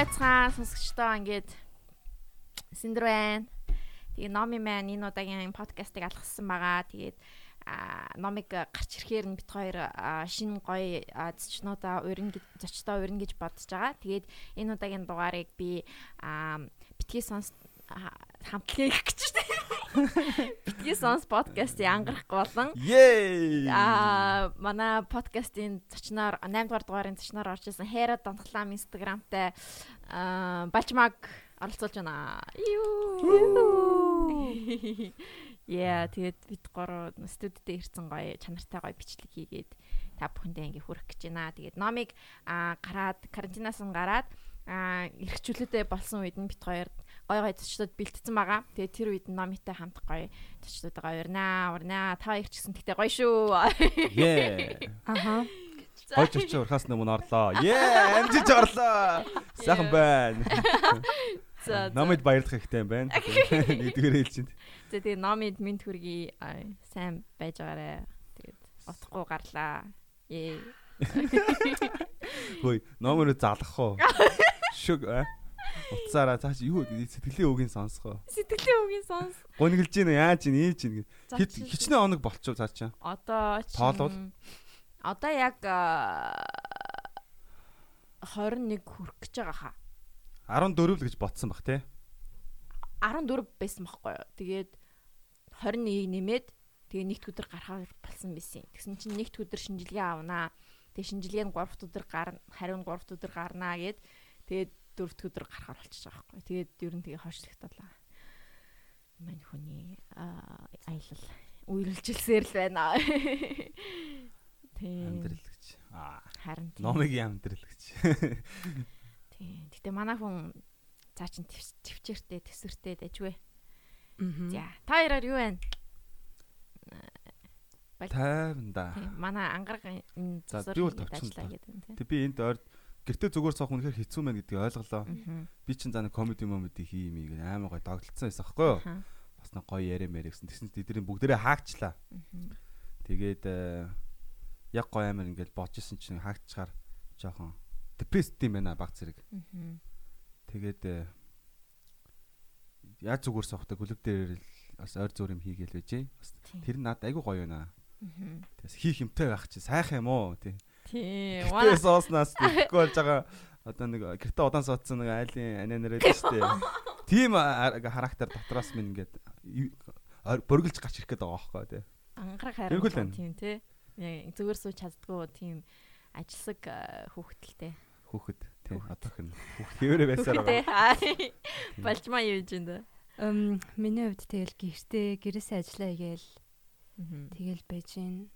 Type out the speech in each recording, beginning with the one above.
байцгаана сонсогчдоо ингээд Синдэр байна. Тэгээ Номи маань энэ удаагийн подкастыг алгассан байгаа. Тэгээд номыг гарч ирэхээр нь бит хоёр шинэ гоё зочнуудаа урин зочдоо урин гэж бодож байгаа. Тэгээд энэ удаагийн дугаарыг би битгий сонс хамтлагийг гэж байна. Битгий сонс подкастыг ангарах болон аа манай подкастын зочноор 8 дугаар дугаарын зочноор орж исэн Хера Донтглам инстаграмтай балчмаг оролцуулж байна. Юу. Яа, тэгээд бид гурав студид ирсэн гоё чанартай гоё бичлэг хийгээд та бүхэндээ ингээ хүрэх гэж байна. Тэгээд номыг гараад карантинаас нь гараад эрхчлөлтөд болсон үед нь бит хоёр гой гой зочдод бэлтцсэн байгаа. Тэгээ тэр үед номитой хамт гоё зочдуудаа урнаа, урнаа. Та хоёр ч гэсэн тэгтээ гоё шүү. Ее. Аха. Гой зочин урхаас өмнө орлоо. Ее, амжиж орлоо. Сайхан байна. За. Номид баярлах хэрэгтэй юм байна. Нэгдүгээр хэлж чинь. За тэгээ номид минь төргий сайн байж байгаарэ. Тэгээд утахгүй гарлаа. Ее. Хөөе, номероо залгах уу? Шүг аа. Утсаараа цааш юу сэтгэлийн үгийн сонсгоо. Сэтгэлийн үгийн сонс. Гонглж гин яаж гин ийж гин. Хит хичнээн оног болчихоо цаа чаа. Одоо тоолвол одоо яг 21 хүрэх гэж байгаа хаа. 14 л гэж ботсон бах те. 14 байсан байхгүй юу. Тэгээд 21 нэмээд тэгээ нэгд өдөр гарахаар болсон байсан. Тэгсэн чинь нэгд өдөр шинжилгээ авнаа. Тэгээ шинжилгээ нь 3 өдөр гарна, хариу нь 3 өдөр гарнаа гэд тэгээд дөрөвт өдөр гарахаар болчихж байгаа байхгүй. Тэгээд ер нь тэгээ хойшлогдолаа. Мань хүний аялал үерэлжилсээр л байна. Тийм. Амьдрал гэж. Аа. Харин тийм. Номигийн амьдрал гэж. Тийм. Гэтэ манай хүн цаа чин твчээртэй төсвөртэй дайжгүй. Аа. За, та яраар юу вэ? Тайванда. Манай ангараг энэ зургийг ажиллаа гэдэг юм тийм. Тэг би энд ойр гэртээ зүгээр суух үнэхээр хэцүү мэн гэдгийг ойлголоо. Би чинь заа комеди момеди хий юм ийм аймаа гой догтлцсон байсан байхгүй юу? Бас нэг гоё яриа мэрэ гэсэн. Тэгсэн чинь тэдний бүгдээрээ хаагчлаа. Тэгээд э, яг гоё амир ингээл бодож исэн чинь хаагчаар жоохон депресд юм байна баг зэрэг. Тэгээд э, яаж зүгээр сохтой клуб дээр бас ойр зур юм хийгээл байжээ. Бас тэр нь надад айгүй гоё байна. Тэгээс хийх юмтай байх чи сайхан юм уу тий. Тийм. Манай сооснаас тэгэхгүй болж байгаа одоо нэг гэртээ удаан суудсан нэг айлын шүү дээ. Тийм характер дотроос минь ингээд бөргөлж гарч ирэх гээд байгаа байхгүй тий. Ангараг харин тийм тий. Яг зүгээр сууч чаддгүй тийм ажилсаг хүүхдэлтэй. Хүүхэд тий. Одоох нь хүүхд хэвээрээ байсаар байгаа. Балжмаа юу гэж энэ. Эм миний хувьд тэгэл гэртээ гэрээсээ ажиллаа гээл. Тэгэл байж гин.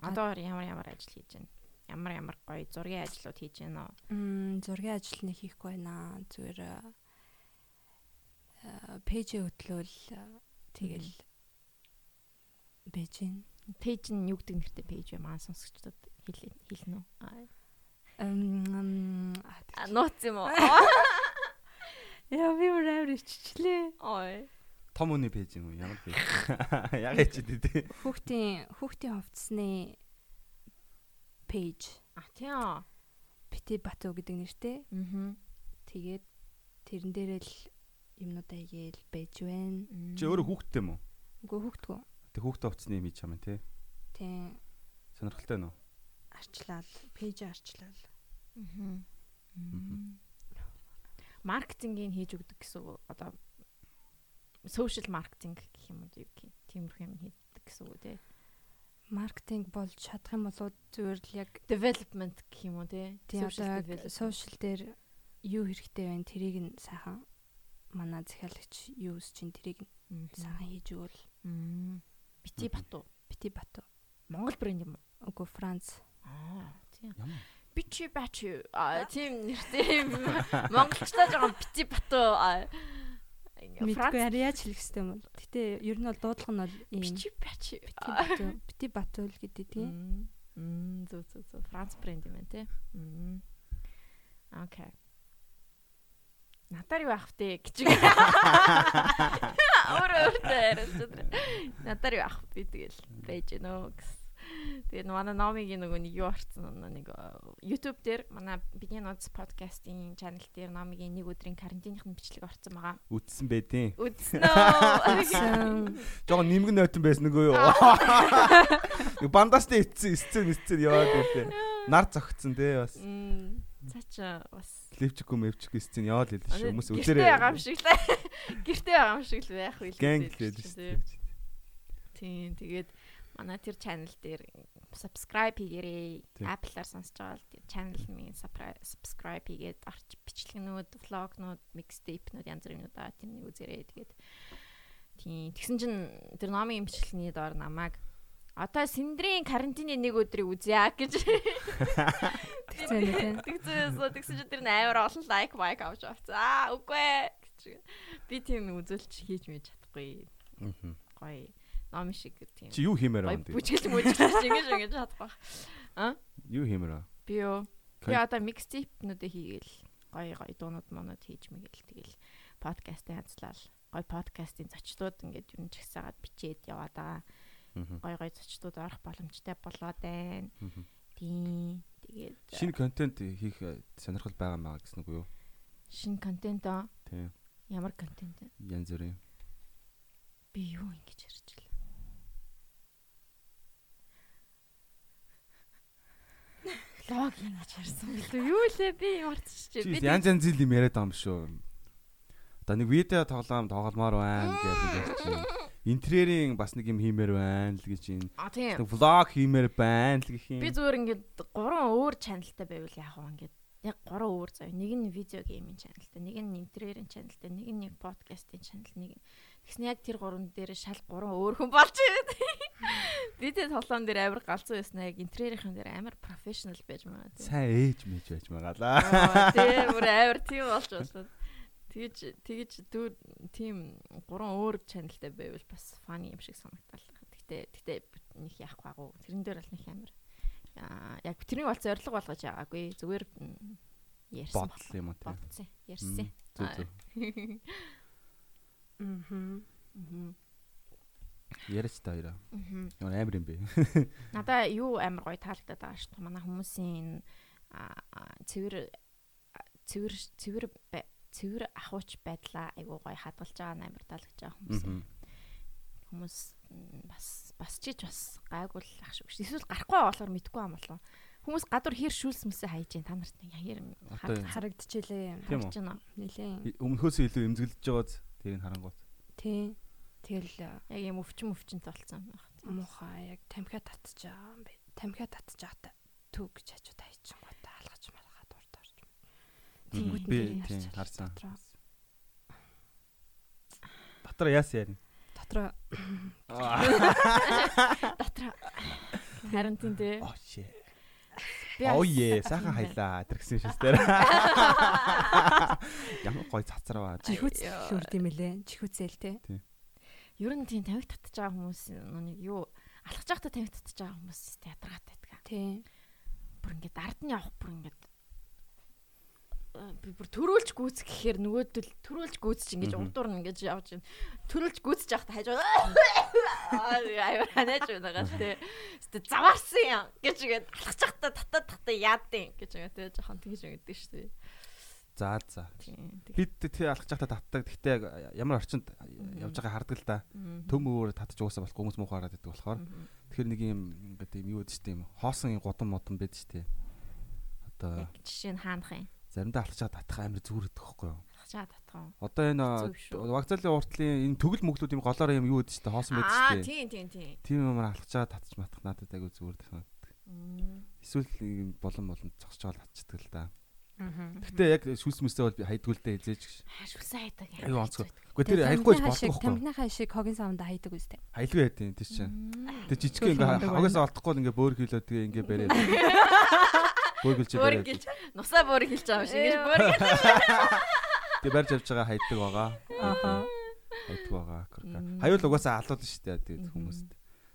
Одоо ямар ямар ажил хийж байна? Ямар ямар гоё зургийн ажлууд хийж байна уу? Мм зургийн ажил нэг хийхгүй байна. Зүгээр пэйжээ хөтлөөл тэгэл байж гин. Пэйж нь юу гэдэг нэртэй пэйж вэ? Маань сонсогчдод хэлнэ үү? Эм нууц юм уу? Яа би өөр иччлээ. Ой. Том үний пэйж юм уу? Ямар пэйж? Яг ичээд дээ. Хүүхдийн хүүхдийн хувцсны page. А тийм. Бити Бату гэдэг нэртэй. Аа. Тэгээд тэрэн дээрээ л юмнуудаа хийгээл байж байна. Чи өөрөө хүүхдтэй юм уу? Үгүй хүүхдгүй. Тэг хүүхдээ уцсны юм хийж чам тий. Тийм. Сонирхолтой нөө. Арчлал, пэйж арчлал. Аа. Маркетингийг хийж өгдөг гэсэн үг одоо social marketing гэх юм уу гэх юм. Тиймэрхүү юм хийдэг гэсэн үг тий маркетинг болж чадах юм болоо зүгээр л яг development гэх юм уу тий. Social social дээр юу хэрэгтэй байна? Тэрийг нь сайхан манай захиалагч юу үс чинь тэрийг нь сайхан хийж өгвөл. Бити бату бити бату Монгол брэнд юм уу? Үгүй Франц. Аа тийм. Бичи бачи а тийм нэртэй монголчтаа жоохон бити бату Мэдгүй яаж хэлэх хэрэгтэй юм бол. Гэтэ ер нь бол дуудлага нь бол ийм бичи бачи бити батул гэдэг тийм. Мм зөө зөө зөө Франц брэнд юм байна те. Окей. Натар юу ах вэ гэж. Өөр өөртөө яриад. Натар юу ах би тэгэл байж гэнэ гэс. Тэгээд манай номигийн нөгөө нэг юу орсон нэг YouTube дээр манай бидний ноц подкастын channel дээр номигийн нэг өдрийн карантиныхын бичлэг орсон байгаа. Үтсэн байдیں۔ Үтсэн үү? Жогоо нимгэн нойтон байсан нөгөө юу? Нэг бандастай ицсэн, ицсэн, ицсэн яваад байлээ. Нар зогцсон тий бас. Цаачаа бас левчгүй мевчгүй ицсэн яваад байлээ шүү. Хүмүүс үлээрээ. Гэртээ байгаа юм шиг л. Гэртээ байгаа юм шиг л байх үйл. Гэнг лээ. Тийм тэгээд манай тэр channel дээр subscribe хийгээрэй. Apple-аар сонсож байгаа бол channel минь subscribe хийгээд орч бичлэгнүүд, vlog-нууд, mixtape-нууд янз бүрийн удаа тэрнийг үзээрэй. Тэгээд тийм тэгсэн чинь тэр номын бичлэгний доор намайг Одоо Синдрийн карантины нэг өдрийг үзье гэж. Тэгсэн тийм. Тэгсэн үү тэгсэн чинь тэр амар олон лайк майк авч авцсан. Аа үгүй ээ гэж. Би тийм үзүүлч хийж мэж чадахгүй. Аа. Гоё ном шиг тийм. Чи юу хиймээр байна? Бүжгэлж мүжгэлж ингэж ингэж чадах байх. А? Юу хиймээр байна? Би юу? Би одоо микстейпнүүдээ хийгээл гоё гоё дуунууд монод хийж мэгэл тэгэл подкастын хазлал гоё подкастын зочдууд ингээд юм чагсаагаад бичээд яваад байгаа. Гоё гоё зочдууд орох боломжтой болоод байна. Тийм. Тэгээд шинэ контент хийх сонирхол байгаа маа гэсэн үг юу? Шинэ контент аа. Тийм. Ямар контент вэ? Янз бүрийн. Би юу ингэж ярьж лог ингэж ярьсан билүү? Юу лээ би мартчихжээ. Би янз янз юм яриад байгаа юм шүү. Одоо нэг видео тоглоом тогломоор байна гэж ярьж интерьерийн бас нэг юм хиймээр байна л гэж юм. Нэг влог хиймээр байна л гэх юм. Би зүгээр ингээд гурван өөр чаналтай байвал яах вэ ингээд яг гурван өөр зав. Нэг нь видео геймийн чаналтай, нэг нь интерьерийн чаналтай, нэг нь нэг подкастын чанал, нэг нь Тэгснэ яг тэр гурван дээр шал гурван өөр хүн болж ирээд. Би тэр тоглоом дээр амар галзуу байсан яг интерьерийн дээр амар профешнл байж байгаа. Сайн ээж мэж байж байгаа лаа. Тэгээ бүр амар тийм болж байна. Тэгэж тэгэж дүү тийм гурван өөр чаналтай байвал бас фаны юм шиг санагдал. Гэтэ гэтэ нэг яахгүй агуу. Тэрэн дээр бол нэг амар яг тэрний бол зориг болгож байгаагүй. Зүгээр ярьсан юм уу тийм. Ярьсан. Аа. Яриач та хоёроо. Ямар амар юм бэ? Надаа юу амар гоё таалагдаад байгаа шүү дээ. Манай хүмүүсийн цэвэр цэвэр цэвэр цэвэр ахууч байдлаа айгуу гоё хадгалж байгаа амар таалагдж байгаа хүмүүс. Хүмүүс бас бас чиж бас гайгүй л ах шүү. Эсвэл гарахгүй болохоор мэдгүй юм болов. Хүмүүс гадуур хэр шүүлс мэсээ хайж гин та нарт хэр харагдчихлээ. Харж байна. Нилээ. Өмнөхөөс илүү эмзэглэж байгааз тэрийг харангуут. Тий. Тэгэл яг юм өвчин өвчнөд болсон байх. Муухай яг тамхиа татчих байгаа юм бэ. Тамхиа татчих та төг гэж хажууд хайчин гоо алгаж малгаад урд орж. Тэнгүүд би тий харсан. Дотор яас ярина. Дотор Дотор харин тий. Oh shit. Oh yeah, сайхан хайлаа тэр гэсэн шээс дээр. Ямар гоё цацраа. Чихүүц л юм лээ. Чихүүцэл те. Ер нь тийм тамхи татчих байгаа хүмүүс нэг юу алхаж байхдаа тамхи татчих байгаа хүмүүс театраатай байдаг. Тийм. Бүр ингээд ард нь явах бүр ингээд би бүр төрүүлж гүйц гэхээр нөгөөдөл төрүүлж гүйц чи ингэж урдуур нь ингэж явж байна. Төрүүлж гүйцэж явахдаа хажуу аюу ханаж байгаа тий. Гэтэ заваарсан юм гэж ингэж алхаж явахдаа татаа татаа яадیں гэж байгаа тий жоохон тэгж ингэдэж шүү дээ. За за. Бид тий алхаж явахдаа татдаг. Гэхдээ ямар орчинд явж байгаа хардаг л да. Төм өөр татж уусаа болохгүй хүмүүс муухай хараад байдаг болохоор. Тэгэхээр нэг юм ингээд юм юу гэдэг чинь юм хоосон гудам модон байдаг шүү дээ. Одоо жишээ нь хаанах юм заримдаа алхачаад татах амар зүрхдэг байхгүй юу? Алхачаад татах уу? Одоо энэ вокзалын уртлын энэ төгөл мөглүүд юм голоор юм юу гэдэг чинь хоосон байдаг шүү дээ. Аа тийм тийм тийм. Тийм юмар алхачаад татчих матах надад айгүй санагддаг. Эсвэл болон болон зогсож байгаа татчихдаг л да. Гэтэ яг шүлс мэсээ бол хайдгүй л дээ хизээж гэж. Шүлсээ хайдаг. Аюу онцгой. Гэхдээ тэр хайхгүй болдог байхгүй. Тамхиныхаа шиг хогийн савнда хайдаг үстэй. Хайлгүй байдیں۔ Тэр чинь. Тэр жижиг ингээ хогоос олдохгүй ингээ бөөр хилөө тэгээ ингээ бариад. Бөөргөлж бариад. Бөөргөлж нусаа бөөр хэлж байгаа юм шиг гэж бөөргөл. Тэг барьж авч байгаа хайдаг байгаа. Аа. Хайдаг байгаа. Хаюул угаасаа алууд шүү дээ тэгээд хүмүүст.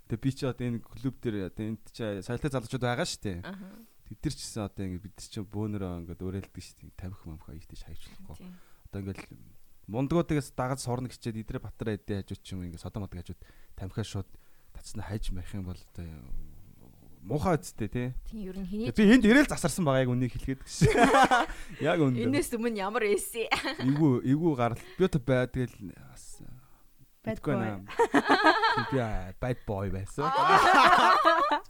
Тэг би чи одоо энэ клуб дээр одоо энд чи соёлтой залуучууд байгаа шүү дээ. Тэд нар ч гэсэн одоо ингэ бид чинь бөөнөрөө ингээд уриалдаг шүү дээ. Тамхи мамхаа ийдэж хайчлахгүй. Одоо ингээд мундгуудаас дагаж сурна гэчээд идрээ батараа эдээ хажууд ч юм ингээд содомод хажууд тамхиа шууд татснаа хайж марих юм бол одоо муухай үсттэй тий. Тийм ер нь хэний Би энд ирээл засарсан байгаа яг үнийг хэлгээд гэсэн. Яг үнд. Энэс өмнө ямар эсэ. Эвгүй эвгүй гарал. Би одоо бай тэгэл бас Bad boy. Би bad boy байсан.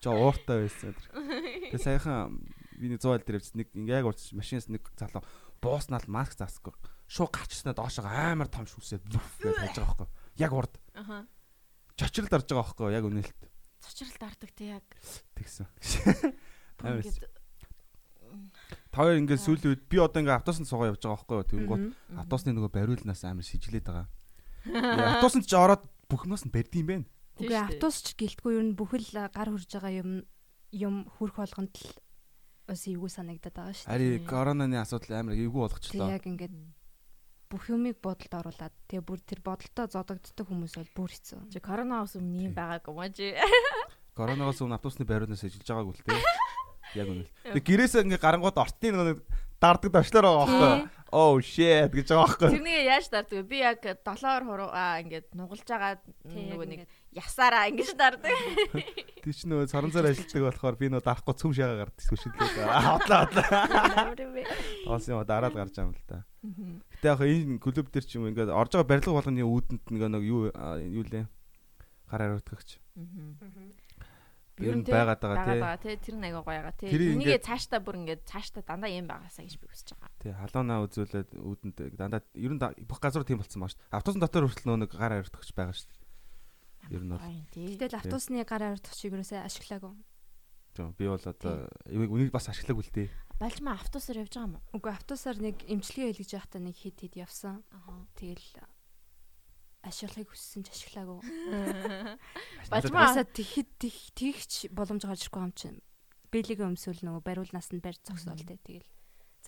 Жоо ууртай байсан. Тэгээ саяхан нэг 100 айл дээр явчихсан нэг ингээ яг урч машинаас нэг залуу бууснаад маск заасгүй. Шууд гарчснаа доошоо амар том шүүсээ бүф гэж хайж байгаа байхгүй. Яг урд. Аха. Чочролд орж байгаа байхгүй яг үнэлт. Цочролд ордог те яг. Тэгсэн. Амар ингээд, Та хоёр ингээ сүүлийн үед би одоо ингээ автобусанд суугаа явж байгаа байхгүй мгм. автобусны нөгөө бариулнаас амар шижиглээд байгаа. Автобусанд ч ороод бүх юмас нь барьд юм бэ. Үгүй автобус ч гэлтгүй ер нь бүхэл гар хурж байгаа юм юм хүрх болгонд л бас эвгүй санагдаад байгаа шүү дээ. Ари Тийм. коронавигийн асуудал амар эвгүй Тэг болгочлоо. яг ингээд бүх юмыг бодолд оруулаад тэгээ бүр тэр бодолтой зодогддог хүмүүс бол бүр хэцүү. Чи коронавирус өмнө юм байгаагүй маа чи. Коронавигоос өмнө автобусны бариулнаас шижиглж байгааг үл тээ. Яг үнэ. Тэг гэрээсээ ингээ гарангууд ортын нэг дарддаг давчлаар байгаа байхгүй? Oh shit гэж байгаа байхгүй? Тэрнийг яаж дарддаг вэ? Би яг долоор хуруу аа ингээд нугалж байгаа нөгөө нэг ингээд. ясаараа ингэж дарддаг. Тэг чи нөгөө сорон зар ажилтдаг болохоор би нөгөө дарахгүй цөм шагаа гардаг сүшиглээ. Хотлоо хотлоо. Оос юм дараад гарч байгаа юм л да. Гэтэ яг энэ клуб дээр ч юм уу ингээ орж байгаа барилга болгоны үүдэнд ингээ нэг юу юу лээ? Гар хариуцгагч. Ер нь байгаад байгаа тий. Тэр нэг аяга гоё байгаа тий. Энийг ингээд- цаашдаа бүр ингээд цаашдаа дандаа юм байгаасаа гэж би хүсэж байгаа. Тий, халуунаа үзүүлээд үүдэнд дандаа ер нь бүх газар тийм болцсон баа шүү. дээ. Автобусны дотор хүртэл нөгөө нэг гар хариуцгагч байгаа шүү. дээ. Ер нь бол. Гэтэл автобусны гар авирдах чиг юусаа ашиглаагүй. Жоо, Би бол одоо үнийг бас ашиглаг үлдээ. Балжмаа автобусаар явж байгаа юм уу? Үгүй автобусаар нэг эмчилгээ хийлгэж байхдаа нэг хит хит явсан. Аа. Тэгэл ашиглахыг хүссэн ч ашиглаагүй. Балжмаа Басаа тэгэхэд тэг- тэгч боломж гарч ирэхгүй юм чинь. Бэлигээ өмсөөл нөгөө бариулнаас нь барь зогсоол тэ тэгэл.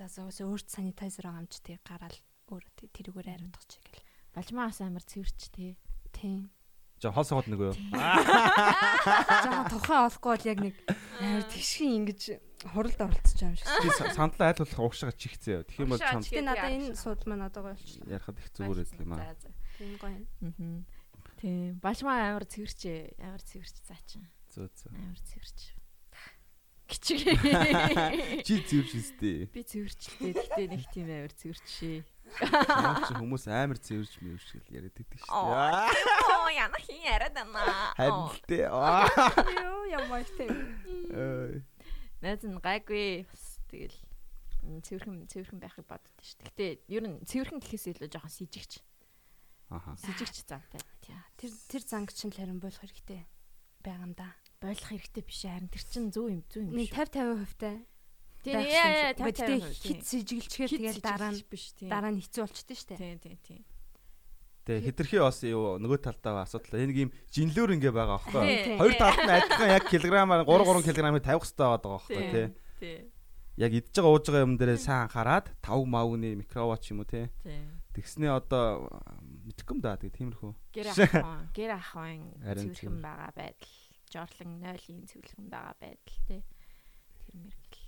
За зөөсөө өөрт санитайзер чи тэг гараал өөрөө тэрүүгээр хариудах чи гэл. балжмаас амар цэвэрч тий. Тийм. Жоо хол согод нэг юу? Жаа тухайн олохгүй бол яг нэг амар тэгшин ингэж хуралд оролцож байгаа юм шиг. Са- сандлаа айлуулах уушгаа чихцээ. Тэгэх юм бол чам Тэгээ надад энэ сууд маань одоо гоё болчихлоо. ярахад их зүгээр байсан юм аа. За, за. Тийм гоё. Мгм. Тийм. Балжмаа амар цэвэрч амар цэвэрч заачин. Зөө зөө. Амар цэвэрч. Кичиг. Чи зэвэрч үстэй. Би цэвэрчлээ. Гэтэ нэг тийм амар цэвэрчээ. Ямар ч хүмүүс амар зэвэрч мэвэрч гэл яриад байдаг шүү дээ. Оо яна хин яриад байна. Аа. Йоо ямар тийм. Найз нь гайгүй бас тэгэл цэвэрхэн цэвэрхэн байхыг боддоо шүү дээ. Гэтэ ер нь цэвэрхэн гэхээс илүү жоохон с ิจ гч. Аха. С ิจ гч заантай. Тийм. Тэр тэр занг чинь л харин болох хэрэгтэй байгаа юм да. Бойлох хэрэгтэй биш харин тэр чин зөв юм зөв юм шүү. 50 50 хувьтай. Тийм яа яа юм шиг. тавь Гэхдээ тавь. хит сэжиглчгээр тэгэл дараа нь биш тийм. дараа нь хэцүү болчихдээ штэ. Тийм тийм тийм. Тэгээ хитрхи бас юу нөгөө талдаа асуудал. Энэ ийм жинлүүр ингээ байгаа аахгүй. Хоёр талд нь адилхан яг килограммаар 3 3 кг-ыг тавих хэрэгтэй байгаа аахгүй тий. Тийм. Яг идж байгаа ууж байгаа юм дээрээ сайн анхаарад 5 мавны микроватт ч юм уу тий. Тийм. Тэгснээ одоо мэдхгүй юм да тэгээ тиймэрхүү. Гэр ахын гэр ахын цэвэрхэн цэвэр. байгаа байдал. Жорлон 0-ийн цэвэрхэн байгаа байдал тий. Тэр мэрэгэл.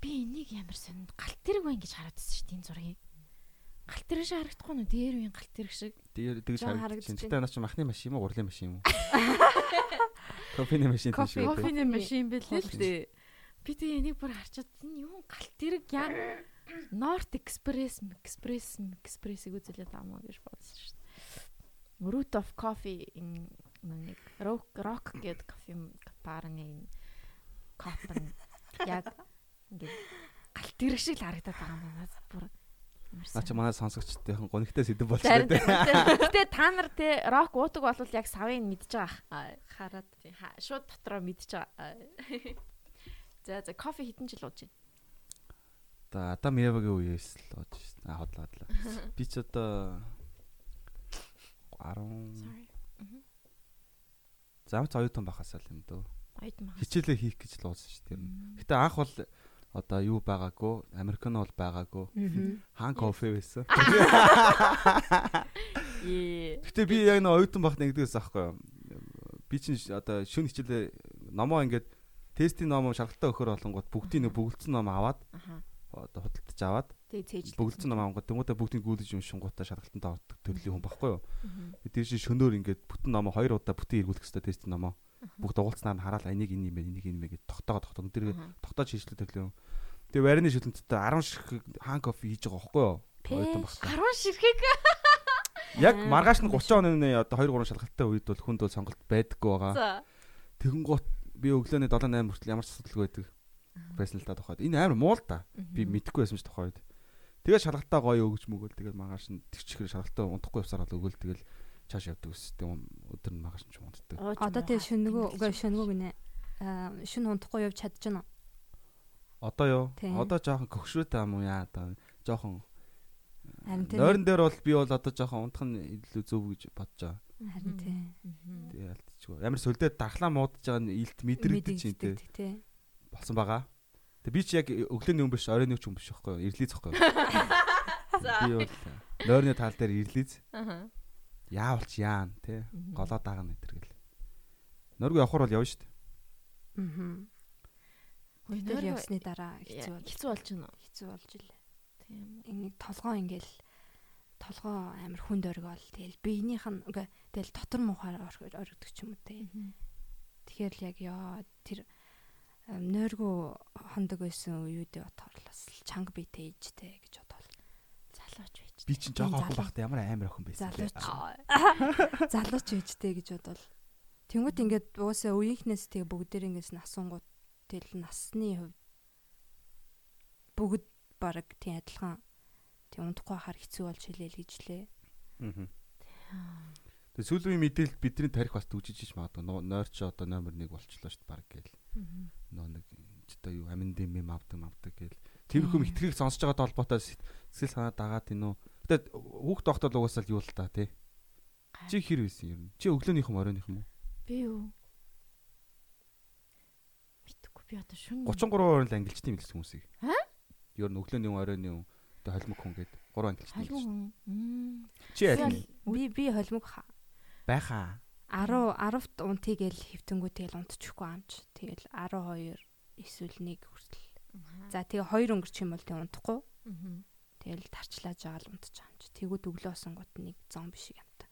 Би энийг ямар сонинд галт тэрэг байна гэж хараад байсан шүү дээ энэ зургийг. Галт тэрэг шиг харагдахгүй нь дээр үеийн галт тэрэг шиг. Тэгээ тэгж байна. Гэтэ наа чи махны машин юм уу, гурлын машин юм уу? Кофений машин тийм шүү. кофе. Кофений машин бэлээ л дээ. Би тэгээ энийг бүр харчаад энэ юу галт тэрэг яг North Express, Express, Express-ийг үзүүлээд амаа гэж бодсон шүү дээ. Root of Coffee энэ нэг rock rock гэдэг кофе барны нь яг ингээд галт тэрэг шиг л харагдаад байгаа юм байна. Бүр Наа чи манай сонсогчдын гонигтай Зарим болчихлоо. Гэтэ та нар те рок уудаг бол яг савыг мэдж байгаа. Хараад Тийм ха- шууд дотроо мэдж байгаа. За за кофе хитэн жил ууж байна. Одоо Адам Евагийн үеэс л ууж шин. Аа хотлоо хотлоо. Би ч одоо 10 Sorry. Замц оюутан байхасаа л юм дөө. Маа. Хичээлээ хийх гэж л уусан шүү дээ. Гэтэ анх бол одоо юу байгаагүй, американо бол байгаагүй. Хаан кофе байсан. Гэтэ би яг нэг оюутан байх нэгдээс аахгүй юу. Би чинь одоо шүн хичээлээ номоо ингээд тестийн номоо шалгалтаа өгөхөр болонгууд бүгдийн нэг бүгдсэн ном аваад Аха. Одоо худалдаж аваад бүгдсэн ном авангууд тэмүүтэ бүгдийг гүйлж юм шингуудаа шалгалтанд ордог төрлийн хүн байхгүй юу. Тэр чинь шөнөөр ингээд бүтэн номоо хоёр удаа бүтэн эргүүлэх хэрэгтэй тестийн номоо. Бүгд уулзнаар нь хараад энийг энэ юм бэ, энийг энэ юм бэ гэж тогтоогоо тогтоо. Тэр тогтоож хийжлээ төрлөө. Тэгээ варины шүлэнттэй 10 ширхэг хаан кофе хийж байгаа байхгүй юу? Ойтон багтаа. 10 ширхэг. Яг маргааш нь 30 оны одоо 2 3 шалгалттай үед бол хүнд бол сонголт байдаггүй байгаа. Тэгэн гут би өглөөний 7 8 хүртэл ямар ч асуудалгүй байдаг. Пресналта тухайд. Энэ амар муу л та. Би мэдэхгүй байсан ч тухайд. Тэгээд шалгалтаа гоё өгч мөгөөл тэгээд маргааш нь тэгчихэр шалгалтаа унтахгүй явсаар бол өгөөл тэгэл чааш явдаг ус. Тэгээд өдөр нь маргааш нь ч унтдаг. Одоо тэгээд шөнөгөө үгүй шөнөгөө гинэ. Аа шүн унтахгүй явж чадчихна. Одоо юу? Одоо жоохон көхшрөөтэй юм уу яа одоо жоохон Нойрон дээр бол би бол одоо жоохон унтах нь илүү зөв гэж бодож байгаа. Харин тий. Тэгээ алдчихгүй. Ямар сүлдээд дархлаа муудаж байгаа нь илт мэдрэгдэж чинь тий. Болсон байгаа. Тэгээ би чи яг өглөөний хүн биш, оройн хүн биш байхгүй юу? Ирлиз байхгүй юу? Би нойрны тал дээр ирлиз. Аа. Яавалч яан тий. Голоо даагна гэтэр гэл. Нөргөө явахар бол явна шүү дээ. Аа. Хөөе явсны дараа хэцүү бол хэцүү болж байна уу? Хэцүү болж илээ. Тийм. Энийг толгоо ингээл толгоо амар хүнд оргиол тэгэл биенийх нь үгүй тэгэл дотор муухаар оргидог ч юм уу те. Тэгэхээр л яг ёо тэр нойргоо хондог байсан үеүдээ бодлоос л чанга биетэй ээжтэй гэж бодвол залууч байж. Би чинь жоохон охин байхдаа ямар амар охин байсан. Залууч. Залууч ээжтэй гэж бодвол Тэнгүүт ингээд уусаа үеийнхнээс тэгээ бүгдээр ингээс насангууд тэл насны хувьд бүгд баг тийм адилхан тийм унтахгүй хахаар хэцүү болж хэлээл гэж лээ. Аа. Тэгээ сүүлийн мэдээлэл бидний тарих бас төгжиж иж магадгүй. Нойрч одоо номер 1 болчлоо шүү дээ баг гээл. Нөө нэг одоо юу амин дэм юм авдаг авдаг гээл. Тэрхүү мэтгэгийг сонсож байгаа холбоотой сэтгэл санаа дагаад тийм үү. Гэтэ хүүхд тогтол угаасаа л юу л та тий. Чи хэр байсан юм? Чи өглөөнийх юм оройных юм уу? Би юу? Мэдхгүй би одоо шүн 33 орон л ангилчтай юм л хүмүүсийг. Аа? Ер нь өглөөний оройны одоо холимог хүн гээд 3 ангилчтай. Холимог хүн. Чи аль? Би би холимог байхаа. 10 10-т унтыгээл хөвтөнгүү тэгэл унтчихгүй амч. Тэгэл 12 эсвэл 1 хүртэл. За тэгээ 2 өнгөрч юм бол тэг унтахгүй. Тэгэл тарчлааж байгаа л унтчих амч. Тэгвэл өглөө осонгууд нэг зон биш юм та.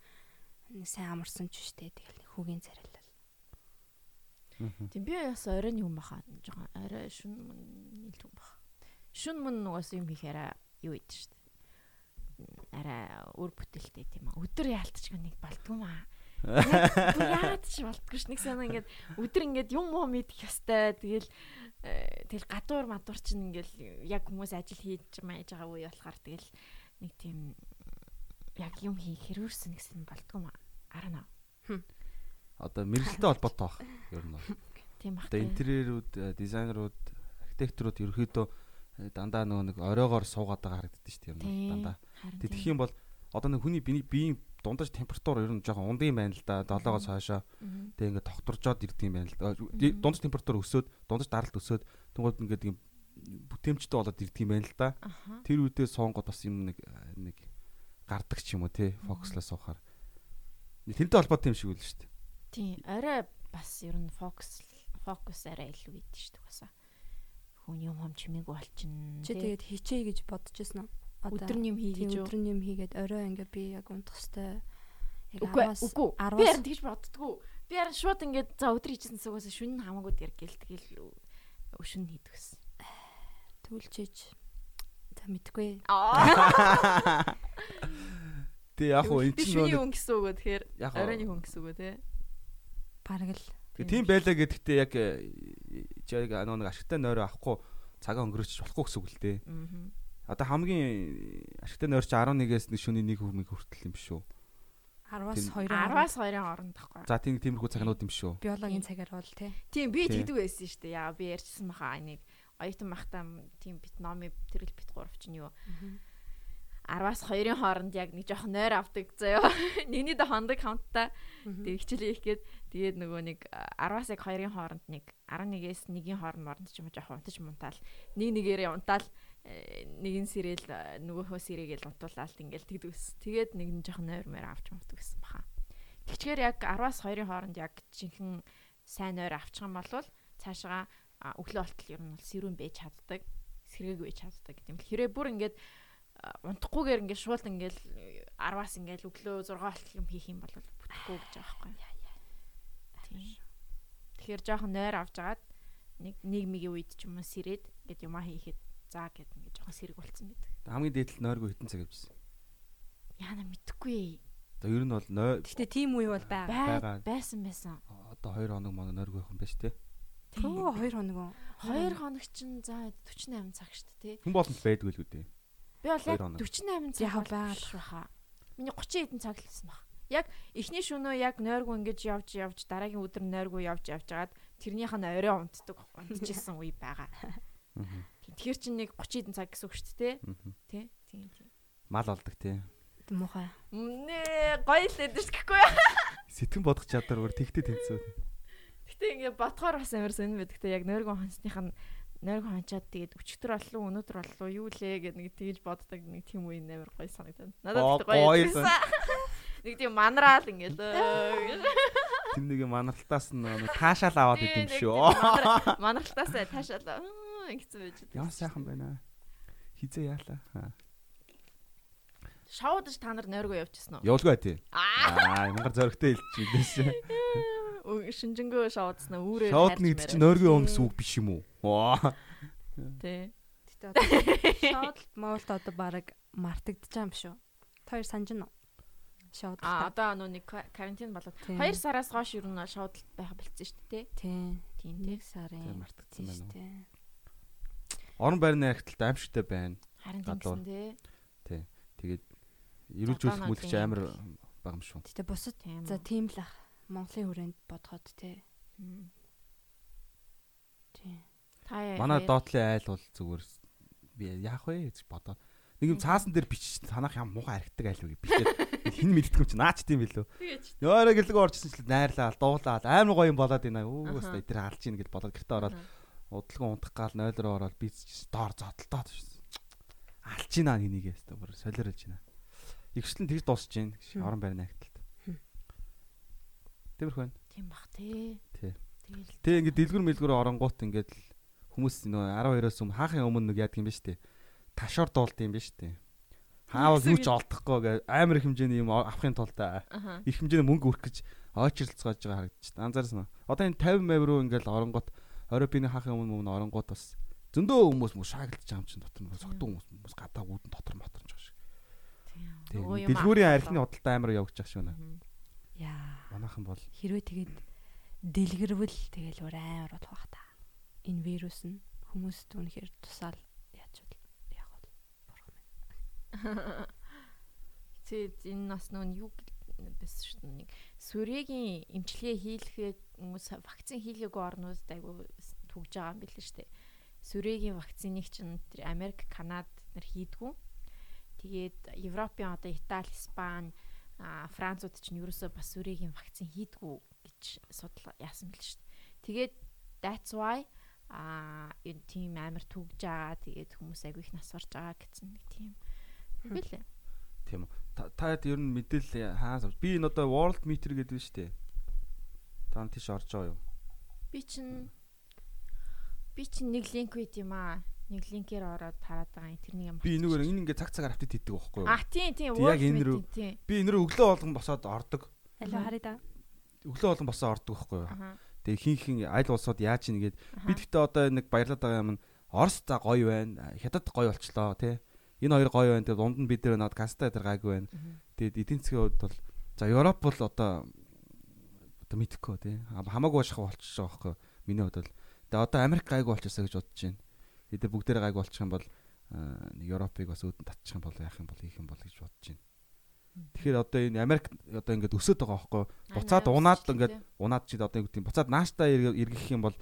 Нэг сайн амарсан ч штэ тэгэл хүүгийн царайлал. Тийм би бас оройн юм баха. Жохон орой шүн нийлж юм баха. Шүн мөн нугас юм хийхээр юу ийд штэ арай өр бүтээлтэй тийм аа. Өдөр яалтч нэг болдгоомаа. Яад ч болтгүй ш. Нэг санаа ингээд өдөр ингээд юм уу мэдэх ёстой. Тэгэл э, тэгэл гадуур мадуур чинь ингээл яг хүмүүс ажил хийж мааж байгаа үе болохоор тэгэл нэг тийм яг юм хийх хэрүүрсэн гэсэн болдгоомаа. Арна. Одоо мэрэгчлээ холбоотой баг. Ер нь. Тийм баг. Одоо интерьерүүд, э, дизайнерууд, архитекторууд ерөөхдөө дандаа нөгөө нэг оройгоор суугаад байгаа харагддаг шүү дээ дандаа. Тэгэх юм бол одоо нэг хүний биеийн дундаж температур ер нь жоохон ундын байна л да. 7-оос хойшоо. Тэгээ ингээд тогтворжоод ирдэг юм байна л да. Дундаж температур өсөөд, дундаж даралт өсөөд тэгвэл ингээд юм бүтээмжтэй болоод ирдэг юм байна л да. Тэр үедээ суунгод бас юм нэг нэг гардаг ч юм уу те фокуслаа суухаар. Тэрнтэй холбоотой юм шиг үл шүү дээ. Тийм, арай бас ер нь фокус фокус арай илүү идэв шүү дээ басаа хүн юм хам чимээгүй болчихно. Чи тэгээд хийчээ гэж бодож байсан уу? Өдөр юм хий гэж юу? Өдөр юм хийгээд орой ингээ би яг унтах хэвээр яг 10-аас үгүй. Би харин тэгж боддгоо. Би харин шууд ингээд за өдөр хийчихсэн зүгээс шүн хамаагүй дэр гэл тэгэл өшин хийдэг гэсэн. Түлчээж за мэдгүй. Тэ яг уу эн чинь нөө хүн гэсэн үг тэгэхээр оройн хүн гэсэн үг те. Бараг л Тийм байлаа гэдэгтээ яг чи яг нэг ашигтай нойроо авахгүй цагаа өнгөрөөч болохгүй гэсэн үг л дээ. Одоо хамгийн ашигтай нойр чи 11-ээс нэг шөнийн 1 хүмиг хүртэл юм биш үү? 10-аас 2 10-аас 2-ын хооронд тахгүй. За тийм тиймэрхүү цагнууд юм шүү. Биологийн цагаар бол тий. Тийм би тэгдэг байсан шүү дээ. Яа би ярьчихсан баха энийг оюутан бахтаа тийм бит номи тэрэл бит гурав чинь юу. 10-аас 2-ын хооронд яг нэг жоохон нойр авдаг заяа. Нэгний дэ хондог хамтдаа тэг хичээл хийх гээд тэгээд нөгөө нэг 10-аас яг 2-ын хооронд нэг 11-ээс 1-ийн хооронд морнд ч юм уу жоохон унтаж мунтаал нэг нэгээрээ унтаал нэгэн сэрэл э, нөгөөхөө сэрэгээл унтуулаад ингээл тэгдэгс. Тэгээд нэг нь жоохон нойр мөр авч мувдаг гэсэн баха. Тэгчгээр яг 10-аас 2-ын хооронд яг жинхэнэ сайн нойр авчих юм бол цаашаа өглөө болтол ер нь сэрүүн байж чаддаг, сэргээг байж чаддаг гэдэг юм. Хэрэг бүр ингээд унтахгүйгээр ингээд шууд ингээд 10-аас ингээд өглөө 6 болтол юм хийх юм бол бүтэхгүй гэж байгаа байхгүй. Тэгэхээр жоохон нойр авч агаад нэг нийгмийн үед ч юм уу сэрээд ингээд юмаа хийхэд заа гэд ингээд жоохон сэрэг болцсон байдаг. Хамгийн дээдл нойргүй хитэн цаг явжсэн. Яна мэдхгүй. Одоо ер нь бол нойр Гэтэ тийм үе бол байгаа. Байсан байсан. Одоо 2 хоног манай нойргүй байх юм байна шүү дээ. Төө 2 хоног уу? 2 хоног чинь за 48 цаг шүү дээ. Хүн боломж байдгүй л үү. Би бол яг 48 цаг яг байгаа л баха. Миний 30 хэдэн цаг л хэлсэн баг. Яг эхний шөнөө яг нойргүй ингэж явж явж дараагийн өдөр нойргүй явж явж жагаад тэрнийх нь орой унтдаг унтчихсан үе байгаа. Тэгэхээр чинь нэг 30 хэдэн цаг гэсэн үг шүү дээ. Тэ? Тийм тийм. Мал олдог тий. Муухай. Нэ гоё л эдэж гэхгүй. Сэтгэн бодох чадвар өөр тэгтээ тэнцүү. Гэтэ ингээ бодхоор бас амар сонир байдаг. Гэтэ яг нойргон хонсных нь нойргон хончаад тэгээд өчтөр боллоо өнөөдөр боллоо юу лээ гэдэг нэг тэгж боддог нэг тийм үе амар гоё санагдана. Надад гоё байсан. Нэг тийм манараал ингээл Тэр нэг манаралтаас нь таашаал аваад идэм шүү. Манаралтаас таашаал ингэсэн байж. Яа сайхан байна. Хизээ яалаа. Шоудж та нар нойргоо явчихсан уу? Явуулгүй тий. Аа, ямар зөрөгтэй хэлж бидээс. Шинжэнгөө шоудсан уу? Үүрээ Шоуд нэг чинь нойргоо юм гэсэн үг биш юм уу? Тий. Гэтэ одоо шоуд Монголд одоо баг мартагдчих юм шүү. Тэр санаж нь шоуд. А одоо нөө нэг карантин болоод 2 сараас хойш ер нь шоудалт байх болцсон шүү дээ. Тий. Тийм нэг сарын мартагдсан байна уу? Орон байрны архитект аимшигтай байна. Харин тийм тий. Тий. Тэгээд эрүүжүүлэх мүлгч амар бага юм шүү. Гэтэ бусад за тийм л ах Монголын хүрээнд бодоход те. Тий. Манай доотлын айл бол зүгээр би яах вэ гэж бодоод нэг юм цаасан дээр бичиж танах юм муухай харагддаг айл вэ бичээд хин мэддэг юм чи наач тийм билүү. Нөөрэ гэлэг орчихсон ч найрлаа дуулаад амар гоё юм болоод байна. Өө өстө эдгээр алж ийн гэж бодоод гэртээ ороод удалгүй унтах гал 0 руу ороод би доор зодтолтоод алж ийна нэгээс өстө бүр солиорлж байна. Игшлэн тэгж дуусч байна гэж орон байрны агталт. Тиймэрхүү байна. Тийм бах тий. Тий. Тэг ингээд дэлгүр мэлгүр оронгуут ингээд хүмүүс нөө 12-оос өмнө хаахын өмнө нэг яадаг юм ба штэ. Ташоор дуулд юм ба штэ. Хаавал юу ч олдохгүй гэ амар их хэмжээний юм авахын тулд их хэмжээний мөнгө өрөх гэж ойчролцоож байгаа харагдчих. Анзаарсан уу? Одоо энэ 50 мав руу ингээд оронгууд Европын хаахын өмнө өмнө оронгууд бас зөндөө хүмүүс мө шаагилж байгаа юм чинь дотор нь согтуу хүмүүс гадаа үүдэн дотор мотор ч байгаа шиг. Тийм. Дэлгүүрийн архины худалдаа амар явж байгаа шүү нэ. Яа. Манайхан бол хэрвээ тэгээд дэлгэрвэл тэгэл өөр амар болох бах та. Энэ вирус нь хүмүүст үнэхээр тусаал яаж вэ? Яг бол бурхан байна. Тэгээд энэ нас нөө юу байсан шүү дээ. Нэг сүрээгийн эмчилгээ хүмүүс вакцин хийлгээгүй орнууд айгу түгж байгаа юм билээ шүү дээ. Сүрээгийн вакциныг чинь тэр Америк, Канад нар хийдгүү. Тэгээд Европын одоо Итали, Испани Францууд ч нь ерөөсөө бас сүрээгийн вакцин хийдгүү гэж судал яасан шүү дээ. Тэгээд that's why а энэ тийм амар түгж байгаа. Тэгээд хүмүүс айгүй их нас орж байгаа гэсэн нэг тийм билээ. Тийм үү. Та ер нь мэдээлэл хаас би энэ одоо World Meter гэдэг нь шүү дээ. Та тийш орж байгаа юу? Би чинь би чинь нэг линк үйт юм аа нэг линкээр ороод тараад байгаа юм тэрний юм. Би энэгээр энэ ингээ цаг цагаар апдейт хийдэг байхгүй юу? А тийм тийм. Энэ рүү. Би энэ рүү өглөө болгон босоод ордог. Алуу харъя да. Өглөө болгон босоод ордог байхгүй юу? Тэгээ хин хин аль улсууд яаж ийн гээд би гэхдээ одоо нэг баярлаад байгаа юм нь Орос та гоё байна. Хятад гоё болчлоо тий. Энэ хоёр гоё байна. Тэгээд унд нь бид нэр над каста дээр гайгүй байна. Тэгээд эдийн засгийн хувьд бол за Европ бол одоо одоо мэдхгүй тий. Хамаагүй шахав болчихж байгаа байхгүй? Миний хувьд бол. Тэгээд одоо Америк гайгүй болчихсоо гэж бодож байна эдгээр бүгдээрээ гайг болчих юм бол нэг Европыг бас өөдөн татчих юм бол яах юм бол хийх юм бол гэж бодож байна. Тэгэхээр одоо энэ Америк одоо ингээд өсөд байгаа байхгүй буцаад унаад ингээд унаад чи одоо юу гэдэг буцаад нааштай эргэх юм бол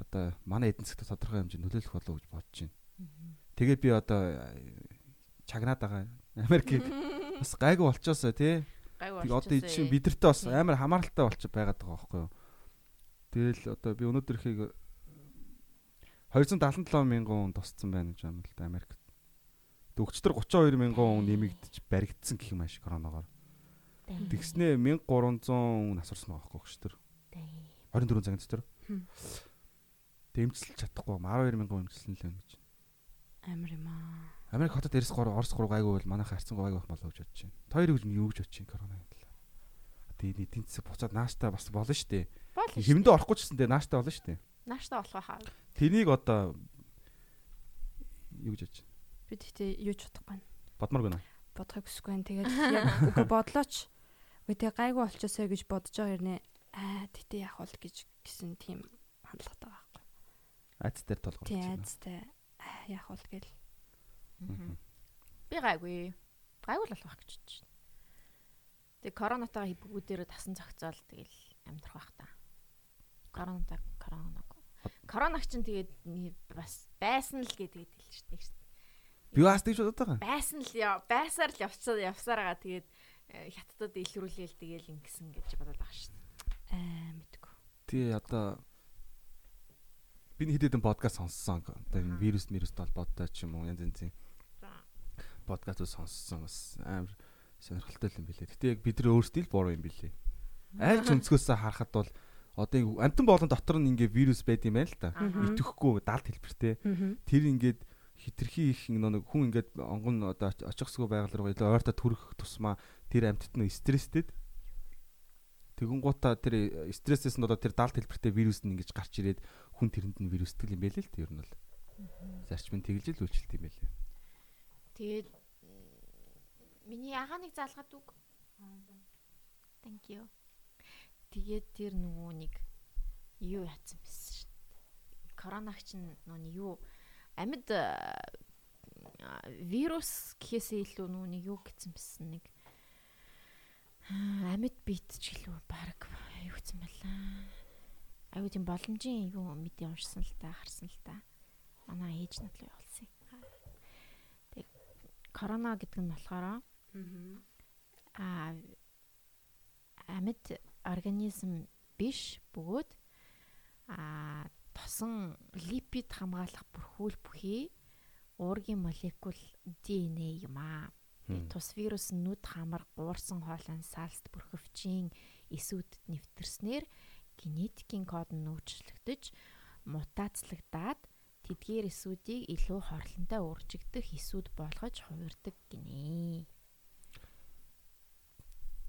одоо манай эдийн засгт тодорхой хэмжээнд нөлөөлөх болов уу гэж бодож байна. Тэгээд би одоо чагнаад байгаа Америкийг бас гайгүй болчоосоо тий. Гайгүй болчоосоо. Одоо чинь бидэртээ бас амар хамааралтай болчих байгаад байгаа байхгүй юу. Тэгэл одоо би өнөөдөр ихийг 277 мянган хүн тусцсан байна гэж байна л да Америкт. Төгчдөр 32 мянган хүн нэмэгдэж баригдсан гэх юм ааш коронавигоор. Тэгснээ 1300 хүн асарсан байгаа байхгүй гчтэр. 24 цагт дотор. Дэмжлж чадахгүй 12 мянган эмчилсэн л байна гэж. Амар юм аа. Америк хотод Эрс 3 Орос 3 гайгүй бол манайх харцсан гайгүй байх болов гэж бодож байна. Хоёрыг юу гэж бодож байна коронавиг талаар. Тэгээ эдийн засаг буцаад нааштай бас болно шүү дээ. Хэвэндээ орохгүй ч гэсэн тэгээ нааштай болно шүү дээ. Нааштай болох хаа. Тэнийг одоо юу гэж бодож байна? Би тэгтээ юу ч бодохгүй байна. Бодмор гэнэ. Бодохыг хүсэхгүй байна. Тэгээд яг үгүй бодлооч үгүй тэгээ гайгүй болчихосоо гэж бодож байгаа юм нэ. Аа тэгтээ яах вэ гэж гисэн тийм хандлагатай байхгүй. Айц дээр толгор. Тийм айцтай. Аа яах вэ гэл. Би гайгүй. Гайгүй л болох гэж бодож байна. Тэг коронавитайгаа бүгдээрээ тасан зохицоол тэгэл амьдрах байх та. Коронавитай коронавиг. Коронавиг чинь тэгээд бас байсан л гэдэг хэлж шít. Би бас тэгж бодоод байгаа. Байсан л байсаар л явцаа явсаар байгаа тэгээд э, хятадд илрүүлээл тэгээл ингэсэн гэж бодоод байгаа шít. Аа мэдгүй. Тий одоо би нэг хэдэн подкаст сонссон. Одоо энэ вирус вирустэй холбоотой ч юм уу янз янзын подкастууд сонссон бас амар сонирхолтой юм билээ. Гэтэ яг бид нар өөрсдөө л буруу юм билээ. Аль ч өнцгөөсөө харахад бол одоо амтан болон дотор нь ингээ вирус байд юм байна л та. Итгэхгүй далд хэлбэртэй. Тэр ингээд хитрхи их нэг хүн ингээд онгон одоо очихсгүй байгаль руу илүү ойртоо төрөх тусмаа тэр амьтад нь стресстэд. Тэгүн гутаа тэр стрессээс нь одоо тэр далд хэлбэртэй вирус нь ингэж гарч ирээд хүн тэрэнд нь вирустэй юм байл л тэр нь бол. Зарчмын тэглэл үйлчлэлт юм байлээ. Тэгээд Миний ягаа нэг заалгаад үг. Thank you. Тэгээд тэр нөгөө нэг юу яатсан байсан шүү дээ. Коронавиг чинь нөгөө юу амьд вирус гэхээсээ илүү нэг юу гэсэн байсан нэг амьд бит ч гэлөө баг юу гэсэн байлаа. Аюу тийм боломжийн юу мэдээ уншсан л та харсан л та. Манай ээж над л явуулсан. Тэг корона гэдэг нь болохоор Аа амьд организм биш бөгөөд а тосон липид хамгаалах бүрхүүл бүхий уургийн молекул ДНХ юм аа. Тус вирус нүд хамар гуурсан хоолойн сальст бүрхөвчийн эсүүдэд нэвтэрснээр генетикийн код нь өөрчлөгдөж мутацлагдаад тэдгээр эсүүдийг илүү хорлонтой үржигдэх эсүүд болгож хувирдаг гинэ.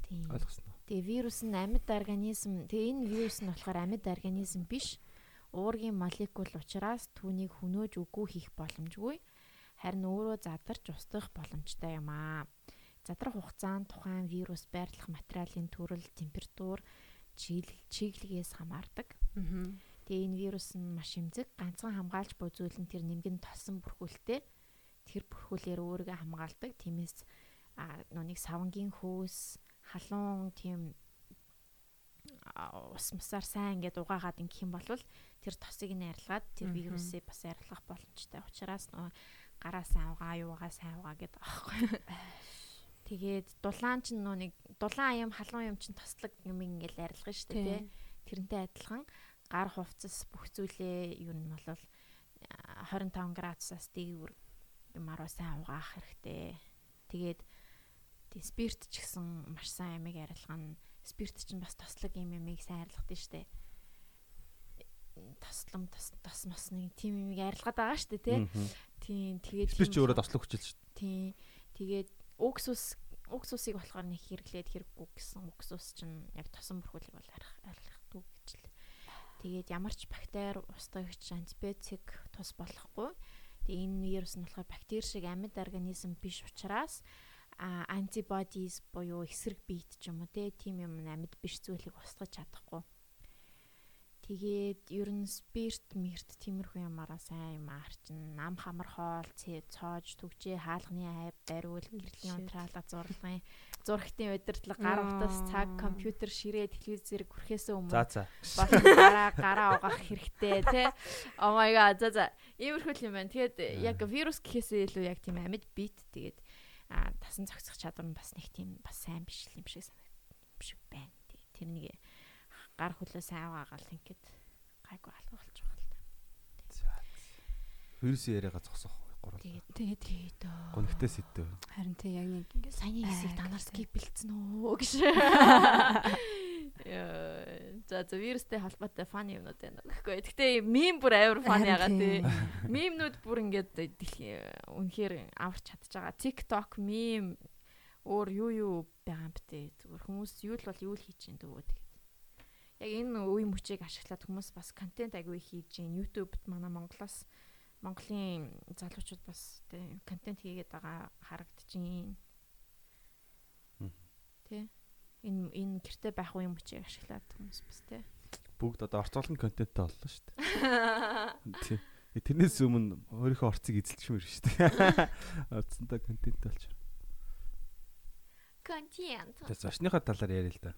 Тийм. Ойлгосноо. Тэгээ вирус нь амьд организм. Тэгээ энэ вирус нь болохоор амьд организм биш. Уургийн молекул учраас түүнийг хөнөөж үгүй хийх боломжгүй. Харин өөрөө задарч устгах боломжтой юм аа. Задрах хугацаанд тухайн вирус байрлах материалын төрөл, температур, чиглэлээс хамаардаг. Тэгээ энэ вирус нь маш эмзэг, ганцхан хамгаалж буй зүйл нь тэр нэмгэн толсон бүрхүүлтэй. Тэр бүрхүүлээр өөрийгөө хамгаалдаг. Тиймээс нүг савангийн хөөс, халуун тийм ус мусаар сайн ингээд угаагаад ингэх юм бол тэр тосыг нь арилгаад тэр вирусыг бас арилгах боломжтой. Учираас нөгөө гараа сайн угаа, юугаа сайн угаа гэдэг аахгүй. Тэгээд дулаан ч нөө нэг дулаан юм халуун юм чинь тослог юм ингээл арилгана шүү дээ тий. Тэрнтэй адилхан гар хувцас бүх зүйлээ юу нь бол 25 градусаас дээгүүр юмараа сайн угаах хэрэгтэй. Тэгээд Тий спирт ч гэсэн маш сайн ямиг арилгана. Спирт чинь бас тослог юм ямиг сайн арилгадаг штэ. Тослом тос тос мос нэг тим ямиг арилгаад байгаа штэ тий. Тийм тэгээд спирт ч өөрөө тослог хүчил штэ. Тий. Тэгээд уксус уксусыг болохоор нэг хэрэглээд хэрэггүй гэсэн уксус чинь яг тосон бүрхүүлийг бол арилгахдгүй гэж л. Тэгээд ямар ч бактери устгагч антибиотик тус болохгүй. Тэгээ энэ вирус нь болохоор бактери шиг амьд организм биш учраас антибодис буюу эсрэг биет ч юм уу тийм юм амьд биш зүйлийг устгаж чадахгүй. Тэгээд ер нь спирт, мэрт тиймэрхүү ямаараа сайн юм арчин нам хамар хоол, цоож, түгжээ, хаалганы хайв, бариул, гэрлийн унтраалга зурлагын зурагтын удирдлага, гар утас, цаг, компьютер, ширээ, телевизээр хүрхээсээ өмнө за за гараа гараа угаах хэрэгтэй тий. Oh my god за за. Иймэрхүү юм байна. Тэгээд яг вирус гэхээсээ илүү яг тийм амьд бит тэгээд тасан зохицох чадвар нь бас нэг тийм бас сайн биш юм шиг санагдсан шиг байна. Тэр нэг гар хөлөөс аваагаал ингээд гайгүй алга болж байгаа л та. За. Хөрс яриага зогсох гурав. Тэгээд тэгээд өө. Гонхтой сэдтэй. Харин тэг яг нэг ингээд саяны хэсэг данаар скип бэлдсэн өө гэж. За за вирустэй холбоотой фан юмнууд байна гэхгүй. Гэтэ мим бүр амар фан ягаа тий. Мимнүүд бүр ингээд үнэхээр аварч чадж байгаа. TikTok мим өөр юу юу байгаа юм бэ тий. Зүгээр хүмүүс юу л бол юу л хийж чинь дөө тэгээд Яг энэ үе мөчийг ашиглаад хүмүүс бас контент агүй хийж чинь YouTube-д манай Монголоос Монголын залуучууд бас тий контент хийгээд байгаа харагдчихээн. Тэ. Энэ энэ гэрте байх үе мөчийг ашиглаад хүмүүс бас тий. Бүгд одоо орцуулгын контенттэй боллоо шүү дээ. Тий. Тэрнээс өмнө өөрийнхөө орцыг эзэлчихмээр шүү дээ. Орцсонтой контент болж. Контент. Тэгээ зочныхаа талаар яриа л да.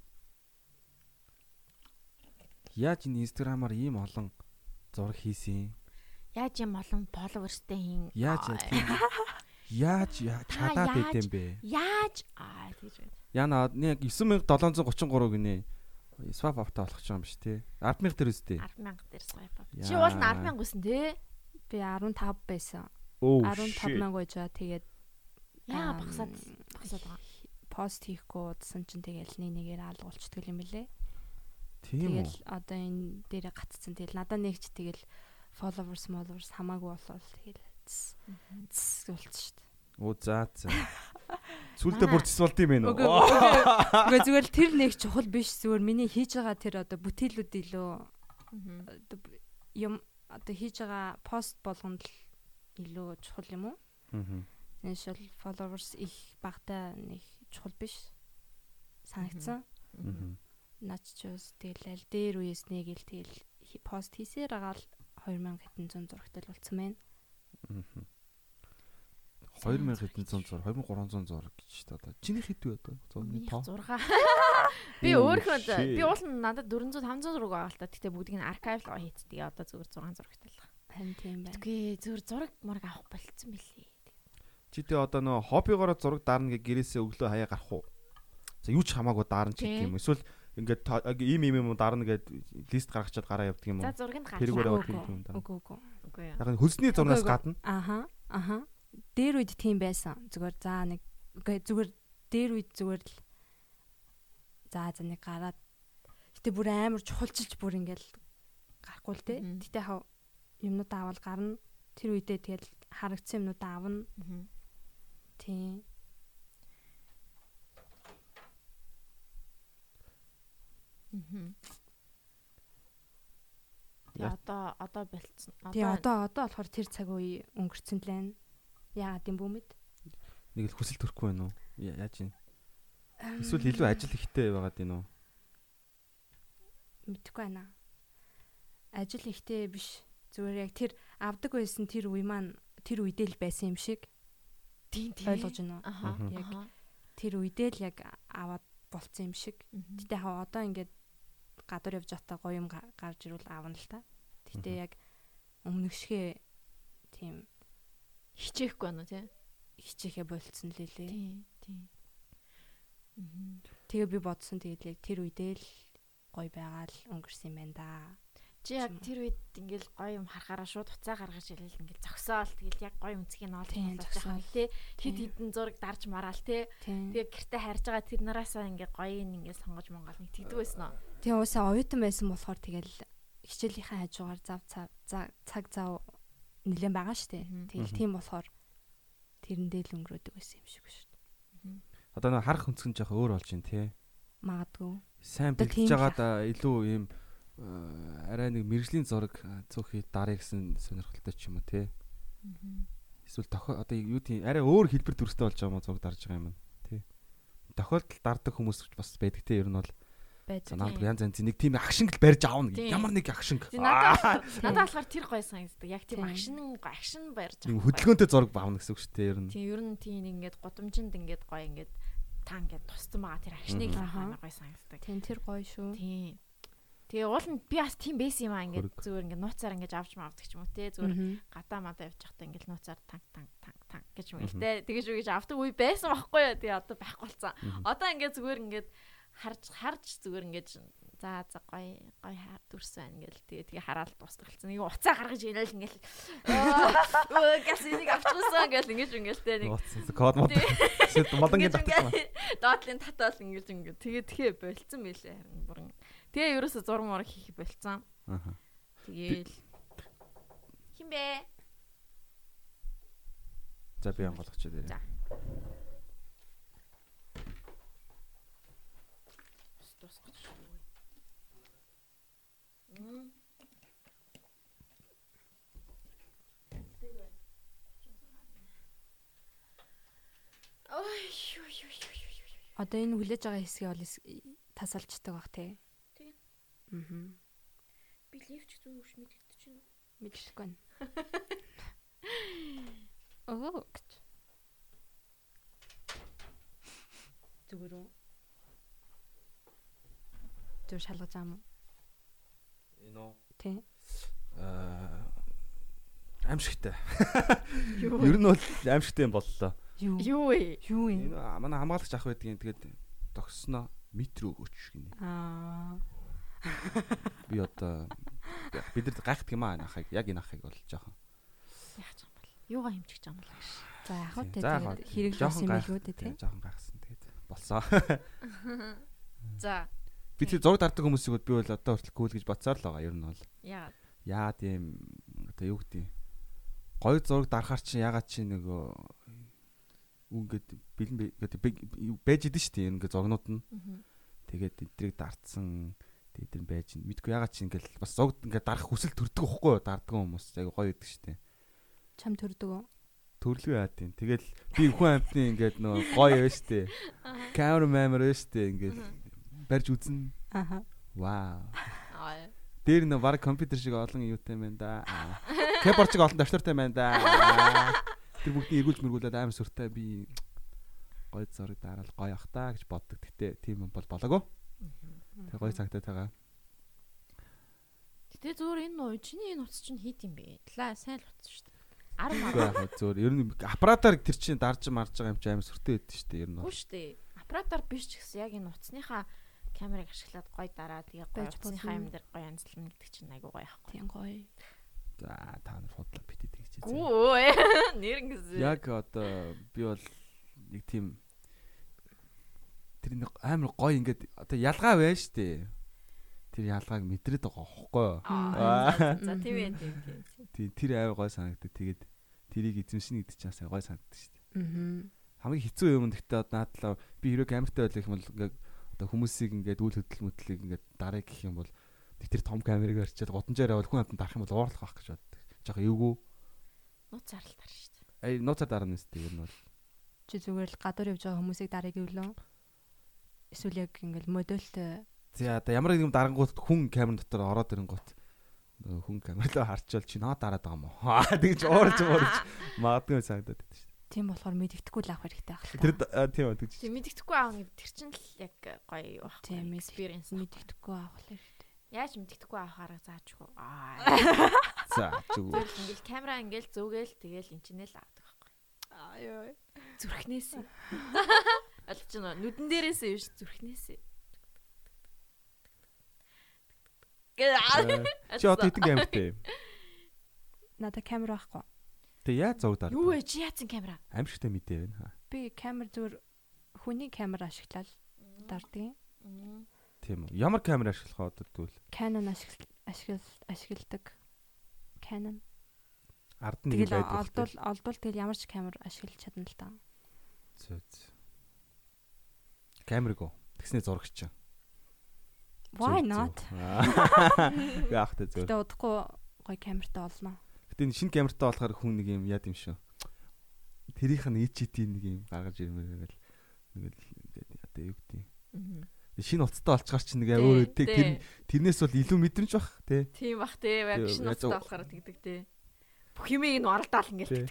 Яаж энэ инстаграмаар ийм олон зураг хийсэн? Яаж ийм олон фолловерстэй хийн? Яаж тийм Яаж чадаад идэм бэ? Яаж аа тэгж байна. Яна нэг 9733 гинэ. Swap авта болох ч юм биш тий. 100000 дээр үстэй. 10000 дээр swap. Чи уул нь 10000 үсэн тий. Би 15 байсан. 15 мянга байжаа тэгээд яа багсаад багсаад байгаа. Пост хийхгүй удсан чинь тэгэл нэг нэгээр алгуулчихдаг юм бэлээ. Тийм үү. Тэгэл одоо энэ дээрээ гатцсан. Тэгэл надаа нэгч тэгэл followers followers хамаагүй болол тэгэл цс болчих шүү дээ. Оо за за. Сүлдээ бүр цэс болд юм бэ нөө. Үгүй зүгээр л тэр нэг чухал биш зүгээр миний хийж байгаа тэр одоо бүтээлүүд илүү юм одоо хийж байгаа пост болгонд л илүү чухал юм уу? Аа. Нэшэл followers их багтаа нэг чухал биш санагдсан. Аа бас тэгэл аль дээр үеэс нэг ил тэгэл пост хийсээр байгаа л 2000 хэдэн зуун зурагтай л болцсон байна. Аа. 2000 хэдэн зуун зураг 2300 зураг гэж та одоо. Чиний хэд вэ одоо? 106. Би өөрийнхөө би уул надад 400 500 зураг байгаа л та. Гэтэ бүгдийг нь архив л хийцдэг. Одоо зүгээр 6 зурагтай л. Харин тийм байна. Үгүй зүгээр зураг мураг авах болцсон билээ. Чи тэ одоо нөө хоббигоороо зураг даарна гэ гэрээсээ өглөө хаяа гарах уу? За юу ч хамаагүй даарна ч гэх юм. Эсвэл ингээд ийм ийм юм дарна гэд лист гаргачаад гараа явдаг юм уу? За зургийг гаргах. Тэргээр яваад юм даа. Үгүй үгүй. Үгүй. Яг нь хөлсний зурнаас гадна. Аха. Аха. Дээр үед тийм байсан. Зүгээр за нэг үгүй зүгээр дээр үед зүгээр л за за нэг гараад гэтээ бүр амар чухалчилж бүр ингээл гарахгүй л те. Гэтээ хав юмнууд аавал гарна. Тэр үедээ тэгэл харагдсан юмнууд аавна. Тийм. Аа. Тэгээ одоо одоо болцсон. Тэгээ одоо одоо болохоор тэр цаг үе өнгөрцөн л байна. Яагаад юм бүү мэд? Нэг л хүсэл төрөхгүй байна уу? Яаж юм? Эсвэл илүү ажил ихтэй байгаад байна уу? Мэдхгүй байна. Ажил ихтэй биш. Зүгээр яг тэр авдаг байсан тэр үе маань тэр үедээ л байсан юм шиг. Тийм тийм. Ойлгож байна уу? Аха. Яг тэр үедээ л яг аваад болцсон юм шиг. Гэтэ хаа одоо ингээд гадуур явж байхдаа гоё юм гарч ирвэл аавна л та. Гэтэ яг өмнөгшгөө тийм хичээхгүй байна уу тий? Хичээхэ болцсон л лээ. Тийм тийм. Тэгээ би бодсон тэгээд яг тэр үедээ л гоё байгаа л өнгөрсөн юм байна да. Чи яг тэр үед ингээл гоё юм харахаараа шууд уцаа гаргаж ирэл ингээл зогсоол тэгэл яг гоё үнцгийг нь олж зогсоол тий. Хит хитэн зураг дарж мараал тий. Тэгээ гэрте харж байгаа тэр нараасаа ингээ гоё ингээ сонгож монгол нэг тэгдэг байсан уу? Тэгээ уусаа оюутан байсан болохоор тэгэл хичээлийнхаа хажуугаар зав цаг зав нэлээд байгаа штэ. Тэгэл тийм болохоор тэрэндээ л өнгөрөөдөг байсан юм шиг шүү дээ. Одоо нэг харах өнцгөн жоох өөр болж байна тий. Магадгүй. Сайн бэлтэж байгаад илүү ийм арай нэг мэрэгжлийн зураг цөөхий дарыг гэсэн сонирхолтой ч юм уу тий. Эсвэл тохиол одоо юу тийм арай өөр хэлбэр төрстэй болж байгаа юм зураг дарж байгаа юм тий. Тохиолдол дардаг хүмүүс бас байдаг тий ер нь бол байдаг. Надад бүр янз янз нэг тийм акшинг л барьж аавна гэх. Ямар нэг акшинг. Надад надад болохоор тэр гоё санагддаг. Яг тийм акшин акшин барьж байгаа. Хөдөлгөөнтэй зураг баавна гэсэн үг шүү дээ ер нь. Тийм ер нь тийм ингээд годомжинд ингээд гоё ингээд та ингээд туссан байгаа тэр акшныг амар гоё санагддаг. Тийм тэр гоё шүү. Тийм. Тэгээ уул нь би бас тийм байсан юм аа ингээд зүгээр ингээд нууцаар ингээд авч мавдаг ч юм уу те? Зүгээр гадаа мадаа явж байхдаа ингээд нууцаар танк танк танк танк гэж юм те тэгэж үгэж авдаг үе байсан байхгүй юу? Тэгээ одоо байхгүй болсон. Одоо ингээд зүгээр ингээд харж харж зүгээр ингээд за за гой гой дүрс байна гэл. Тэгээ тэгээ хараад дуусгалцсан. Нэг уцаа гаргаж ирээл ингээл. Өө газ энийг авчихсан гэл ингэж ингээл тэ нэг код мод. Модонгийн татсан. Доотлын татаал ингэж ингээд. Тэгээ тэгээ болцсон байлээ харин бүрэн. Тэгээ ерөөсө зурм ураг хийх болцсон. Аа. Тэгээл хин бэ? За би онголгоч дээ. За. Тусгаж шүү. Мм. Ой, ой, ой, ой. Одоо энэ хүлээж байгаа хэсгийг бол тасалчдаг бах тий. Аа. Би левч зүг өвш мэддэг чинь. Мэдлэхгүй байна. Оо гэж. Зүгээр үү? Зүгээр шалгаж юм уу? Энэ үү? Тий. Аа аимшигтай. Юу Ер нь бол аимшигтай юм боллоо. Юу? Юу вэ? Юу юм? Энэ манай хамгаалагч ах байдгийн тэгээд тогсноо метр өгөөч гинэ. Аа. Би одоо бид нар гайхдаг юм аа энэ ахыг яг энэ ахыг бол жоохон. Яах юм бол. Юугаа байгаа юм бол гэж. За яг хөө тэгээд Жоохон юм билүү дээ тий. тий, Жоохон гайхсан тэгээд болсон. За. Би тэр зураг дарддаг хүмүүсийг бол би бол одоо хүртэл кул гэж бодсоор л байгаа ер нь бол. Яагаад? Яа тийм одоо юу гэдэг гоё зураг дарахаар чи ягаад чи нөгөө үгээд бэлэн бэ- гэдэг байж идэв шүү дээ ингээ зургнууд нь. Тэгээд эдрийг дартсан тэгээд тэр байж ин мэдгүй ягаад чи ингээл бас зогд ингээ дарах хүсэл төрдөг байхгүй юу дарддаг хүмүүс яг гоё шүү дээ. Чам төрдөг үү? Төрлөө яа тийм. Тэгэл би хүн амтны ингээд нөгөө гоё дээ. Камера мамер байна шүү дээ ингээд барьж үзнэ. Аха. Вау. Дээр нөө баг компьютер шиг олон юутай байна да. Кеборд шиг олон давтартай байна да. Тэр бүгдийг эргүүлж мэргүүлээд амар сүртэй би гоё зураг дараал гоё ах та гэж боддог. Гэтэ тийм юм бол болоогүй. Тэг гоё цагтаа тагаа. Гэтэ зүгээр энэ нуу чиний энэ утас чинь хит юм бэ? Лаа сайн л утас шүү дээ. 10 Үгүй маа. яг зөөр ер нь аппаратаар тэр чинь дарж марж байгаа юм чи амар сүртэй байдсан шүү дээ ер нь. Үгүй шүү дээ. Аппаратаар биш ч гэсэн яг энэ утасныхаа камерыг ашиглаад гоё дараа тэгээ гоё утасныхаа юм дээр гоё анзлна гэдэг чинь айгуу гоё ахгүй. Тийм гоё. За та нар худлаа бит идэх гэж. Гүү. Нэр ингэсэн. Яг одоо би бол нэг тийм тэр нэг амар гоё ингээд одоо ялгаа байна шүү дээ. Тэр ялгааг мэдрээд байгаа хөөхгүй. За, тийм ээ тийм тийм. Тий, тэр амар гой санагдав. Тэгээд тэрийг эзэмшнэ гэдэг чинь асаа гой санагдав шүү дээ. Аа. Хамгийн хэцүү юм гэхдээ одоо наадлаа би хэрэв камертай байх юм бол ингээд одоо хүмүүсийг ингээд үйл хөдлөл мэдлийг ингээд дарыг гэх юм бол тэр том камерыг арчаад годамжаар явал хүн амтан дарах юм бол уурлах байх гэж боддог. Жохоо эвгүй. Нууц зарлалтаар шүү дээ. Ай нууцаар дарна нэстэй ер нь бол. Чи зүгээр л гадуур явж байгаа хүмүүсийг дарыг ивлөө. Эсвэл яг ингээл модельтэй За одоо ямар нэгэн дарангууд хүн камер дотор ороод ирэнгуут хүн камерлаа харчвал чи наа дараад байгаа юм уу? Аа тэгж уурж уурж магадгүй санагдаад байдаг шүү тийм болохоор мэддэхгүй л авах хэрэгтэй байх дээ. Тэр тийм үү тэгж. Тийм мэддэхгүй аав нэг тэр чинь л яг гоё байх. Тийм, experience. мэддэхгүй авах хэрэгтэй. Яаж мэддэхгүй авахаараа заажгүй. Аа. За зүг. Зүгээр ингээл камера ингээл зүгээл тэгэл энчнэл авдаг байхгүй. Аа ёо. Зүрхнээс. Олж байна. Нүдэн дээрээс юм ш зүрхнээс. Гэ. Чи одоо хэдэн камертай юм? Надаа камер байхгүй. Тэг яа зов даа. Юу вэ? Чи яатсан камера? Амжигтай мэдээ байна. Би камер зүгээр хүний камер ашиглаад дардیں۔ Мм. Тийм үү. Ямар камер ашиглах одоо тэгвэл Canon ашигл ашигл ашигладаг. Canon. ард нь нэг Тэгэл байдаг. олдвол олдвол тэгэл ямар ч камер ашиглаж чадна л да. Зөөц. Камерыг уу. Тэгснээ зурагч. Why not? Яах тэ зөө. Гэтэ удахгүй гой камертай олно. Гэтэ энэ шинэ камертай болохоор хүн нэг юм яд юм шүү. Тэрийнх нь EGT нэг юм гаргаж ирмээр тэгэл нэг л ингээд одоо юу гэдэг. Мгм. Шинэ уцтай олцгаар чи нэг Тий, өөр тий. тэр тэрнээс бол илүү мэдрэмж бах тий. Тийм бах Тий, утастай уу- болохоор тэгдэг те. Бүх юмыг нь оролдоол Тий. ингээл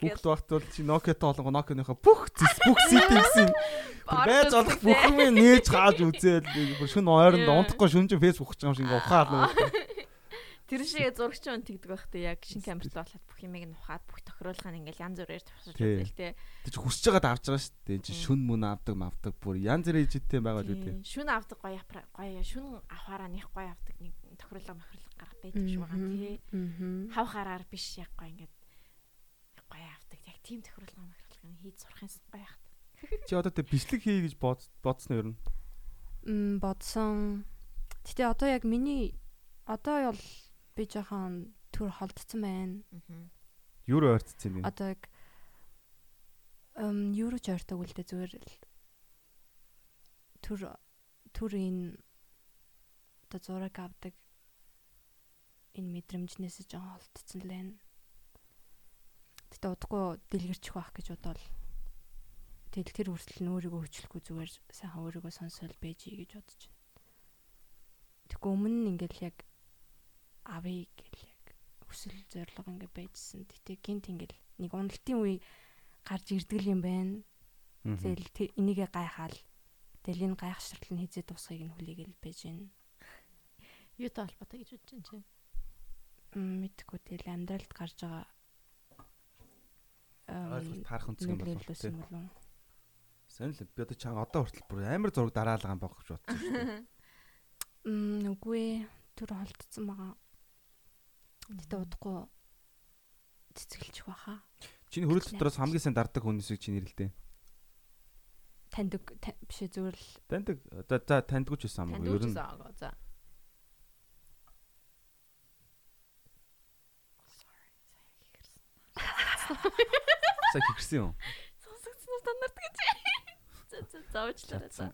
Бүгд багт бол чи Nokia-тай олонго Nokia-ныхаа бүх зис бүх settings-ийн байж болох бүх юм нээж хааж үзээл шүн ойронд унтахгүй шүн чинь Facebook хийж байгаа юм шиг ухаал. Тэр шиг зурагч мөн тэгдэг байх те. Яг шинэ камертай болоод бүх юмыг нь ухаад бүх тохируулгыг нь ингээл янз бүрээр тусаж Тий. үзэл те. Тэг чи хүсэж байгаад авч байгаа шүү дээ. Чи Мм. шүн мөн авдаг мавдаг бүр янз бүрийн ижиттэй байгаа л үү. Тийм. Шүн авдаг гоё гоё шүн авахаараа них гоё авдаг нэг тохируулга мохирлог гарах байдаг шүү байгаа тий. Аа. Хавхаараар биш яг гоё ингээд гоё авдаг. Яг тийм тохируулга мохирлог хийж сурах юм гоё яах. Чи одоо тэг бичлэг хий гэж бод- бодсон нь ер нь. Мм бодсон. Гэтэ одоо яг миний одоо бол би жоохон төр холдсон байна. Аа. Юу руу ойрцсон юм бэ? Одоо яг эм юу ч ойртог үлдээ зүгээр л төр төр энэ одоо зураг авдаг энэ мэдрэмжнээс жоохон холдсон л байна. Гэтэ удахгүй дэлгэрчих байх гэж бодвол Тэгэл тэр хүртэл нь өөрийгөө хөчлөхгүй зүгээр сайхан өөрийгөө сонсоол байж ий гэж бодож байна. Тэгэхгүй өмнө нь ингээл яг авъя гэл яг хүсэл зориг ингээд байжсэн. Гэтэ гинт ингээл нэг уналтын үе гарч ирдгэл юм байна. Тэгэл энийгээ гайхаал. Тэгэл энэ гайхшрал нь хизээ тусахыг нь хүлээгээл байж байна. Юутай холбоотой гэж бодож байна чи? Мэдхгүй тэгэл амьдралд гарч байгаа ойлголт таарах үнцэг юм болов уу? Сайн л би одоо чам одоо хүртэл бүр амар зураг дараалгаа байх гэж бодсон шүү дээ. Мм үгүй түр холдсон байгаа. Тэгтээ удахгүй цэцгэлчих баха. Чиний хөрөл дотроос хамгийн сайн дарддаг хүмүүсийг чи нэрлэлтэй. Таньдаг биш ээ зүгээр л. Таньдаг. За за таньдагч байсан юм уу? Ер нь. Сая хихэрсэн юм. Сонсогдсон стандарт гэж. За за заавчлаарай за.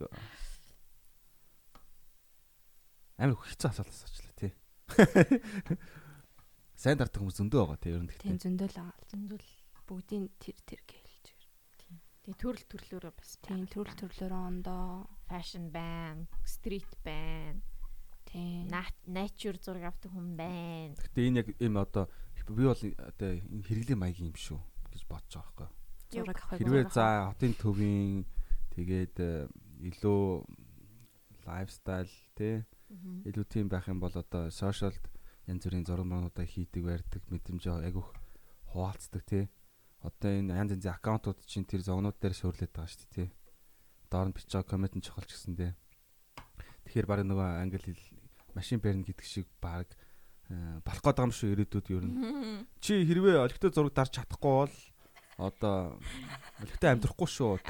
Амар хэцүү асуулт асуучлаа тий. Сайн дардах хүмүүс зөндөө байгаа тий ер нь гэхдээ. Тийм зөндөө л байгаа. Зөндөө л бүгдийн тэр тэр гэлж. Тийм. Тэгээ төрөл төрлөөрөө бас тийм төрөл төрлөөрөө ондоо fashion байна, street байна. Тийм. Nature зураг авдаг хүн байна. Гэтэ энэ яг юм одоо би бол одоо хэрэглээ маягийн юм шүү гэж бодож байгаа байхгүй. Хэрвээ за хотын төвийн тэгээд э, илүү лайфстайл тий илүү тийм байх юм бол одоо сошиалд янз бүрийн зураг мануудаа хийдэг барьдаг мэдрэмж айгүйх хуваалцдаг тий одоо энэ янз янзын аккаунтууд чинь тэр зогнууд дээр шөөрлөд байгаа шүү дээ тий доор нь бичиж комент нь чухалч гэсэн дээ тэгэхээр баг нөгөө англи хэл машин барина гэдэг шиг баг болох гээд байгаа юм шүү ирээдүйд ер нь. Чи хэрвээ олигтой зураг дарж чадахгүй бол одоо олигтой амьдрахгүй шүү.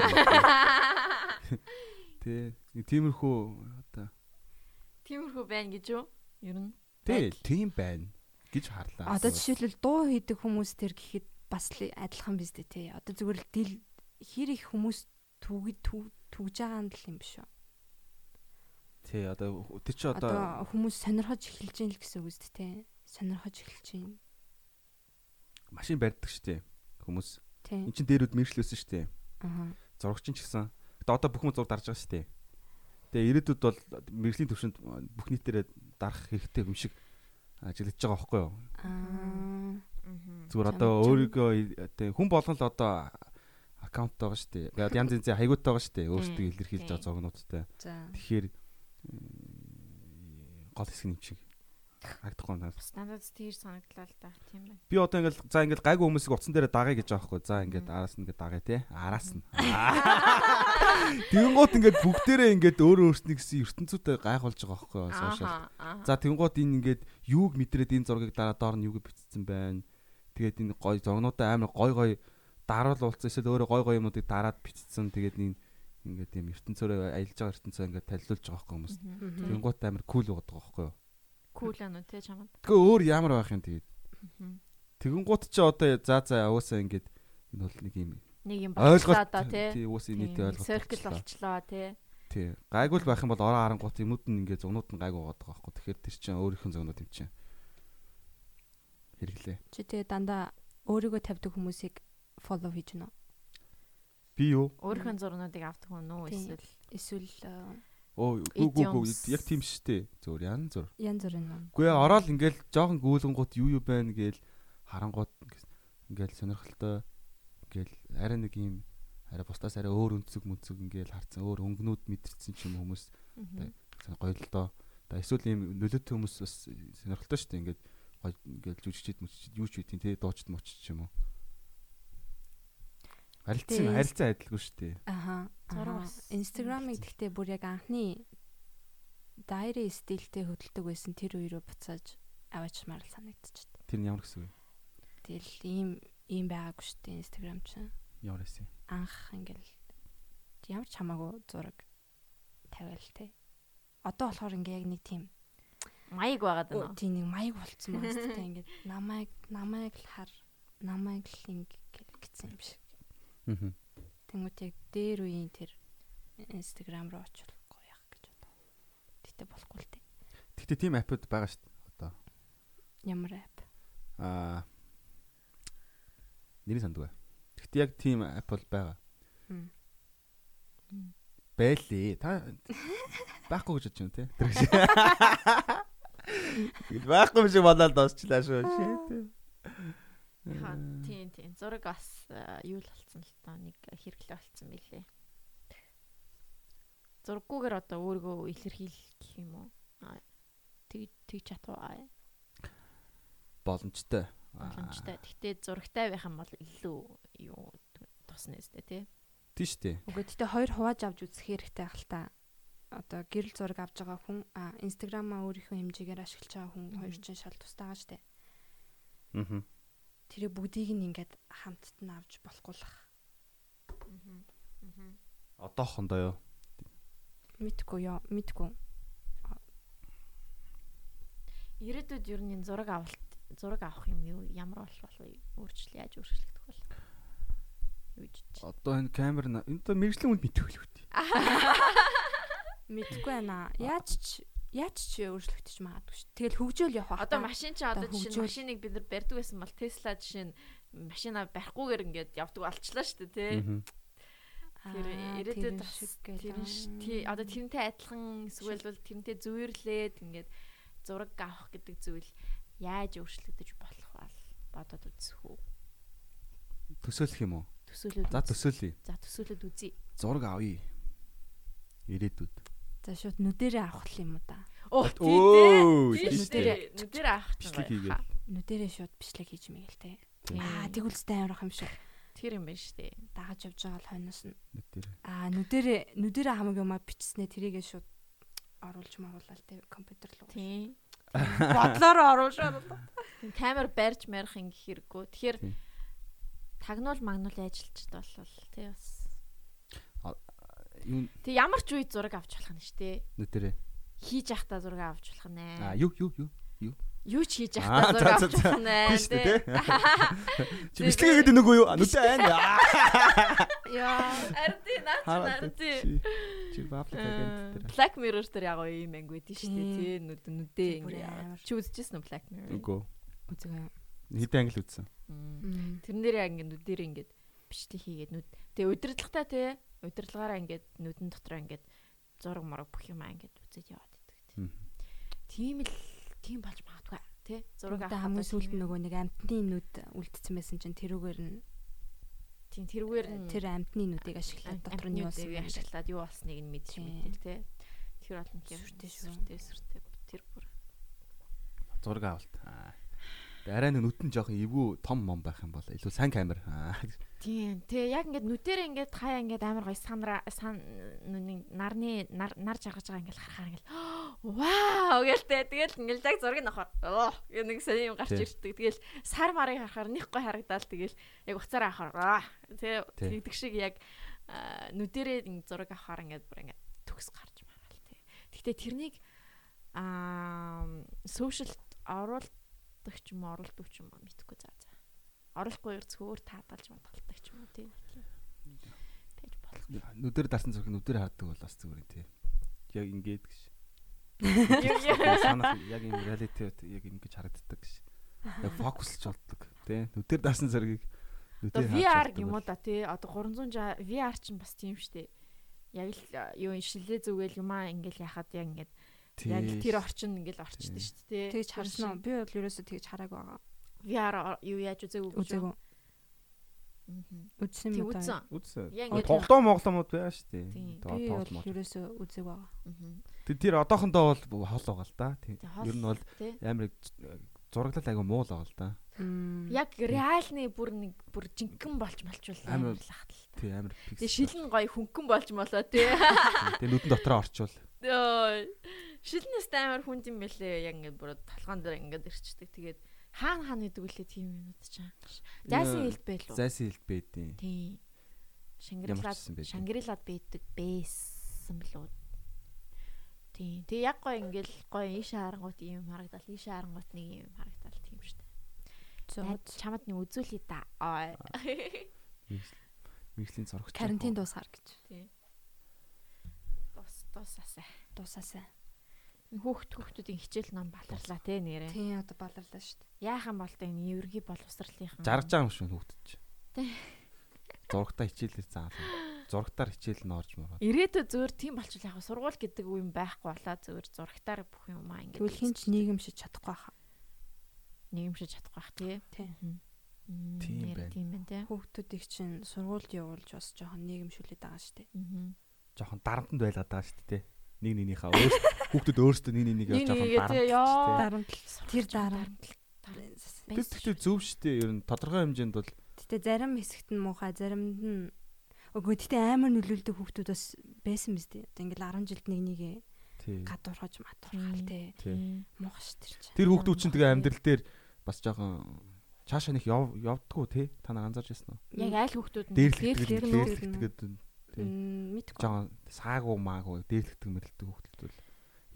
Тэ нэг тиймэрхүү одоо тиймэрхүү байна гэж юу? Ер нь. Тэ тийм байна гэж харлаа. Одоо жишээлбэл дуу хийдэг хүмүүс төр гэхэд бас адилхан биз дээ тий. Одоо зүгээр л дил хэр их хүмүүс түг түгж байгаа юм л юм биш үү? Тий одоо тэр чи одоо хүмүүс сонирхож эхэлж байна л гэсэн үг үст те. Сонирхож эхэлж байна. Машин барьдаг штэ хүмүүс. Энд чин дээрүүд мэршлөөсөн штэ. Аа. Зурагч ч гэсэн. Одоо одоо бүх юм зур дарж байгаа штэ. Тэгээ ирээдүйд бол мэрэгжлийн төвшөнд бүх нийтээрээ дарах хэрэгтэй юм шиг ажиллаж байгаа байхгүй юу? Аа. Зүгээр одоо өөрийгөө тэгээ хүн болгон л одоо аккаунт байгаа шүү дээ. Янз янзын хаягуудтай байгаа шүү дээ. Өөрсдөө илэрхийлж байгаа зогнуудтай. Тэгэхээр гол хэсэг юм шиг харагдахгүй надад. Стандарт тийш санагдлаа л да тийм байна. Би одоо ингээл за ингээл гайгүй хүмүүсийг утсан дээр дагая гэж байгаа хгүй. За ингээд араас нь ингээд дагая те. Араас нь. Тэнгуут ингээд бүгдээрээ ингээд өөрөө өөрснөө гэсэн ертөнцүүтэй гайхуулж байгаа хгүй сошиал. За тэнгуут энэ ингээд юуг мэдрээд энэ зургийг дараа доор нь юуг бичсэн байна. Тэгээд энэ гой зогнуудаа амар гой гой даруул уулцсан эсвэл өөрөө гой гой юмнуудыг дараад бичсэн. Тэгээд энэ ингээд тийм ертөнцөөрөө аялж байгаа ертөнцөө ингээд танилцуулж байгаа байхгүй хүмүүс. Тэнгуут амар кул байгаа байхгүй юу? Кул аа тий чамд. Тэгээ өөр ямар байх юм тэгээд. Тэгэнгуут чи одоо за за уусаа ингээд энэ бол нэг юм нэг юм болчихлоо да тий. Тий уусаа нийтээ ойлголт. Circle болчлоо тий. Тий. Гайгүй л байх юм бол ороо харангуут юмуд нь ингээд зугнууд нь гайгүй байгаа байхгүй. Тэгэхээр тэр чинь өөрийнх нь зугнууд юм чинь. Хэрэглээ. Чи тэгээ дандаа өөрийгөө тавьдаг хүмүүсийг фоллоу хийж гэнэ. Би юу? Өөрийнхөө зурнуудыг авдаг хүн үү эсвэл эсвэл Оо гүү гүү яг тийм штэ. Зөвөр ян зур. Ян зур юм. Үгүй ороод ингээл жоохон гүйлгэнгууд юу юу байна гээл харангууд ингээл сонирхолтой ингээл арай нэг юм арай бусдаас арай өөр өнцөг мүнцөг ингээл харцсан өөр өнгнүүд мэдэрсэн ч юм хүмүүс гоё л доо. Та эсвэл ийм нөлөөтэй хүмүүс бас сонирхолтой штэ ингээд гоё ингээл жүжигчд мүччд юу ч үтийн те дуучд мочч ч юм уу. Харилцан харилцан адилгүй шүү дээ. Аха. Инстаграмыг гэхдээ бүр яг анхны дайри стилтэй хөдөлдөг байсан тэр үерөө буцааж аваачмаар л санагдчихад. Тэр нь ямар гэсэн үг вэ? Тэгэл ийм ийм байгаагүй шүү дээ Инстаграм чинь. Ямар байсан? Анх ингээл ямар ч хамаагүй зураг тавиал те. Одоо болохоор ингээ яг нэг тийм маяг байгаад байна. Тийм нэг маяг болцсон байна шүү дээ. Ингээд намайг намайг л хар намайг л ингээ гэсэн юм шиг. Аа. Тэнгүүт яг дээр үеийн тэр Instagram руу очихгүй яах гэж бодоо. Гэтэ болохгүй л дээ. Гэтэ тийм аппуд байгаа шүү дээ. Одоо. Ямар апп? Аа. Нэрийг сандгүй. Гэтэ яг тийм апп бол байгаа. Байлээ. Та байхгүй гэж бодож байна те. Тэгэл байхгүй юм шиг бодоод дуусчлаа шүү. Яа тийм тийм зураг бас юу л болсон л тоо нэг хэрэглээ болсон билээ. Зурггүйгээр одоо өөрийгөө илэрхийлэх юм уу? Тэг тэг чадваа боломжтой. Боломжтой. Гэхдээ зурагтай байх юм бол илүү юу тусна өстэй тий. Тийм шүү дээ. Үгүй гэхдээ хоёр хувааж авч үзэх хэрэгтэй та. Одоо гэрэл зураг авж байгаа хүн а инстаграмаа өөрийнхөө хэмжээгээр ашиглаж байгаа хүн хоёр чинь шал тустай байгаа дээ. Аа. Тэр бүгдийг нь ингээд хамтд нь авч болохгүй л ах. Аа. Одоохондоо юу? Мэдгүй ёо, мэдгүй. Ирээдүйд ер нь зураг авалт зураг авах юм юу ямар болох болов өөрчлөл яаж өөрчлөгдөх бол юу гэж одоо энэ камер энэ мэрэгжлийн үнд мэдэх л үү мэдгүй байна яаж ч яаж ч өөрчлөгдөж магадгүй шүү. Тэгэл хөгжөөл явах одоо машин чи одоо жишээ нь машиныг бид нар барьдаг байсан бол Tesla жишээ нь машина барихгүйгээр ингээд явдаг болчлаа шүү дээ тий. Тэр ирээдүйд бас тэр нь одоо тэрнтэй адилхан эсвэл бол тэрнтэй зүйрлээд ингээд зураг авах гэдэг зүйл яаж өөрчлөгдөж болох бол бодоод үзэх үү? Төсөөлөх юм уу? Төсөөлөд. За төсөөлье. За төсөөлөд үзье. Зураг авъя. Ирээдүйд. За шууд нүдэрээ авах юм уу да? Оо тийм нүдэрээ нүдэрээ авах бичлэг хийгээл. Нүдэрээ шууд бичлэг хийж мэгээл те. Аа тэгүүлстэй амарх юм шиг. Тэр юм байна шүү дээ. Дагаж явж байгаа л хойноос нь. Нүдэрээ. Аа нүдэрээ нүдэрээ хамаг юмаа бичснээ тэрийгээ шууд оруулж маруулаа л те компьютер руу. Тийм. Бодлоор оруулшаа. Камер барьж марих ингэ хэрэггүй. Тэгэхээр тагнуул магнуул ажиллаж болвол тий бас. Тэг ямар ч үе зураг авч болох нь шүү дээ. Нүдэрээ. Хийж явахдаа зураг авч болох нэ. Аа юу юу юу юу юу ч хийж явахдаа зураг авч болох нэ. Чи бичлэг гэдэг нэг үү? Нүдэ айн. Яа, арди наач арди. Чи Buffalo агент дээр. Black Mirror дээр яг ийм анги байдэн шүү дээ тий. Нүд нүдээ ингэ яагаад. Чи үзчихсэн үү Black Mirror? Үгүй. Үзэгээ. Хэдэн англи үзсэн? Яг ингэ нүдээр ингэ бичлэг хийгээд нүд. Тэгээ удирдлагатай тий. Удирдлагаараа ингэ нүдэн дотор ингэ зураг мураг бүх юм ингэ үзээд яваад идэг тий. Тийм л тийм болж магадгүй тий. Зураг авах хамгийн сүүлд нөгөө нэг амтны нүд үлдсэн байсан чинь тэрүүгээр нь Тийм тэрүүгээр нь тэр амтны нүдийг ашиглаад дотор нь юу болсон ашиглаад юу болсныг нь мэдчих мэтэл тий. Тэр бол нэг сүртэй сүртэй сүртэй тэр бүр зураг авалт. Арай нэг нүтэн жоохон эвгүй том мом байх юм бол илүү сайн камер. Тийм. Тэгээ яг ингээд нүдэрээ ингээд хаяа ингээд амар гоё санара сан нарны нар жаргаж байгаа ингээд харахаар ингээд вау гэлтэй. Тэгэл ингээд яг зургийг нөхөр. Оо нэг сайн юм гарч ирдэг. Тэгэл сар марыг харахаар них гоё харагдаал тэгэл яг уцаараа харахаар тий тэгдэг шиг яг нүдэрээ зураг авахаар ингээд бүр ингээд төгс гарч магаал тий. Гэхдээ тэрнийг аа сошиал оруулалт оролдог ч юм уу оролдог ч юм уу мэдхгүй заа заа. Оруулахгүй зөвхөн таадалж бодголдаг ч юм уу тийм. Пэж болох. Нүдээр дарсан зүрх нүдээр хаадаг бол бас зүгээр тийм. Яг ингээд гэж. Яг юм реалити яг ингэж харагддаг гэж. Яг фокуслж болдог тийм. Нүдээр дарсан зэргийг нүдээр VR юм уу да тий. Одоо 360 VR ч бас тийм штэ. Яг л юу шилээ зүгээл юмаа ингээл яхад яг ингээд Яг тэр орчин ингээл орчдөг шүү дээ. Тэгж харсан уу? Би бол ерөөсөө тэгж хараагүй байгаа. VR юу яаж үзээгүй гэж. Үзээгүй. Үзсэн юм уу? Үзсэн. Тоглоом моглоомод байна шүү дээ. Би бол ерөөсөө үзээг байгаа. Тэг тэр одоохондоо бол хол байгаа л да. Ер нь бол амар зураглал айгу муу л байгаа л да. Яг реальны бүр нэг бүр жинхэнэ болж малчвал амар л. Тий амар пикс. Тэг шилэн гоё хөнгөн болж молоо тий. Тэг нүдэн дотроо орчвол. Йоо шилнээс амар хүнд юм бэлээ яг ингээд бүр толгоон дээр ингээд ирчдэг. Тэгээд хаана хаана гэдэг үлээ тийм юмуд ч аа. Зайсан хэлд байлуу. Зайсан хэлд байдیں۔ Тийм. Шангрилад Шангрилад байдаг байсан билүү. Тийм. Тэг яг гоо ингээл гоо ийшээ харангуут юм харагдал, ийшээ харангуут нэг юм харагдал тийм штэ. Зод чамд нэг үзүүлээ да. Мэргэжлийн зурагч. Карантин дуусгаар гэж. Тийм. Дус дуусаасаа. Дуусаасаа хүүхд хүүхдүүдийн хичээл ном баларлаа те нэрээ. Тийм одоо баларлаа шүү дээ. Яахан бол тэ энэ ерөнхий боловсролынхан жаргаж байгаа юм шүү хүүхдүүд чи. Тийм. Зургатаа хичээлээ заалаа. зурагтаар хичээл нь орж мөрөө. Ирээдүйд зөөр тийм болчихвол яг сургууль гэдэг үе юм байхгүй болоо зөөр зурагтаар бүх юм аа ингэ. Тэгвэл хинч нийгэмшиж чадахгүй хаа. Нийгэмшиж чадахгүй бах тий. Тийм. Тийм байна. Тийм байна тий. Хүүхдүүдийг чинь сургуульд явуулж бас жоохон нийгэмшүүлээд байгаа шүү дээ. Аа. Жоохон дарамтанд байлгаад байгаа шүү дээ. Нэг нэгнийхээ өөр хүүхдүүд өөрсдөө нэг нэгнийг Нэг жоохон нэгээ тий, яа. дарамт. Тэр дарамт. Тэр тэгтээ зөв шүү дээ. Ер нь тодорхой хэмжээнд бол Гэтэ зарим хэсэгт нь муухай, заримд нь Үгүй гэтээ амар нөлөөлдөг хүүхдүүд бас байсан биз дээ. Одоо ингээл 10 жилд нэг нэгэ тий. гадуурхаж матуурхал те. Муухай ш тэр чинь. Тэр хүүхдүүд чинь тэгээ амьдрал дээр бас жоохон цаашаа нэг яв явдггүй тий. Та нар анзаарч байсан уу? Яг айл хүүхдүүд нь Дээрлэгдэг дээрлэгдэг дээрлэгдэг тий. Мэдгүй. Жоохон саагуу маагүй дээрлэгдэг мэрэлдэг бол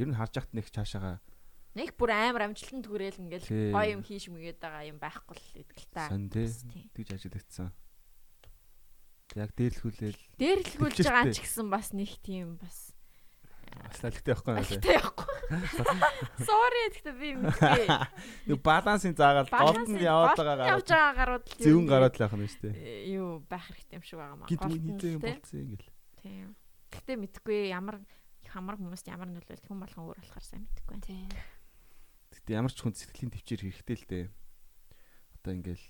ер нь харж яхад нэг цаашаага нэг бүр амар амжилтанд хүрээл ингээл гоё юм хийж мэгээд байгаа юм байхгүй л та. сон тий. Тэгж ажиглагдсан. Яг дээрлэхүүлээл Дээрлэхүүлж Төвчээртэй. байгаа ч гэсэн бас нэг тийм бас бас талхтай байхгүй юу? Алтай яахгүй. Sorry гэхдээ би мэдгүй. Нэг балансын заагаад голд нь яваад байгаа явж гараад байгаа гарууд л зөвөн гараад л байх нь шүү дээ. Э, юу байх хэрэгтэй юм шиг байгаа маа. Зэн л те. болцсон ингээл. Тийм. Гэхдээ мэдгүй ямар хамар хүмүүст ямар нөлөөлт хүн болгон өөр болохоор сайн мэдгүй байна. Тийм. Гэтэ ямар ч хүн сэтгэлийн төвчээр хэрэгтэй л дээ. Одоо ингээл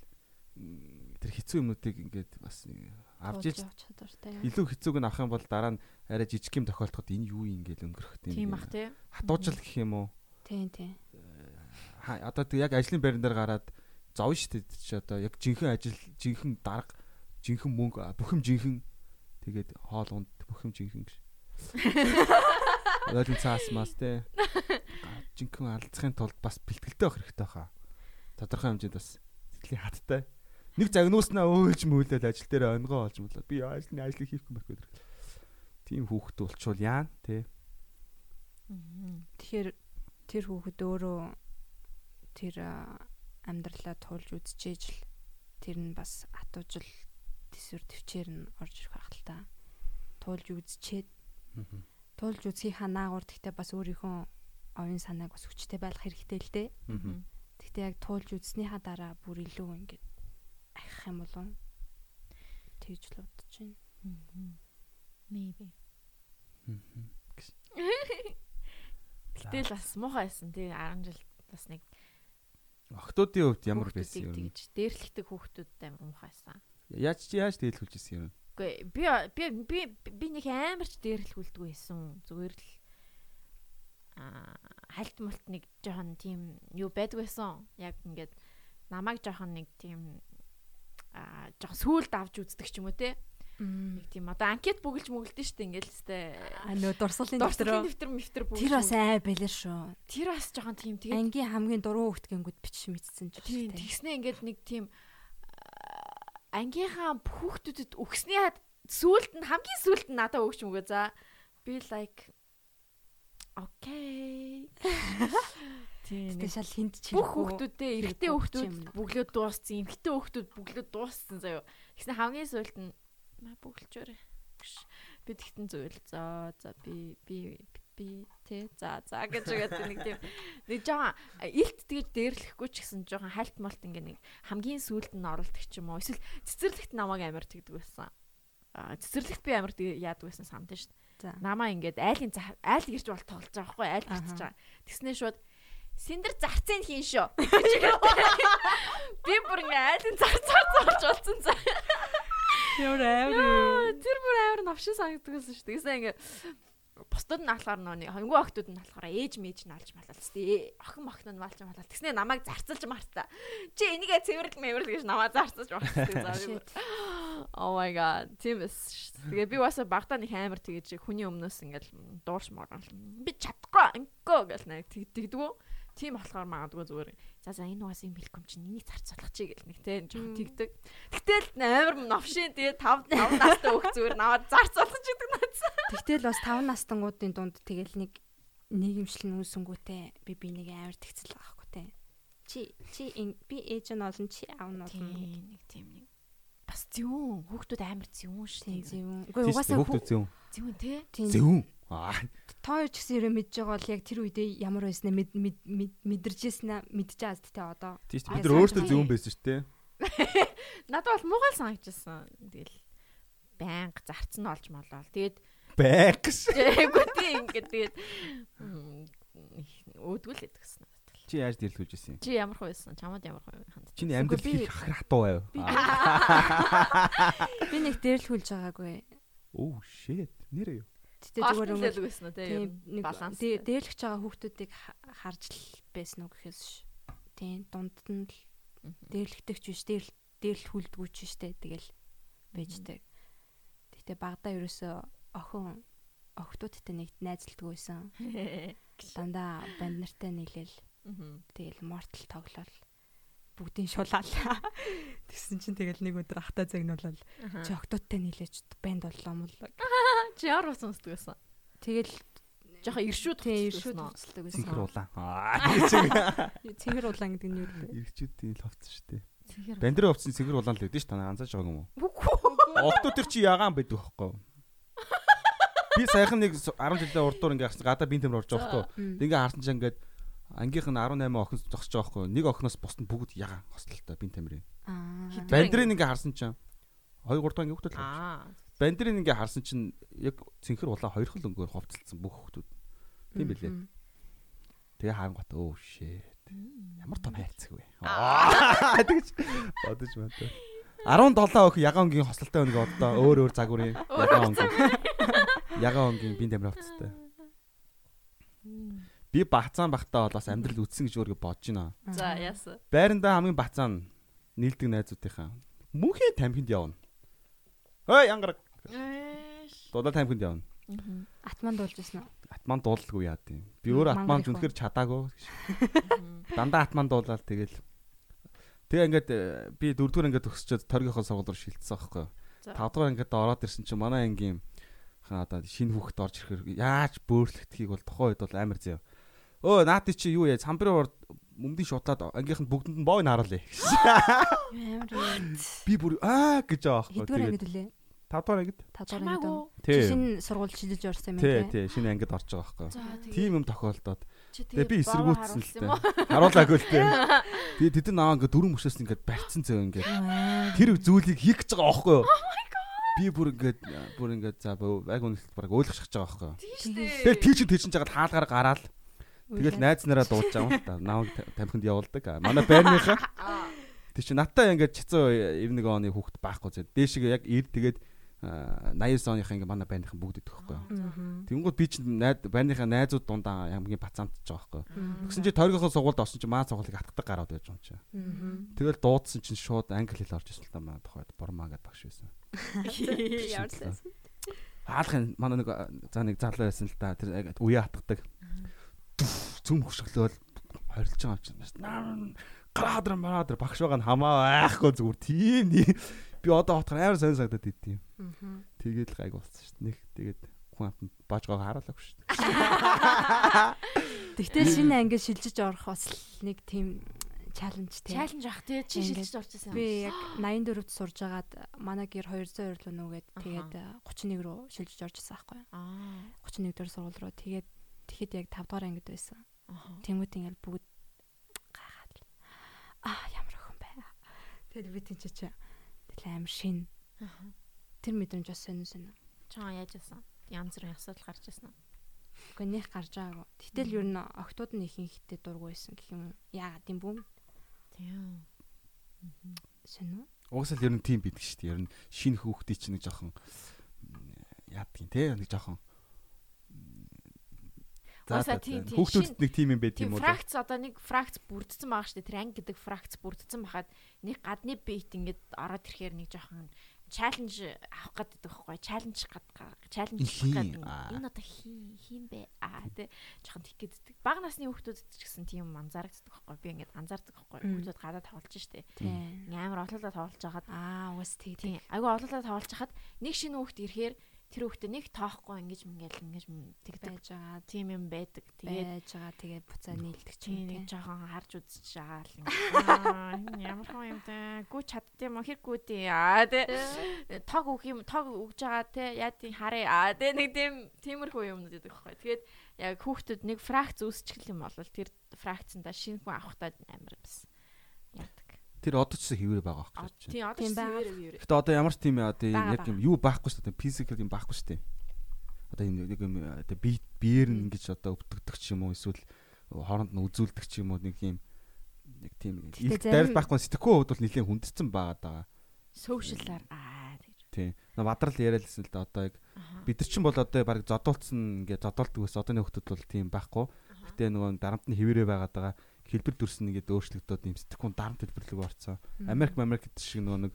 тэр хэцүү юмнуудыг ингээд бас авч чадвартай. илүү хэцүүг нь авах юм бол дараа нь арай жижиг юм тохиолдоход энэ юу юм ингээл өнгөрөх Тийм бах тий. Хатуужил гэх юм уу? Тийм тийм. Ха- Одоо тэг яг ажлын байран дээр гараад шүү дээ чи одоо яг жинхэнэ ажил, жинхэнэ дарга, жинхэнэ мөнгө, бүх юм жинхэнэ тэгээд хоол унд бүх юм жинхэнэ гэж. Ойлгон цаас мас те. Жинхэнэ алдахын тулд бас бэлтгэлтэй байх хэрэгтэй хаа. Тодорхой хэмжээнд бас сэтгэлийн хаттай. Нэг загнууснаа өөлж мөөлөл ажил дээр онгоо олж мөлөө. Би ажлын ажлыг хийхгүй мэрхүү. Тийм хүүхэд болчвол яа те. Тэгэхээр тэр хүүхэд өөрөө тэр амьдралаа туулж үзчихээж л тэр нь бас атуужил төсвөр төвчээр нь орж ирэх байх л та. Туулж үзчихэд туулж үзхийнхаа наагур гэхдээ бас өөрийнхөө оюун санааг бас хүчтэй байлгах хэрэгтэй л дээ. Гэхдээ яг туулж үзснийхаа дараа бүр илүү ингээд ахих юм болов тэгж л бодож байна. Maybe. Гэтэл бас муухай байсан тий 10 жил бас нэг Охтуудын хувьд ямар байсан юм? тэгж дээрлэгдэг хүүхдүүд амар муухай байсан. Яаж чи яаж тэлхүүлжсэн юм? Үгүй би би би би нэг амарч дээрлэхүүлдэг байсан. Зүгээр л аа хальт мулт нэг жоохон тийм юу байдаг байсан. Яг ингээд намайг жоохон нэг тийм аа жоохон сүулд авч үздэг ч юм уу те. Нэг тийм одоо анкет бүгэлж мүгэлдэн штэ ингээл сте. Нөө дурсгалын дэвтэр. дэвтэр мифтер бүгэлж. Тэр бас ай бэлэр шүү. тэр бас жоохон тийм тэгээд Ангийн хамгийн дуруу хөлтгөнгүүд бичиж мэдсэн ч тийм тэгснэ ингээд нэг тийм аа, ангийнхаа хүүхдүүдэд хад сүулт нь хамгийн сүулт нь надад өгч мөгөө за би like окей тийм Тэ нэг шал хинт ч бүх хүүхдүүдээ эрэгтэй хүүхдүүд бүглөө дууссан эмэгтэй хүүхдүүд бүглөө дууссан заяо. Тэгснэ хамгийн сүулт нь маа бүглчөөрэй би тэгтэн зүйл за за би би би тэ за за гэж үгээд нэг тийм нэг жоохон илт тэгж дээрлэхгүй ч гэсэн жоохон хальт малт ингээ нэг хамгийн сүулт нь оролдог ч юм уу. Эсвэл цэцэрлэгт намайг амар тэгдэг байсан. Цэцэрлэгт би амар яадаг байсан За. дээ намаа ингээд айлын айл гэрч бол тоглож байгаа байхгүй айл гэрч байгаа тэснэ шууд Синдер зарцын хийн шүү. Би бүр ингээ айлын зарц зарц болж болсон за. Ямар Яа, Тэр бүр амар навшин санагддаг байсан шүү. Тэгсэн ингээ бусдад нь болохоор нөө хөнгөө охтууд нь болохоор ээж мэж нь алж малал тест. Охин охин нь малж малал. Тэгснэ намайг зарцалж марта. Чи энийгээ цэвэрлэл мэвэрлэл гэж намайг зарцалж марта. За би бүр Oh my god. Тийм эс. Тэгээ би бас багтаа нэг амар тэгэж хүний өмнөөс ингээл дуурш морол. Би чадахгүй инкоо гэл нэг тэгдэгдгүү. Тийм болохоор магадгүй зүгээр. За за энэ угаас юм бэлхэм чинь энийг зарцуулах чи гэл нэг те жоохон тэгдэг. Гэтэл амар новшин тэгээ 5 5 настай хөх зүгээр наваад зарцуулах гэдэг надсан. Тэгтэл бас 5 настангуудын дунд тэгэл нэг нийгэмшлэн үүсэнгүүтээ би би нэг амар тэгцэл байгаа хгүй те. Чи чи би ээж нь олон чи аав нь олон Тийм нэг тийм нэг бас зүүн хүүхдүүд амар зүүн шүү тийм дээ. Тийш угаасаа хүүхдүүд зүүн. Зүүн те. тийм Зүүн. Аа. тоо ч гэсэн ерөө мэдж байгаа бол яг тэр үедээ ямар байснаа мэд мэд- мэд- мэдэрчээснэ мэдж байгаа зү те одоо. Тийш Аа, бид сайн. зүүн байсан шүү дээ. Надад бол муугай санагдчихсан. Тэгэл байнга зарцсан олж молоо. Тэгээд байг гэж. Тэгэхгүй тийм ингээд тэгээд өөдгөл гэдэг гэсэн. Чи яаж дэлгүүлж ирсэн юм? Чи ямар хөө байсан? Чамд ямар хөө ханд? Чиний амьдрал их хатуу байв. Би нэг дээрлхүүлж байгаагүй. Oh shit. Нэрээ юу? Гэтэ зүгээр өнгөл байсан уу тийм нэг баланс. Дээрлэж байгаа хүүхдүүдийг харж л байсан уу гэхээс ш. Тийм дунд нь л дээрлэгдэгч биш дээрлэл дээрлхүүлдэггүй ч штэ тэгэл байждаг. Гэтэ багада ерөөсөө охин охтуудтай нэг найзлдаг байсан. Дандаа банд нартай нийлээл Тэгэл мортал тоглол бүгдийн шулаал. Тэгсэн чинь тэгэл нэг өдөр ахта загнуулал чи октодтай нийлээч банд боллоо моллоо. Чи ямар ус өмсдөг байсан? Тэгэл жоохон иршүүд тий иршүүд өмсдөг байсан. Цэнхэр улаан. Цэнхэр улаан гэдэг нь юу вэ? Ирчүүдийн л хувцс шүү дээ. Бандрын хувцсын цэнхэр улаан л гэдэг шүү та анзааж байгаа юм уу? Октод төр чи ягаан байдаг байхгүй юу? Би саяхан нэг 10 жилийн урдуур ингээ харсан гадаа бие тэмэр орж байгаа байхгүй юу? Ингээ харсан чинь ингээд ангийнх нь 18 охин зогсож байгаа хгүй. Нэг охиноос бус нь бүгд ягаан хослолтой бин тамирын. Аа. Бандрын ингээ харсан чинь 2 3 дахь ингээ хөлтөл. Аа. Бандрын ингээ харсан чинь яг цэнхэр улаан хоёр хөл өнгөөр ховцолцсон бүх хөлтүүд. Тийм билээ. Тэгээ хаангат өө shit. Ямар том хайрцаг вэ? Аа. Тэгэж бодож байна. 17 охин ягаан өнгийн хослолтой өнгө одоо өөр өөр загварын ягаан өнгийн ягаан өнгийн бин тамир ховцолтой. Би бацаан бахтаа бол бас амьдрал үтсэн гэж өөрөө бодож байна. За яасан. Байрандаа хамгийн бацаан нийлдэг найзуудынхаа мөнхийн тамхинд явна. Хөөе янгараг. Дулаан тамхинд явна. Атман дуулж ирсэн үү? Атман дуулалгүй яа тийм. Би өөр атман зүнхээр чадаагүй. Дандаа атман дуулаад тэгэл Тэгээ ингээд э, би дөрөвдүгээр ингээд төгсчөөд торгийнхоо сургууль руу шилжсэн байхгүй. Тавдугаар ингээд ороод ирсэн чинь манай ангийн хаа одоо шинэ хүүхэд орж ирэхээр яаж бөөрөлдөхийг бол тухайн үед бол амар зөө өө наати чи юу яа самбарын урд мөмдийн шутлаад ангийнх нь бүгдэнд нь боо ин харуулъя. Би бүр аа гэж байхгүй. Тэгээд. 5 дахь ангид. 5 дахь ангид. Шинэ сургууль шилжиж орсон юм тий. Тий, тий, шинэ ангид орж байгаа байхгүй. Тийм юм тохиолдоод. Тэгээ би эсэргүүцсэн л тээ. Харуулаагүй л тээ. Тэгээ тэд нар ингээ дөрөв мөшөөс ингээ барьцсан зөө ингээ. Тэр зүйлийг хийх гэж байгаа байхгүй юу? би бүр ингээд бүр ингээд за яг үнэлт баг ойлгох шахаж байгаа байхгүй. Тэгэл тийч тийч жагаад хаалгаар гараал Тэгэл найз нараа дуудаж байгаа юм л та. Намайг тамхинд явуулдаг. Манай байрныхаа. Тэг чи натаа ингээд чицэн 91 оны хүүхэд байхгүй зэ. Дээшгээ яг ир тэгээд 89 оныхаа ингээ манай байрныхан бүгд идэх байхгүй. Тэнгүүд би чи найд байрныхаа найзууд дундаа хамгийн бацаамтж байгаа байхгүй. Тэгсэн чи тойргийнхоо сугуульд орсон чи маа цугуулыг атгадаг гараад байж байгаа юм чи. Тэгэл дуудсан чинь шууд англи хэл орж ирсэн л та маа тохойд бормаа гэдэг багш байсан. Яарсан. Хаалхын манай нэг за нэг залуу байсан л та тэр үе атгадаг цөм хөшөглөөл хорилж байгаа юм чинь. Градр марадр багш байгаа нь хамаа айхгүй зүгээр тийм би одоо хотхоор амар сонь сагдаад идэв. Тэгээд л гайг болсон шүү дээ. Нэг тэгээд хүн амтнд бажгааг харуулаагүй шүү дээ. Тэгтэл шинэ ангид шилжиж орох бас нэг тийм чаленж тийм. Чаленж ах тий чи шилжиж орж ирсэн юм. Би яг 84-д сурж агаад манай гэр 200 орлоо нүгээд тэгээд 31 руу шилжиж орж ирсэн байхгүй. Аа. 31 дээр сургууль руу тэгээд Тэгэхэд яг 5 дугаар ангид байсан. Тэнгүүт ингээл бүгд гайхаад л аа ямар охин бай. Тэгэл би тийч чи амар шин. Тэр мэдрэмж бас сонин сонин. Чаа яаж байсан? Янз бүрийн асуудал гарч ирсэн үү? Гэхдээ нэх гарч байгаагүй. Тэгтэл ер нь октод нь ихэнх хитэ дургу байсан гэх юм. Яагаад юм бүү? Тийм. Сонин уу? Угсаал ер нь тийм бидэг шүү дээ. Ер нь шинэ хүүхдий чинь нэг жоохон яадгийн те нэг жоохон За. Хүүхдүүдэд нэг тим юм байт юм уу? Фракц одоо нэг фракц бүрдсэн байгаа шүү дээ. Тэр анги гэдэг фракц бүрдсэн байхад нэг гадны бейт ингээд ороод ирэхээр нэг жоохон чаленж авах гэдэг байхгүй чаленж чаленж гэдэг энэ одоо хийм бэ? Аа тэ жоохон тих гэдэг баг насны хүүхдүүд ч гэсэн тийм анзаардаг байхгүй би ингээд анзаардаг байхгүй хүүхдүүд гадаа тоглож штэ амар олоолаа тоглож хагаад аа уус тийм. Айгу олоолаа тоглож хахад нэг шинэ хүүхд ирэхээр тэр хүүхдээ нэг тоохгүй ингэж ингээл ингэж тэгдэг байж байгаа. Тийм юм байдаг. Тэгээд байж байгаа. Тэгээд буцаа нийлдэг ч юм тийм жоохон харж үзэж байгаа л юм. Ямар хон юм те. Гү чаддсан юм хэрэггүй дээ. Аа тэ. Тог өгөх юм тог өгж байгаа те. Яа тийм харъя. Аа тэ нэг тийм тиймэрхүү юмнууд гэдэг байхгүй. Тэгээд яг хүүхдүүд нэг фракц үүсчихэл юм бол тэр фракцанда шинэ хүн авахтаа амар юмс. Тэр одоо ч хэвээр байгаа байхгүй чинь. Тийм одоо ч хэвээр хэвээр. Гэтэ одоо ямар ч тийм одоо яг юм юу байхгүй шүү дээ. Физикал юм байхгүй шүү дээ. Одоо юм нэг юм одоо би биеэр нь ингэж одоо өвдөгдөг ч юм уу эсвэл хооронд нь үзүүлдэг ч юм уу нэг юм нэг тийм их дайрал байхгүй сэтгэхүй хувьд бол нэлээд хүндсэн байгаа даа. Сошиалар аа тийм. Мадрал яриалсэн л да одоо яг бид нар ч бол одоо баг зодуулсан ингээд зодуулдаг ус одооны хүмүүс бол тийм байхгүй. Гэтэ нөгөө дарамт нь хэвээрээ байгаа даа хэлбэр дүрсэн нэгээд өөрчлөгдөд юм сэтгэхүйн дарамт хэлбэрлэг орцсон. Америк Америк гэдэг шиг нөгөө нэг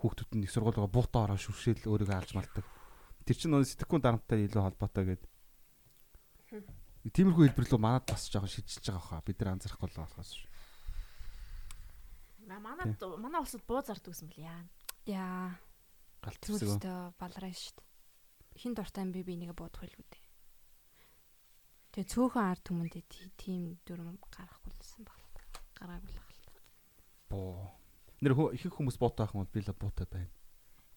хүүхдүүд нь их сургуулигаа буутаа ороо шүршээл өөрийгөө алж малдаг. Тэр чинь нөгөө сэтгэхүйн дарамттай илүү холбоотой гэдэг. Тиймэрхүү хэлбэрлүү манад бас жоохон шиджилж байгаа хаа бид нар анзаарахгүй л болохоос. Манад манай улсад буу зардаг гэсэн бэл яа. Яа. Галт хэсэг. Балараа шүү дээ. Хин дуртай би би нэгэ буудах байлгүй дээ. Тэгээ цөөхөн ард түмэндээ тийм дүрм гарахгүй баг. Гараагүй л хальт. Боо. Нэр их хүмүүс буутай юм бол би л буутай байна.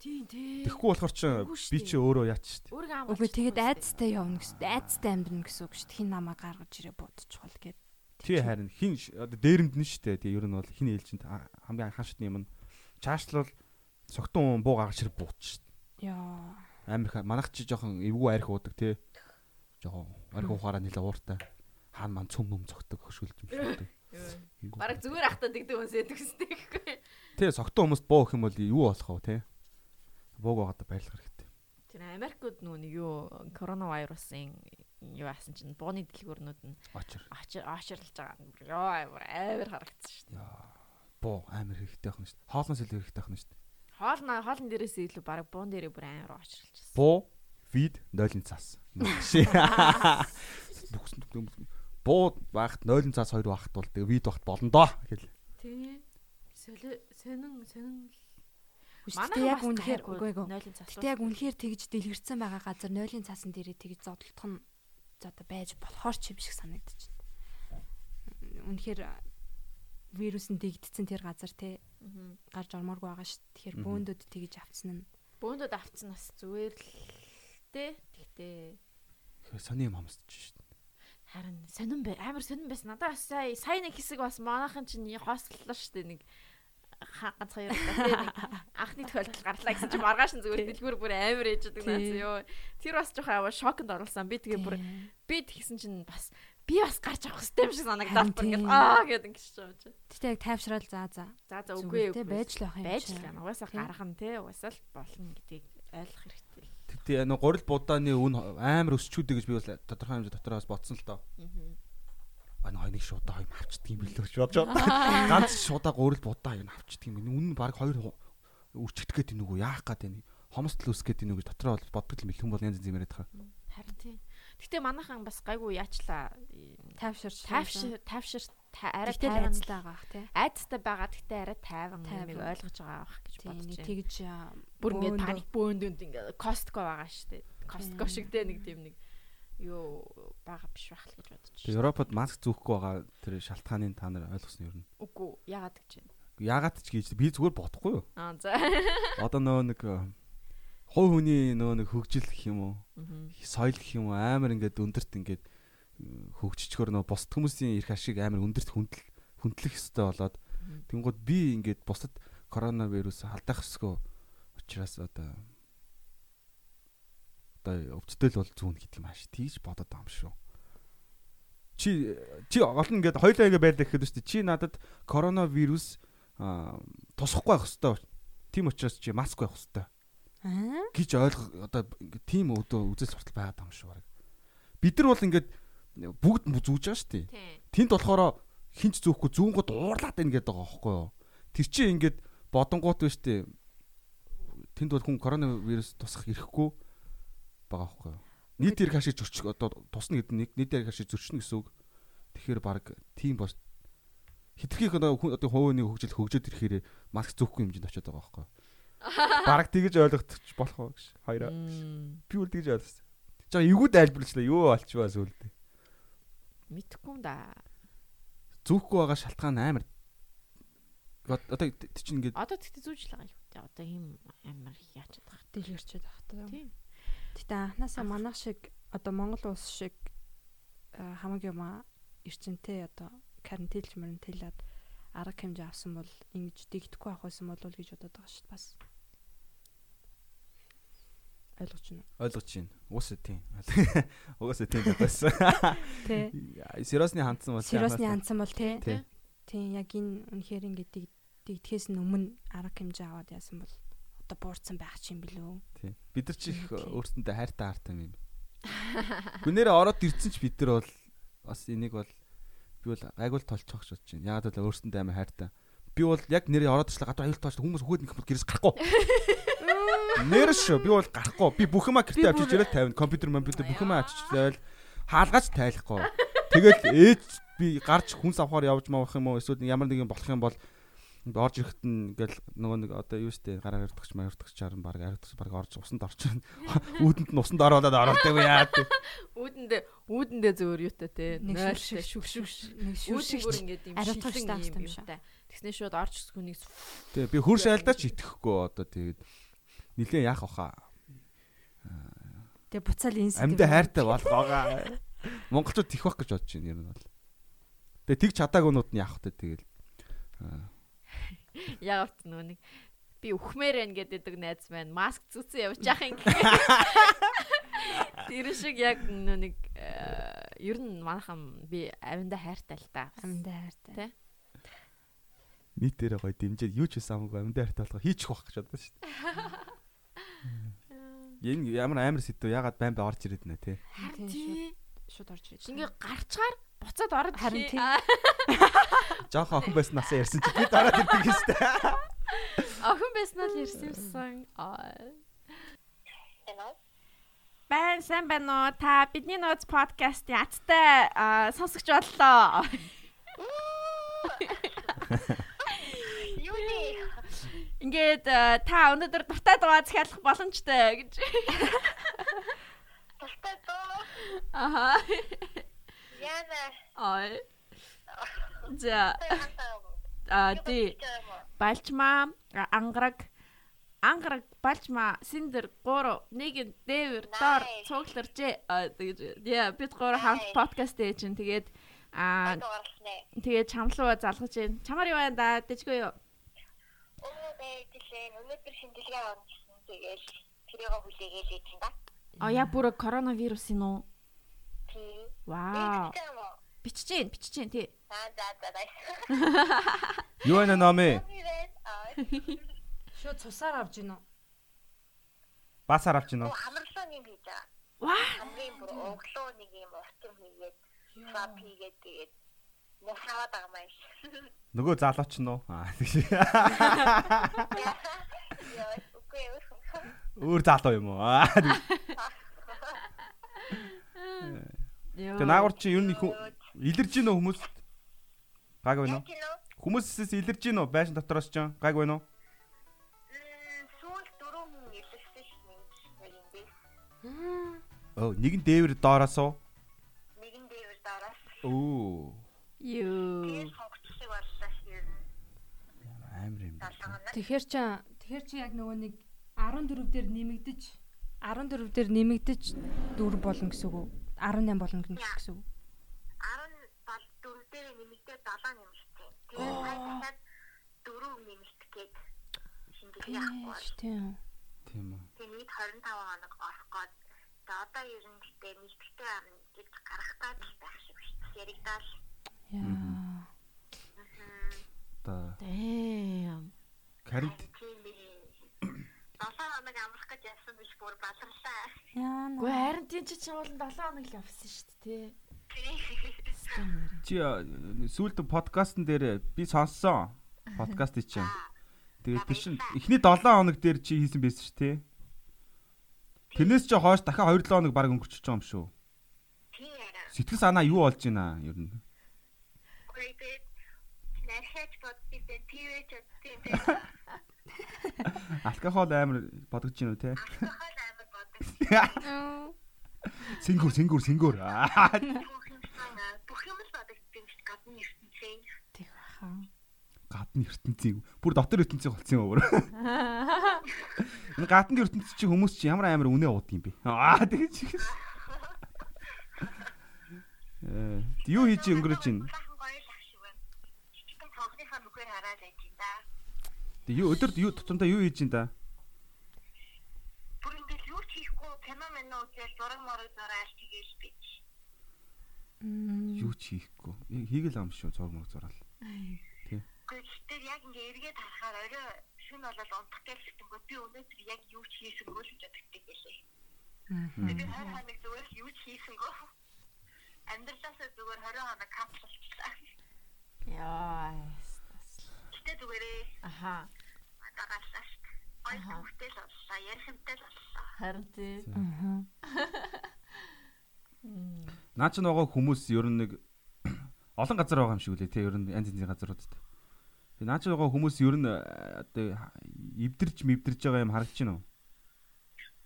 Тийм тий. Тэгэхгүй болохоор чи би чи өөрөө яач штт. Үгүй тэгээд айцтай явна гэсэн. Айцтай амьдрна гэсэн үг штт. Хин намаа гаргаж ирээ буудчихвол гээд. Тий харин хин дээрэмд нь штт. Тэг ер нь бол хин ээлжинд хамгийн анхаан шатны юм нь чаашлал согтун буу гаргаж ирээ буудчих штт. Яа. Амар манах чи жоохон эвгүй арх уудаг тий жоохон орхи ухаараа нэлээ ууртай хаан ман цөм юм цогтөг хөшүүлж юм шиг. Бараг зүгээр ахтаа дэгдэг хүмүүс яддаг гэстэй гэхгүй. Тэ согтоо хүмүүс боо гэх юм бол юу болох вэ те? Бууг байгаад байлгах хэрэгтэй. Тэр Америкууд нүү нэг юу коронавирусын юу яасан чинь бууны дэлгүүрнүүд нь очир очирлж байгаа юм. Йоо амар амар харагдсан шүү дээ. Буу амар хэрэгтэй байх нь шүү дээ. Хоолноос илүү хэрэгтэй байх нь шүү дээ. Хоол хоолн дээрээс илүү баг буун дээрээ бүр амар очирлж. Буу вид 0-ын цаас. Бууд багт 0-ын цаас 2 багт бол тэгээ вид багт болно доо гэл. Тий. Солио сонин сонин Манай яг үнэхээр үгүй ээ. Гэтэ яг үнэхээр тэгж дэлгэрсэн байгаа газар 0-ын цаасан дээрээ тэгж зодтолтох нь одоо байж болохоор ч юм шиг санагдаж байна. Үнэхээр вирусын дэгдсэн тэр газар те гарч ормооргүй байгаа шүү. Тэгэхээр бөөндөд тэгж авцсан нь бөөндөд авцсан бас зүгээр л Тэ. Тэгтээ сони юм хамсаж шít. Харин сонин бай амар сонин байсан. Надад бас сая сая нэг хэсэг бас манайхан чинь хостлоо штэ нэг ганц хоёр удаа анхны тохиолдол гарлаа гэсэн чинь маргааш нь зүгээр дэлгүүр бүр амар ээждэг наац ёо. Тэр бас жоохон аваа шоконд оруулсан. Би тэгээ бүр би тэгсэн чинь бас би бас гарч авах хэрэгтэй юм шиг санагдаад бүр ингээд аа гэдэг ингэж чинь. Тэгтээ яг тайвшраал заа заа. За за үгүй ээ. Байж л байх юм. Байж л байна. Угаасаа гарах нь те угаасаа л болно гэдгийг ойлгох хэрэгтэй. Тэгээ нэг гурил будааны үн амар өсчүүдэй гэж би бол тодорхой хэмжээ дотроос бодсон л доо. Аа нэг нэг шуудаа хоёр авчдаг юм билүү гэж бодож байна. Ганц шуудаа гурил будаа юу авчдаг юм. Үн баг хоёр үрчигдэх гээд нүгөө яах гээд байна. Хомсдол үсэх гээд нүгөө дотроо бол боддог юм хүн бол янз янз яриад байгаа. Харин тийм. Гэтэ манайхан бас гайгүй яачлаа. Тайвшир тайвшир тайвшир арай тайван байгаа бах тий. Айцтай байгаа гэтээ арай тайван юмыг ойлгож байгаа бах гэж бодож байна. Тэгж бүр ингээд паник бөөндөнд ингээд Costco байгаа шүү дээ. Costco шиг дээ нэг тийм нэг юу байгаа биш байх л гэж бодож байна. Европод маск зүүхгүй байгаа тэр шалтгааныг та нар ойлгосон юм. Үгүй яагаад гэж байна. Яагаад ч гэж би зүгээр бодохгүй юу? Аа за. Одоо нөгөө нэг хой хүний нөгөө нэг хөгжил гэх юм уу соёл гэх юм уу амар ингээд өндөрт ингээд хөгжичгөр нөгөө бусд хүмүүсийн эрх ашиг амар өндөрт хүндэл хүндлэх ёстой болоод тэнгууд би ингээд бусад коронавирус халдаах ёсгүй учраас одоо одоо өвчтөл бол зүүн гэдэг юм ааш тийж бодоод байгаа юм шүү. Чи чи нь ингээд хоёлаа ингээд байлаа гэхэд үстэй чи надад коронавирус тусахгүй байх ёстой. Тийм учраас чи маск байх ёстой гэж ойлгох одоо тийм өвдөө үзэл суртал байгаад байгаа юм шүү. Бид нар бол ингээд бүгд зүүж байгаа шүү дээ. Тэнд болохоор хинч зөөхгүй зүүнгод уурлаад байна гэдэг байгаа байхгүй юу? Тэр чинь ингээд бодонгууд шүү дээ. Тэнд бол хүн коронавирус тусах ирэхгүй байгаа байхгүй юу? Нийт эрх ашиг зөрчих одоо тусна гэдэг нэг нийт эрх ашиг зөрчнө гэсэн үг. Тэгэхээр баг тийм бол хитрхийх одоо одоо хувийн хөгжил хөгжөөд ирэхээр маск зөөхгүй хэмжээнд очиод байгаа байхгүй юу? Бараг тэгж ойлгочих болох уу гэж хоёроо. Би үл тэгж ойлгосон. Жаа эвгүүд айлбарлчлаа юу болчихваа сүулдэ. Мэдхгүй юм да. Зүүхгүй байгаа шалтгаан амар. Одоо чинь ингээд Одоо тэгтээ зүүж л байгаа юм. Одоо ийм амар яачаад байгаа. Дэлгэрчээд байгаа. Тийм. Гэтэ анханасаа манах шиг одоо Монгол улс шиг хамаг юм эрчимтэй одоо карантинлж мөрөнтэлээд арга хэмжээ авсан бол ингэж дэгдэхгүй авах байсан болов уу гэж бодоод байгаа шүү дээ бас. Ойлгож байна? Ойлгож байна. Уусаа тийм. Угаасаа тийм байсан. Тэ. Сиросны хандсан бол Сиросны хандсан бол тий. Тийм яг энэ үнэхээр ингэ дэгдэхээс өмнө арга хэмжээ аваад яасан бол одоо буурсан байх чинь билүү. Тийм. Бид нар ч их өөрсөндөө хайртай хартай юм. Гүнээрээ ороод ирсэн ч бид нар бол бас энийг бол би бол айгуул толцоох гэж бодож байна. Яагаад гэвэл өөрсөндөө амар хайртай. Би бол яг нэрээ ороод ирлээ гадар аюул тоолч хүмүүс хөөд нэг гэрээс гарахгүй. Нэр шүү. Би бол гарахгүй. Би бүх юма гэртээ авчиж ирэл тавина. Компьютер, компьютер бүх юма авчиж байл хаалгаач тайлахгүй. Тэгэл ээж би гарч хүнс авахаар явж маах юм уу эсвэл ямар нэгэн болох юм бол орж ирэхэд ингээл нөгөө нэг одоо юу штэ гараар ярдагч маярдагч чаран баг ярдагч баг орж усанд орчихно. Үүдэнд нь усанд ороод оролдог яа. Үүдэндээ үүдэндээ зөөр юутай те. Нэг шүх шүх нэг шүх шүх ингээд юм шилэн юм юутай. Тэгснээ шууд орж хүнийг Тий би хурш айлдаач итгэхгүй одоо тэгээд нилээ яах ваха. Тэгээ буцаал инс амьд хайртай болгоога. Монголчууд тих бах гэж бодож байна ер нь бол. Тэгээ тэг чадаагуунууд нь яах вэ тэгэл. Ягаад нөгөө нэг би үхмээр байна гэдэг найз маань маск зүцэн явж яах юм Тэр шиг яг нөгөө нэг э, ер нь манайхан би авинда хайртай л та. Авинда хайртай. Тэ? Нийтээрээ гоё дэмжиж юу ч хийсэн амгүй авинда хайртай болох хийчих واخ гэж бодсон шүү дээ. Энэ ямар амар сэдв ягаад байн бай орж ирээд нэ тий. Шууд орж ирээд. Ингээ гарчгаар буцаад ороод харин тий. Жохон охин байсан насаа ярьсан чи би дараад ирдэг юм шүү дээ. Охин байснаа л ярьсан юмсан. Байн сайн байна уу? Та бидний нууц подкаст яттай сонсогч боллоо. Юу нэ? Ингээд та өнөөдөр дуртай дуу захиалах боломжтой гэж. Дуртай дуу. Аха. Яна. Ой. За. А ти балчма ангараг ангараг балчма синдер гуро нэг дээвэр доор цугларчээ тэгэж. Яа бид гуро хамт подкаст дээр чинь. Тэгээд аа тэгээд чамлуу залгаж байна чамаар юу байна да? Дэжгүй юу? Оо бэлэн өнөөдөр шинжилгээ гэсэн тэгээд тэрийг хүлээгээд байсан да А яа бүр коронавирус юм уу Тий Вау бичиж гин бичиж гин тий За за за. Юу вэ номи? Шууд цусаар авч гинөө. Басаар авч гинөө. Хамарлаа юм хийж байгаа. Ваа. Хамгийн бүр өглөө нэг юм урт юм хийгээд swap хийгээд тэгээд нэг хаваад байгаа маяг. Нөгөө залууч нь уу? Аа тийм. Яа, үгүй юу. Өөр залуу юм уу? Аа. Тэгээ наагур чи юу нэг илэрж гинөө хүмүүс Гаг байна уу? Хүмүүсээс илэрж гин үү? Байшин дотроос ч гаг байна уу? Сүүл дөрөв хүн илэрсэн шнэ. Оо, нэг нь дээвэр доороос уу? Нэг нь дээвэр доороос. Оо. Юу. Амар юм. Тэгэхээр чи тэгэхээр чи яг нөгөө нэг 14 дээр нэмэгдэж 14 дээр нэмэгдэж 4 болно гэсэн үг үү? 18 болно гэсэн үг. 14 дээр нэмэгдээ 7 нэмэгдсэн. Тэгээд цаашаад 4 нэмэгдэх гээд шинжилгээ авахгүй. Тийм. Тийм үү. Тэгээд 25 хоног орох гээд одоо ер нь гэтээ нэгтгэдэг амн гэж гарах таа байх шиг шүү. Яригдал. Яа. Та. Damn. Карант. 7 хоног амрах гэж явсан биш бүр баларлаа. Яа. Гэхдээ харин тийм чи чинь бол 7 хоног л явсан шүү дээ, тий. Чи сүүлд подкастн дээр би сонссон. Подкаст чинь. Тэгээд тийш эхний 7 хоног дээр чи хийсэн байсан шүү, тий. Тэрнээс чи хойш дахиад 2 7 хоног баг өнгөрчихөж байгаа юм шүү. Сэтгэл санаа юу болж байна ер нь? Нэрхэж бодсон пивэж бодсон. Алкогол амар бодгож гин үү те? Алкогол амар бодсон. Сингүр сингүр сингүр. Бүх юм л бодогдсон шүү гадны ертөнцийн. Тэг баха. Гадны ертөнцийн. Бүр дотор ертөнцийн болцсон юм өөр. Энэ гадны ертөнцийн чи хүмүүс чи ямар амар үнэ ууд юм бэ? Аа тэгэж. Э юу хийж өнгөрөж байна? Хатан цогныхаа нүхээр хараад байж юм да. Тэг юу өдөрт юу тутамдаа юу хийж ин да? Бүр ингээд юу хийхгүй кино мэн үзэл зураг морог зураал тэгээл бич. Юу хийхгүй. Хийгээл ам шүү зураг мөрөг зураал. Гэхдээ яг ингээ эргээд харахаар орой шүн болол унтах гэлтэнгөө би өнөөдөр яг юу ч хийсэнгүй л гэж боддог гэлээ. Тэгээд хар ханаг зүгээр юу ч хийсэнгүй. Амьдралаасаа зүгээр 20 хоног капсулчлаа. Яа. Гэтэ зүгээрээ. Аха. Адагаалаа шүү. Ой хүүхдэл боллоо, ярихмтай л боллоо. Харин тий. Аа. Наа ч нөгөө хүмүүс ер нь нэг олон газар байгаа юм шиг үлээ тий ер нь янз янзын газруудад. Тэгээ наа ч нөгөө хүмүүс ер нь одоо эвдэрч мэвдэрж байгаа юм харагч байна уу?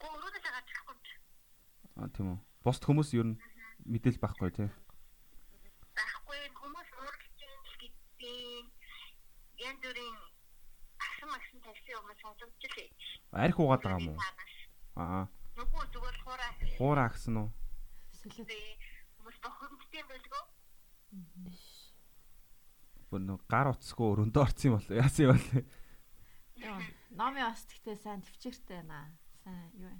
Гоо өрөөдөө гарч ирэхгүй. Аа тийм үү. Бусд хүмүүс ер нь мэдээл байхгүй тий. Байхгүй хүмүүс өөрчлөж гэдэг янз бүрийн асан магсан сонсогдож лээ. Арх угаад байгаа юм уу? Аа. Нөгөө зүгээр хуурай. Хуурай агсан уу? Сүлээ. Хүмүүс бохомжтой байлгүй. Бүр нөө гар утсгүй өрөндөө орсон юм бол яасан юм бол. Яа. Номи бас тэгтээ сайн төвчээртэй байна. Сайн юу вэ?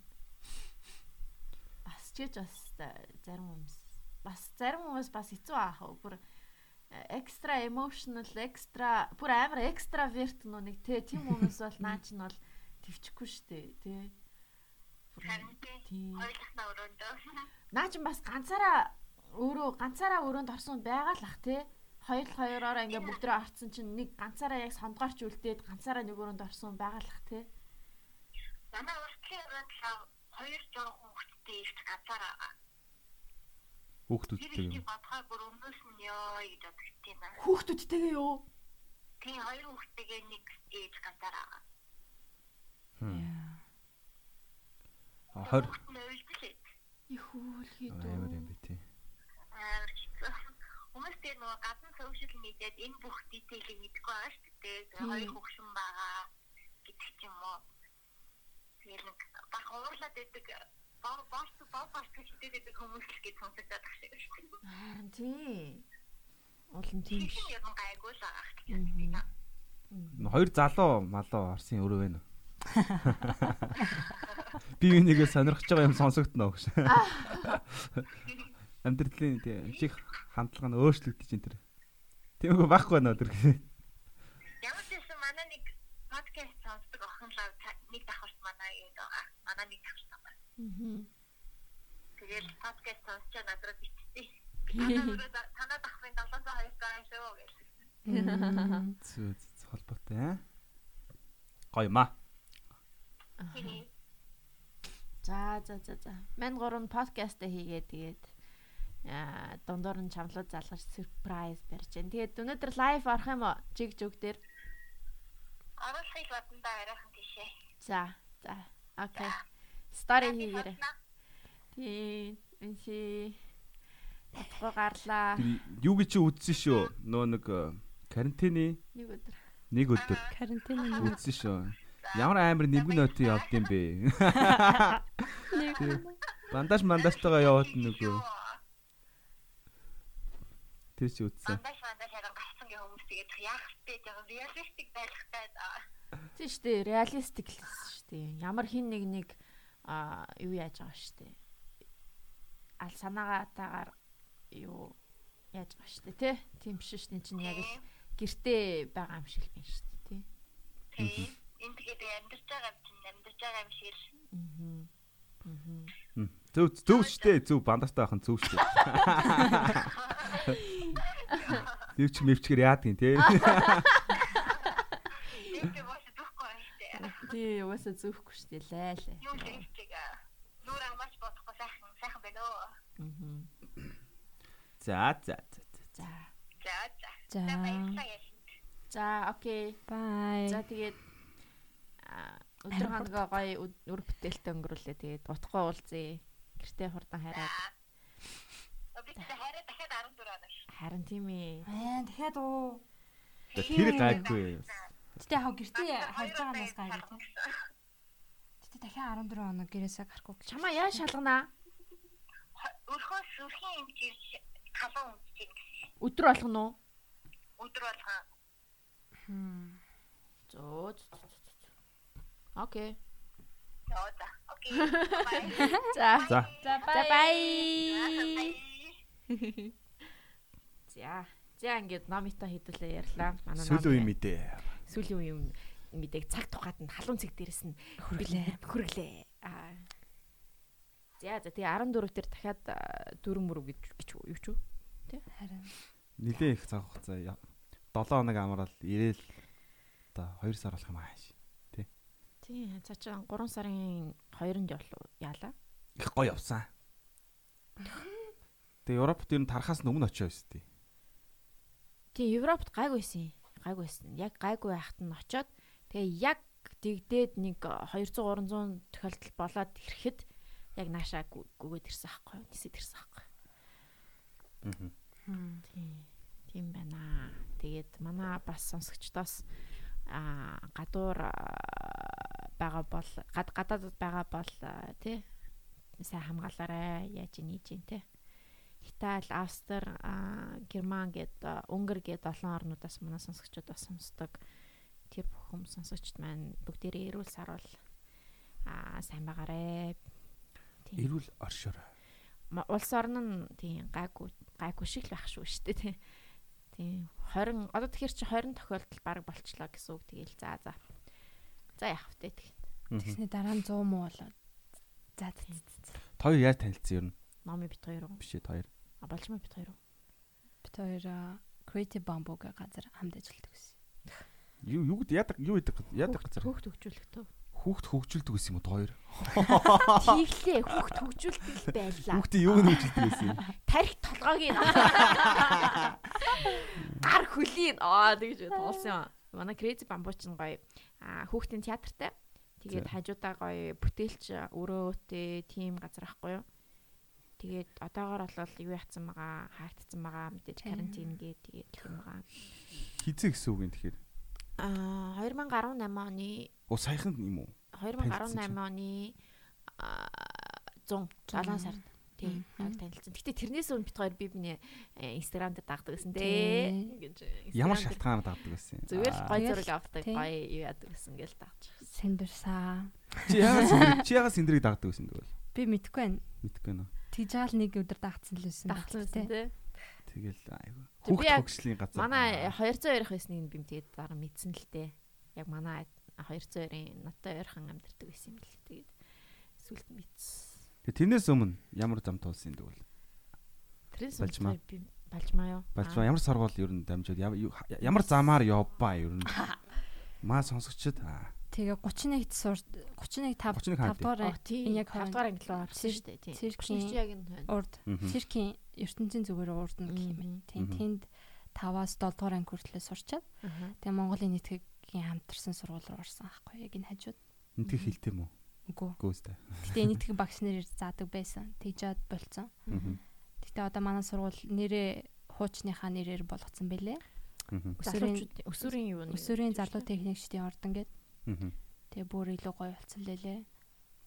Бас ч гэж бас зарим хүмүүс бас зарим хүмүүс бас хэцүү аах бүр экстра emotional экстра бүр амар экстраверт нөө нэг те тийм хүмүүс бол наа чинь бол төвчихгүй штэ Харин тийм. Хоёулахнаа өрөөндөө. наа чинь бас ганцаараа өөрөө ганцаараа өрөөнд орсон байгаа л ах те хоёр хоёроор ингээ бүгдрээ орцсон чинь нэг ганцаараа яг сондгоорч үлдээд ганцаараа нэг өрөөнд орсон байгаа л ах те Манай уртлын өрөөнд хоёр жоохон хүүхдтэй ихт ганцаараа. Хүүхдүүдтэй юм. бодгоо бүр өмнөөс нь ёо гэж боддог юм байна. хүүхдүүдтэйгээ юу Тийм хоёр хүүхдтэйгээ нэг ээж ганцаараа байгаа. А 20 Хүүхд нь уйлдлээ. их хөөлхий амар юм бэ тий. Аа Хүмүүс тэр нөгөө гадна сошиал медиад энэ бүх дитейлийг мэдгүй байгаа шүү дээ. Тэгээ хоёр хөвшин байгаа гэдэг ч юм уу. Тэр нэг баг уурлаад байдаг бос боо бос гэж хэлдэг хүмүүс л гэж сонсогдоод байгаа шиг шүү дээ. харин тий Улан тийм Тийм биш. шиг юм гайгүй л байгаа хэрэг. Хоёр залуу малуу орсын өрөө байна. Би үнийгээ сонирхож байгаа юм сонсогдно гэж. Амьдралын тий чих хандлага нь өөрчлөгдөж ин тэр. Тиймгүй байхгүй нөө тэр. Ямар ч байсан манай нэг подкаст сонсдог охин л нэг давхарт манай юм байгаа. Манай нэг давхарт байгаа. Аа. Тэгэл подкаст сонсч надад битсэн. Танаа танаа давхрын 702 байгаа шүү гэж. Зүү зүү холбоотой аа. Гоё маа. Тийм. За за за за. Мэн гурав подкаст хийгээд тэгээд аа дундуур нь чамлууд залгаж surprise барьж байна. Тэгээд өнөөдөр лайв орох юм уу? Жиг зүг дээр. Оруулахыг бодно да арайхан тийшээ. За за. Окей. Story хийгээрэй. Тийм. Энси Утга гарлаа. Юу гэж чи үзсэн шүү. Нөө нэг э, карантины Нэг өдөр. нэг өдөр Карантин үзсэн шүү. Ямар амар нэмгэн нотын явд юм бэ? Тий. Бандаж мандаштайгаа яваад нөгөө тэр чи үзсэн. Бандаж бандаж харан гацсан гэх хүмүүс тэгээд яах вэ? Яг реалистик байхтай. Тийм шүү дээ. Реалистик л шүү дээ. Ямар хин нэг нэг а юу яаж байгаа шүү дээ. Ал санаагаатаагаар юу яаж байгаа шүү дээ, тий? Тийм биш шүү дээ. Чинь яг л гэртээ байгаа юм шиг байна шүү дээ, тий? Тийм. Энд тэгээд амьдарч байгаа юм чинь амьдарч байгаа юм шиг л. Аа. Зөв зөв штэ зөв бандажтай байхын зөв штэ. Юу ч мэвчгэр яадгийн тий. Энд бас дүүхгүй байна шүү дээ. Тий, угаасаа зөөхгүй шүү дээ, лайлаа. Юу хийчихэг. Нүүр амаач бодохгүй сайхан сайхан байна уу? Аа. За за за. За. За за. За. За окей. Bye. За тэгээд а өдөр хоногоо гоё үр бүтээлтэй өнгөрүүлээ. Тэгээд утгагүй уулзъя. Гэртээ хурдан хараад. Би тэ хараа дахиад 14 оноо. Харин тийм ээ. Аа дахиад уу. Тэр гайгүй. Гэтэ хав гэртээ харж байгаанаас гайгүй тийм. Гэтэ дахиад 14 хоног гэрээсээ гарахгүй. Чамаа яа шалганаа? Өрхөөс өрхийн юм чи халуун гэсэн. Өдөр болгоно уу? Өдөр болгоо. Зөө. Окей. За. Окей. За. За. За бай. За. За ингээд номитой хэдүүлээ ярьлаа. Манай Сүүлийн үе мэдээ. Сүүлийн үеийн мэдээг цаг тухайд нь халуун цэг дээрээс нь Хүргэлээ. хүргэлээ. Аа. За за тэгээ 14 дээр дахиад дөрөв мөрөв гэж гэж юу ч үү? Харин Нилээ их цаг хугацаа. 7 хоног амрал ирээл одоо 2 сар болох юм ааш. Тийм цаа чи 3 сарын 2-нд явлаа яалаа. Их гоё явсан. Тэгээ Европт ер нь тархаас өмнө очиж байсан тий. Тийм Европт гайгүйсэн. Гайгүйсэн. Яг гайгүй байхад нь очоод тэгээ яг дэгдээд нэг 200 300 тохиолдол болоод ирэхэд яг наашаа гү- гүгээд ирсэн аахгүй юу? Нисэд ирсэн аахгүй. Аа. Тийм. Тийм байна. Тэгээд манай бас сонсогчдоос аа гадуур аа, байгаа бол гад гадаадд байгаа бол аа, тий сайн хамгаалаарай яаж ийж ин тий. Итали, Австри, аа, Герман гээд Унгар гээд олон орнуудаас манай сонсогчдод бас сонсдог. Тэр бүх хүмүүс сонсогчд маань бүгдээрээ эрүүл саруул аа сайн байгаарэ. Тийм. Эрүүл оршоор. Ма- улс орн нь тийм гайгүй гайгүй шиг л байх шүү шүү дээ тий. Тийм 20 одоо тэгэхээр чи 20 тохиолдол баг болчлоо гэсэн үг тэгээл за за. За яах вэ тэг. тэгснэ дараа нь 100 муу болоод. За за. Хоёр яаж танилцсан ер нь? Номи бит хоёр уу? Биш ээ хоёр. А болж маа бит хоёр уу? Бид хоёр аа, Creative Bamboo гэх газар хамт ажилладаг гэсэн. Юу юу гэд яадаг юу яадаг яадаг газар. Хөөхт хөгжүүлэх төө. Хүүхд хөгжилдэг гэсэн юм уу хоёр? Тийхлээ хөөхт хөгжүүлдэг л байлаа. Хүүхдийн юуг нь хөгжилдэг гэсэн юм? Тарих толгойг нь гар хөлийн аа тэгж юм. Манай Crazy Bamboo ч гоё а хүүхдийн театртай. Тэгээд хажуудаа гоё бүтээлч өрөөтэй тим газар ахгүй юу? Тэгээд одоогор бол юу яцсан байгаа хаагдсан байгаа мэдээж карантин гээд тэгээд юм байгаа. Хизээ гэсэн үг юм тэгэхээр. Аа 2018 оны Оо саяхан юм уу? Танилцсан 2018 чинь. оны аа, 100 7 сард тийм яг танилцсан. Гэтэ тэрнээс өмнө бит хоёр би биний инстаграм дээр дагдаг гэсэн дээ. Гэж Ямар Instagram дээр шалтгаанаар дагдаг байсан юм? Зүгээр л гой зураг авдаг, гой юу яадаг гэсэн гэл дагч. Сэндэрсаа. Чи яагаад чи яагаад синдрийг дагдаг байсан тэгвэл? Би мэдгүй байна. Мэдгүй нөө. Тэгж байгаа л нэг өдөр дагцсан л байсан. Дагцсан тий. Тэгэл айгүй. Хүүхд хөгжлийн газар. Манай 202 их байсныг би тэгээд дараа мэдсэн л дээ. Яг манай 202-ын надтай ойрхон амьдардаг байсан юм л тэгээд сүлд мэдсэн. Тэгээ тэрнээс өмнө ямар зам туулсан юм тэгвэл? Тэрээс Балжмаа. өмнө би балжмаа юу? Бальчмаа ямар сургууль ер нь дамжууд ямар замаар явбаа ер нь. Маа сонсогчд аа. Тэгээ 31-т сур 31 5 31 хаан 5 дугаар энэ яг яг 5 дугаар анги руу орсон шүү дээ. Тийм. циркийн- яг энэ урд циркийн ертөнцийн зүгээр урд нь гэх юм. Тийм тэнд 5-аас 7 дугаар анги хүртлээр сурчаад тэгээ Монголын нийтгийн хамтарсан сургууль руу орсон аахгүй яг энэ хажууд. Энтэг хэлтэй мүү? Үгүй. Гөөстэй. Гэтэ нийтгийн багш нэрээр заадаг байсан. Тэгжээд болцсон. Аа. Гэтэ одоо манай сургууль нэрээ хуучныхаа нэрээр болгоцсон бэлээ. Аа. Өсвөрийн өсвөрийн юу нэг өсвөрийн залуу техникчдийн ордон гээд Аа. Тэгээ бүр илүү гоё болцсон лээ.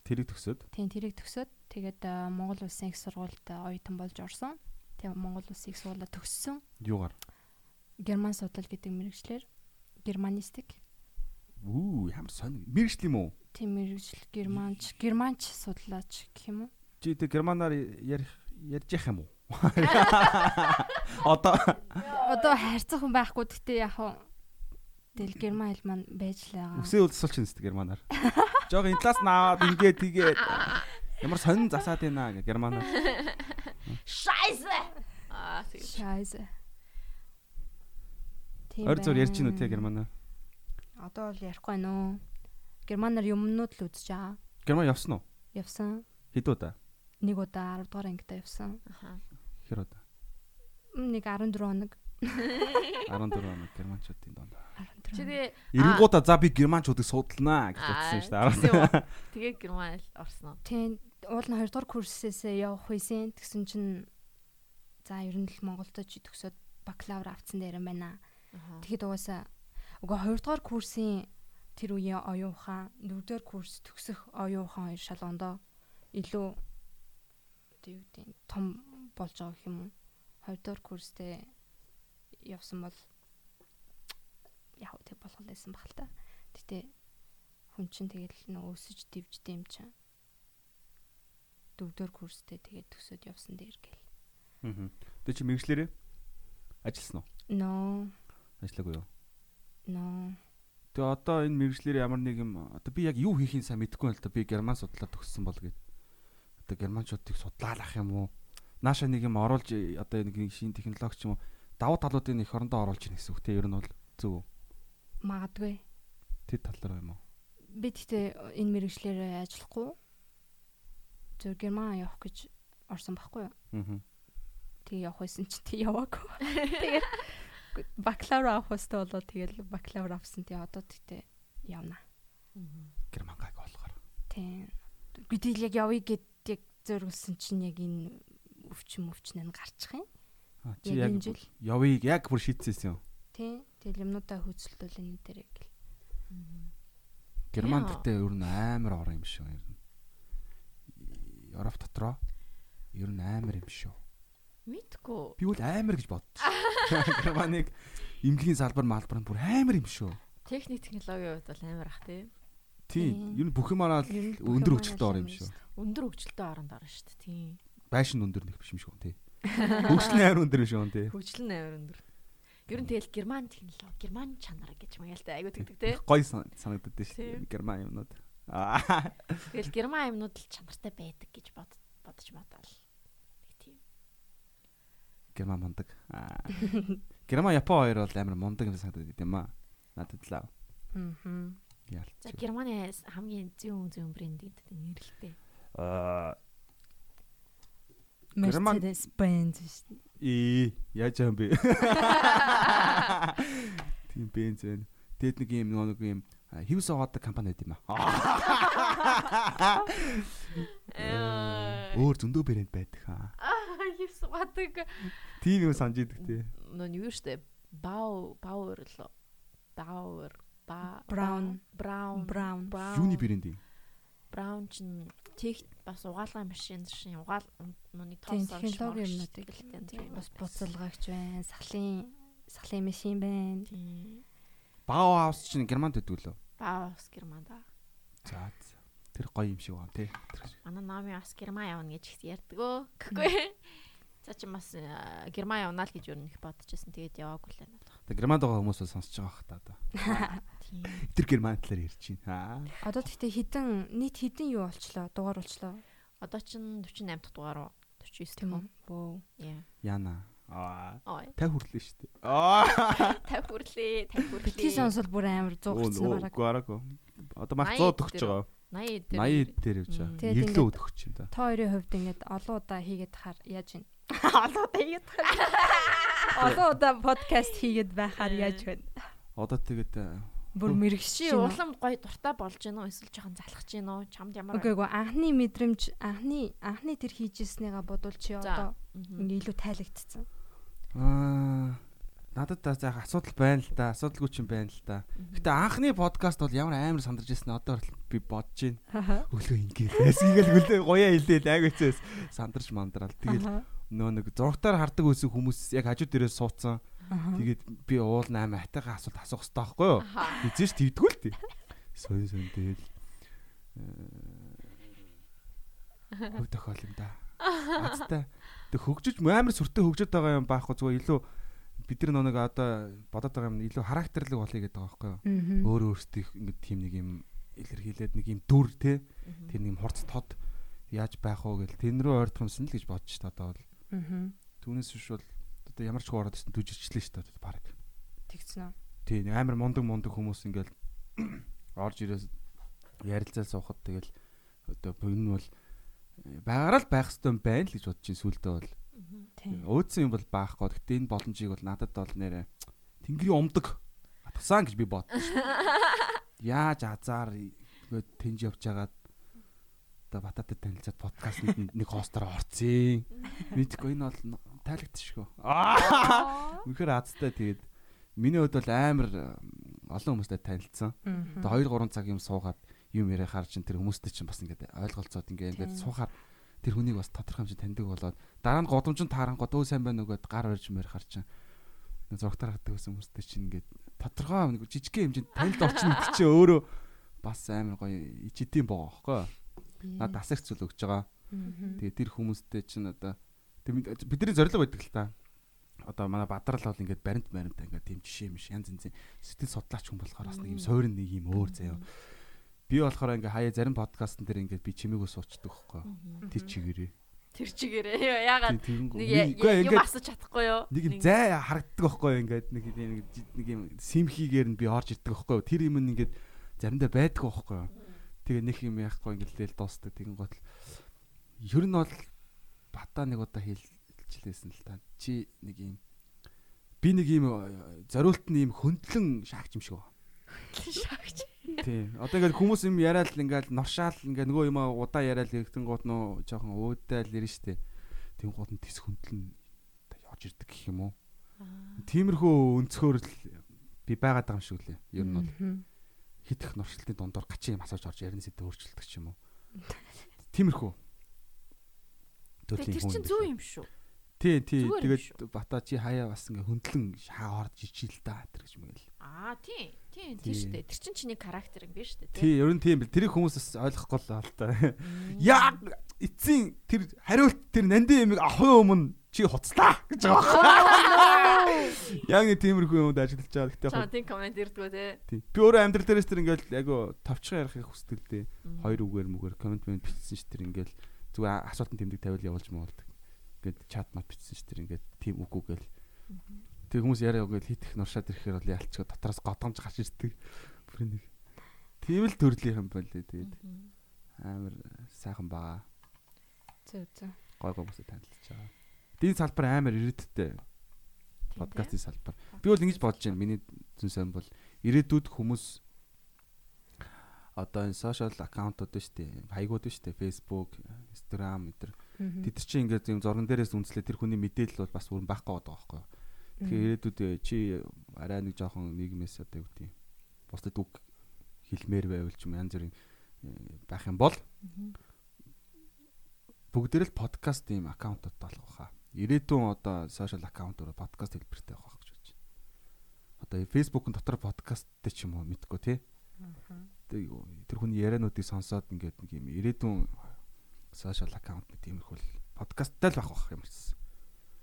Тэрийг төгсөөд Тийм тэрийг төгсөөд тэгээд Монгол улсын их сургуульд оюутан болж орсон. Тэгээ Монгол улсын их сургуулаа төгссөн. юугаар? Герман судлал гэдэг мэрэгчлэр германистик Үу ямар сонь. Мэргэжл юм уу? тийм мэрэгжил германч германч судлаач гэх юм уу? Чи тэг германаар ярих ярьж явах юм уу? Одоо Одоо хайрцаг хүн байхгүй гэхдээ яг хуу тэл герман хэл маань байж л байгаа. үсээ юм тест германаар. Жог энэ талаас наваад ингээд тэгээд ямар сонин засаад байна гэ германаар. Scheiße. Аа тийм. Scheiße. Ойр зур ярьж гинүү те германаар. Одоо бол ярихгүй байна уу? Германаар юмнууд л үзэж байгаа. Герман явсан уу? Явсан. Хэд удаа? Нэг удаа 10 дугаар ангитай явсан. Аха. Хэр удаа? Нэг 14 хоног. 14 хоног германчуудын донд. 14. Чи тэгээ Эренгуудаа за би германчуудыг судалнаа гэж бодсон шүү дээ. уу? Тэгээ герман орсон уу? Тийм уул нь 2 дугаар курсээсээ явах байсан. Тэгсэн чинь за ер нь л Монголд ч төгсөөд бакалавр авцсан дээр юм байна. Тэгэхэд угаасаа угаа 2 дугаар курсын тэр үеийн оюун ухаан, 4 дугаар курс төгсөх оюун ухаан хоёр шалгоондоо илүү нь том болж байгаа юм уу? 2 дугаар курстэй явсан бол яв тэг болгол байсан баг л та. Гэтэ хүн чинь тэгэл нөө өсөж дивжтэй юм чинь. Дөрөвдөр курстэй тэгээд төсөөд явсан дээр гэл. Аа. Тэ чи мэрэгчлэрээ ажилласан уу? No. Ажиллаагүй юу? No. Тэгээ одоо энэ мэрэгчлэр ямар нэг юм одоо би яг юу хийхин сайн мэдэхгүй байна л да би герман судлаад төгссөн бол гээд. Одоо германчуудыг судлаалах юм уу? Нааша нэг юм оруулж одоо нэг шинэ технологи ч юм уу давуу талуудыг их орондоо оруулж ийн гэсэн үг те ер нь бол зөв. Магадгүй. Тэр тал дээр юм уу? Би тэгтээ энэ мэрэгчлэрээ ажиллахгүй. Зөв герман явах гэж орсон байхгүй юу? Аа. Тэгээ явах байсан чи тэг яваагүй. Тэгээд бакалавр авах хөстө болоо тэгэл бакалавр авсан тий одоо тэгтээ явна. Герман гайг болохоор. Тийм. Би тэгэл яг явъя гэд яг зөргөлсөн чинь яг энэ өвчин нь гарчих юм. Чи яг явъя яг бүр шийдсэн юм. Тийм. Тэгэл юмнуудаа хөөцөлдөл энэ дээр яг л. Герман гэхдээ ер нь амар орон юм шүү ер нь. Европ дотроо ер нь амар юм шүү. Мэдгүй. Би бол амар гэж бодчих. Германыг имлэгийн салбар малбар нь бүр амар юм шүү. Техник технологийн хувьд бол амар ах тий. Тийм. Ер нь бүх юмараа өндөр хөгжилтэй ор юм шүү. Өндөр хөгжилтэй оронд орно шүү дээ. Тийм. Байшин өндөр нэг биш юм шүү тий. Хөгжил нь амар өндөр шүү тий. Хөгжил нь амар өндөр. Нь тэгэл герман технологи, герман чанар гэж маяалтай айгу тэгдэг тий. Гой санагддаг шүү. Герман юмнууд. Тэгэл герман юмнууд л чанартай байдаг гэж бод бодож бодоол. Нэг тийм. Герман мундаг. Герман Япон хоёр бол амар мундаг юм санагдаад байт юм аа. Надад л аа. Аа. Яалт. За Германы хамгийн зүүн зүүн брендинг нэрлэлтэй. Аа Mercedes Benz шүү дээ. Ээ, яаж юм бэ? Тийм Benz байна. Тэгэд нэг юм нэг юм хевс аваадаг компани байт юм аа. Өөр зөндөө брэнд байдаг. Аа, хевс аваадаг. Тийм юм санаж идэг тий. Нөө юу штэ? Бау, Бауэр л. Бауэр, ба Brown. Браун, Brown. Юуны брэнд юм? Браун чин тех бас угаалгай машин шин угаал нүний Тийм тоос технологи юмнуудыг бас буцалгаач байна. Сахлын сахлын машин байна. Тийм. Бау хаус чинь германд өгдөг лөө. Баус германда. За. Тэр гоё юм шиг байна тий. Манай номи бас герман явна гэж ярьдгөө. Гэхгүй. За чи бас э, герман явна л гэж юу нэг бодчихсон. Тэгээд яваагүй л байна. Тэг германд байгаа хүмүүс бол сонсож байгаа хаа та. Тэр герман талаар ярьж байна. Одоо тэгтээ хідэн нийт хідэн юу болчлоо? Дугаар болчлоо. Одоо чин 48 дахь дугаар уу? 49 Тийм дахь үү? Бөө. Яна. Аа. Ой. 50 хүрлээ шүү дээ. Аа. 50 хүрлээ, 50 хүрлээ. Битгий сонсол бүр амар 100 гацсан бараг. Гараагүй. Одоо мах 100 төгсөж байгаа. 80 дээр. 80 дээр явж байгаа. Ингээд- өдөгч юм да. Та хоёрын хувьд ингээд олон удаа хийгээд тахаар яаж вэ? Олон удаа хийгээд Олон удаа подкаст хийгээд байхаар яаж вэ? Одоо тэгээд Бүр уу? улам гоё дуртай болж гин үү? Эсвэл жоохон залхаж гин үү? Чамд ямар Үгүй эгүй анхны мэдрэмж анхны анхны тэр хийжсэнийга бодвол чи одоо ингээ илүү тайлагдцсан. аа надад та заах асуудал байна л да. Асуудалгүй ч юм байна л да. Гэтэ анхны подкаст бол ямар амар сандарч ирсэн одоо би бодож байна. Өглөө ингээл байсан ингээл хөлөө гоёа хэлээл айгүйцээс сандарч мандрал. Тэгээд нөө нэг зургатаар хардаг өсөх хүмүүс яг хажуу дээрээ суудсан. Тэгээд би уул 8 хатайгаа асуулт асуух хэрэгтэй байхгүй юу? Эзэн ш твдгүү л тий. Сонь сонь тэгэл хөв тохиол юм да. Азтай. Тэг хөгжиж амар сүртэй хөгжөд байгаа юм байхгүй зүгээр илүү бид нар нэг одоо бодоод байгаа юм илүү характерлаг болъё гэдэг байгаа байхгүй юу? Өөр өөрсдийнх ингэ тийм нэг юм илэрхийлээд нэг юм дүр те тэр нэг хурц тод яаж байх вэ гэл тэн рүү ойртох юмсан л гэж бодож та одоо бол түүнээс биш бол одоо ямар ч хуу ороод ирсэн түжирчлээ шүү дээ баг. Тэгсэн үү? Тий амар мундаг мундаг хүмүүс ингээл орж ирээс ярилцаал суухад тэгэл одоо энэ бол байгаараа л байх хэвээр байна л гэж бодож чинь сүулдэ бол өөдсөн юм бол баахгүй. Гэтэ энэ боломжийг бол надад бол нэрэ тэнгэрийн умдаг атгасан гэж би бодсон. Яаж азар ингээд тэнж явж байгаад одоо бататад танилцаад подкастт нэг хостоор орцсон. Мэдгүй энэ бол тайлагдчихгүй. Аа. Үнэхээр азтай тэгээд миний хувьд бол амар олон хүмүүстэй танилцсан. Одоо 2 3 цаг юм суугаад юм яриа харж ин тэр хүмүүстэй чинь бас ингээд ойлголцоод ингээд ингээд суухаар тэр хүнийг бас тодорхой хэмжээнд таньдаг болоод дараа нь годомжин таарангууд өө сайн байна уу гэд гар орж мэр харж зургатаар хатдаг гэсэн хүмүүстэй чинь ингээд тодорхой нэг жижигхэн хэмжээнд танилд орчин гэдэг чинь өөрөө бас амар гоё ичэдийн боо аахгүй. Наад асагч зүйл өгч байгаа. Тэгээ тэр хүмүүстэй чинь одоо бидний зориг байдаг л та. Одоо манай бадрал бол ингээд баримт баримт ингээд тийм жишээ юм шиг янз янзын сэтгэл судлаач хүн болохоор бас нэг юм суурин нэг юм өөр заяа. Би болохоор ингээ хаяа зарим подкастн дээр ингээд би чимээгөө суучдаг байхгүй. Тэр чигээрээ. Тэр чигээрээ яагаад нэг юм асууж чадахгүй юу? Нэг юм зай харагддаг байхгүй ингээд нэг нэг юм симхигээр нь би орж ирдэг байхгүй. Тэр юм ингээд заримдаа байдаг байхгүй. Тэгээ нэг юм яахгүй ингээд л дуустдаг. Тэгин гол ер нь бол бата нэг удаа хэлчихлээсэн л та. Чи нэг юм би нэг юм зориулт нь юм хөндлөн шаагч юм шиг байна. Шаагч. Тийм. Одоо ингээд хүмүүс юм яриад ингээд норшаал ингээд нөгөө юм удаа яриад иргэтэн гууд нөө жоохон өөдөөл ирнэ штэ. Тийм гууд нь тис хөндлөн явж ирдэг гэх юм уу? Тиймэрхүү өнцгөр л би байгаад байгаа юм шиг лээ. Ер нь бол хитэх норшлтын дундор гачин юм асууж орж ярина сэдв өөрчлөлтөг ч юм уу. Тиймэрхүү төрлийн хүн. Тэр чинь зөв юм шүү. Тий, тий. Тэгээд бата чи хаяа бас ингээ хөндлөн шаа орж ичил та тэр гэж мэгэл. Аа, тий. Тий, тий шүү дээ. Тэр чинь чиний характер юм биш үү? Тий, ер нь тийм бил. Тэрийг хүмүүс бас ойлгохгүй л та. Яа, эцсийн тэр хариулт тэр нандин ямиг авахын өмнө чи хуцлаа гэж байгаа байна. Яг нэг тиймэрхүү юмд ажиллаж байгаа. Гэтэ яг тийм комент ирдгүү те. Би өөрөө амьдрал дээрээс тэр ингээл айгу товчхон ярихыг хүсдэг дээ. Хоёр үгээр мүгээр комент мэн бичсэн ш тэр ингээл зүгээр асуултанд тэмдэг тавиул явуулж муулдаг. Ингээд чат мат бичсэн ш тэр ингээд тийм үгүй гээл. Тэг хүмүүс яриа үгээл хитэх нуршаад ирэхээр бол ялчгаа дотроос годгомж гарч ирдэг. Бүр нэг тийм л төрлийнх юм байлээ тэгээд амар сайхан байгаа. Зөв зөв. Гой гой хүмүүстэй танилцж байгаа. Дийн салбар амар ирээдүйтэй. Подкастын салбар. Би бол ингэж бодож байна. Миний зүн сан бол ирээдүйд хүмүүс одоо энэ сошиал аккаунтууд шүү дээ. Хаягууд шүү дээ. Facebook, Instagram өдр. Тэд чинь ингээд юм зурган дээрээс үнслээ тэр хүний мэдээлэл бол бас бүрэн байхгүй байгаа байхгүй юу. Тэгэхээр ирээдүйд э, чи арай нэг жоохон нийгмээс одоо юу гэдэг юм. Бусдад үг хэлмээр байвал ч юм янз бүрийн э, байх юм бол бүгдээр л подкаст ийм аккаунтууд болох байхаа. Ирээдүйн одоо сошиал аккаунтууд подкаст хэлбэртэй байх гэж бодож байна. Одоо Facebook-ын дотор подкасттэй ч юм уу мэдгүй тий. Аа тэр хүний яриануудыг сонсоод ингээд нэг юм ирээдүйн сошиал аккаунт нэг тиймэрхүү подкасттай л байх бах юм шиг.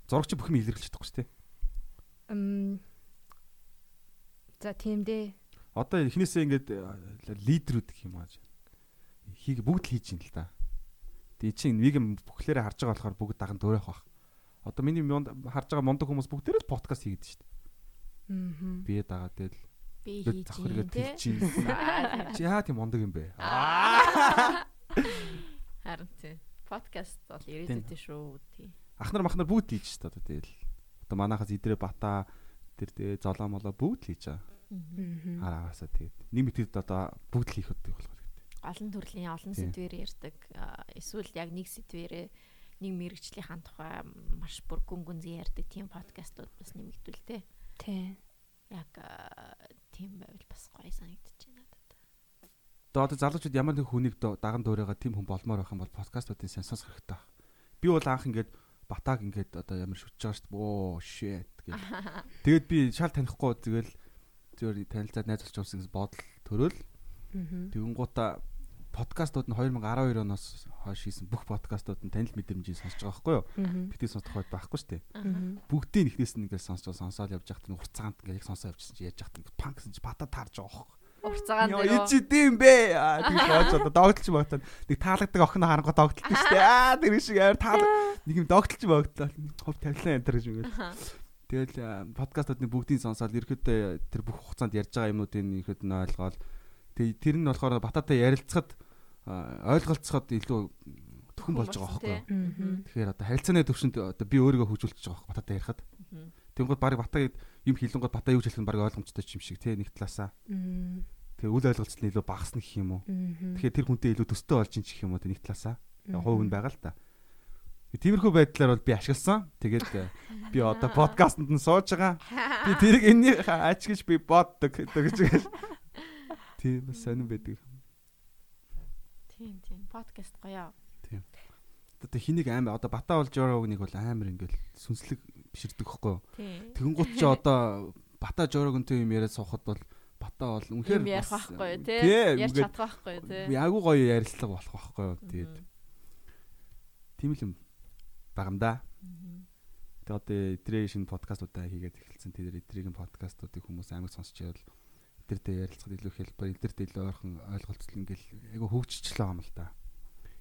Зурагч бүх юм илэрхийлж чадахгүй шүү дээ. Эм За тийм дээ. Одоо эхнээсээ ингээд лидерүүд гэх юм аа. Хийг бүгд л хийж ин л да. Тэгээ чинь нэг юм бүхлээрээ харж байгаа болохоор бүгд даган дөөрөх бах. Одоо миний харж байгаа мундаг хүмүүс бүгдээрээ л подкаст хийгээд шүү дээ. Аа. Бие дагаад тэгэл би хийж юм тий. Чи яа тийм мундаг юм бэ? Харин тий. Подкаст бол ирээдүйтэй шүү тий. Ахнар махнар бүгд хийж шүү дээ тэгэл. Одоо манахаас идрээ бата тэр тэгээ золоо молоо бүгд л хийж байгаа. Хараагаасаа тэгээд нэг мэтэд одоо бүгд л хийх өгдөг болохоор гэдэг. Олон төрлийн олон сэдвээр ярьдаг. Эсвэл яг нэг сэдвэрээ нэг мэрэгжлийн тухай маш бүр гүн гүнзгий ярьдаг тийм подкастууд бас нэмэгдвэл тээ. Тий. Яг тийм байвал бас гоё байна надад. Одоо одоо залуучууд ямар нэг хүнийг даган дуурайгаа тийм хүн болмоор байх юм бол подкастуудын сонсох хэрэгтэй. Би бол анх ингээд батаг ингээд одоо ямар шүтж байгаа шүү дээ. Оо shit гэх. Тэгээд би шал танихгүй тэгэл зөвөр танилцаад найз болж юмсан гэсэн бодол төрөөл. Тэгэн гута подкастууд нь 2012 оноос хойш хийсэн бүх подкастууд нь танил мэдрэмжийг сонсож байгаа байхгүй юу? Битгий сонсох байд байхгүй шүү дээ. Бүгдийг ихнээс нь ингээд сонсож сонсоод явж байхад нь урцагаанд ингээд яг сонсоо явжсэн чи яаж яхад ингээд панк гэсэн чи бата таарж байгаа байхгүй юу? Урцагаанд юу? Яа чи тийм бэ? Тийм бооч одоо догтлж багтаа нэг таалагддаг охин харангуй догтлдог шүү дээ. Аа тэр шиг амар таал нэг юм догтлж багтаа хов тавилан энэ гэж ингээд. Тэгэл подкастуудны бүгдийг сонсоод ерөөдөө тэр бүх хугацаанд ярьж байгаа юмнуудыг ихэд нь ойлгоод тэр нь болохоор бататай ярилцахад ойлголцоход илүү төхөн болж байгаа байхгүй. Тэгэхээр одоо харилцааны төвшөнд одоо би өөрийгөө хөгжүүлж байгаа байхгүй бататай ярихад. Тэнгууд баг батаа юм хилэнгууд батаа юу хэлэх нь баг ойлгомжтой юм шиг тий нэг талаасаа. Тэгээ үл ойлголцол нь илүү багасна гэх юм уу. Тэгэхээр тэр хүнтэй илүү төстэй болж ин гэх юм уу нэг талаасаа. Хувь нь байгаа л та. Тиймэрхүү байдлаар бол би ашигласан. Тэгээд би одоо подкастэнд нь сууж байгаа. Би тэрийг энэний ач гэж би боддог гэж. Тийм сонирн байдаг. Тийм тийм. Подкаст гоё. Тийм. Одоо хэнийг амар одоо Бата байгаа нэг бол амар ингээл сүнслэг биширдэг хөхгүй? Тэгэн гут чи одоо бата жорогонтой юм яриад суухад бол бата бол үнэхээр ярих байхгүй тий. Ярьж чадах байхгүй тий. Ягу гоё ярилцлага болох байхгүй тэгээд. Тийм л юм. Багамда тэгээд одоо итрээ шинэ подкастуудаа хийгээд эхэлсэн тэр итрийн подкастуудыг хүмүүс амар сонсч явал интертэй ярилцахад илүү хэлбэр интертэй илүү ойрхон ойлголцол ингээл айгу хөгжчихлээ юм л да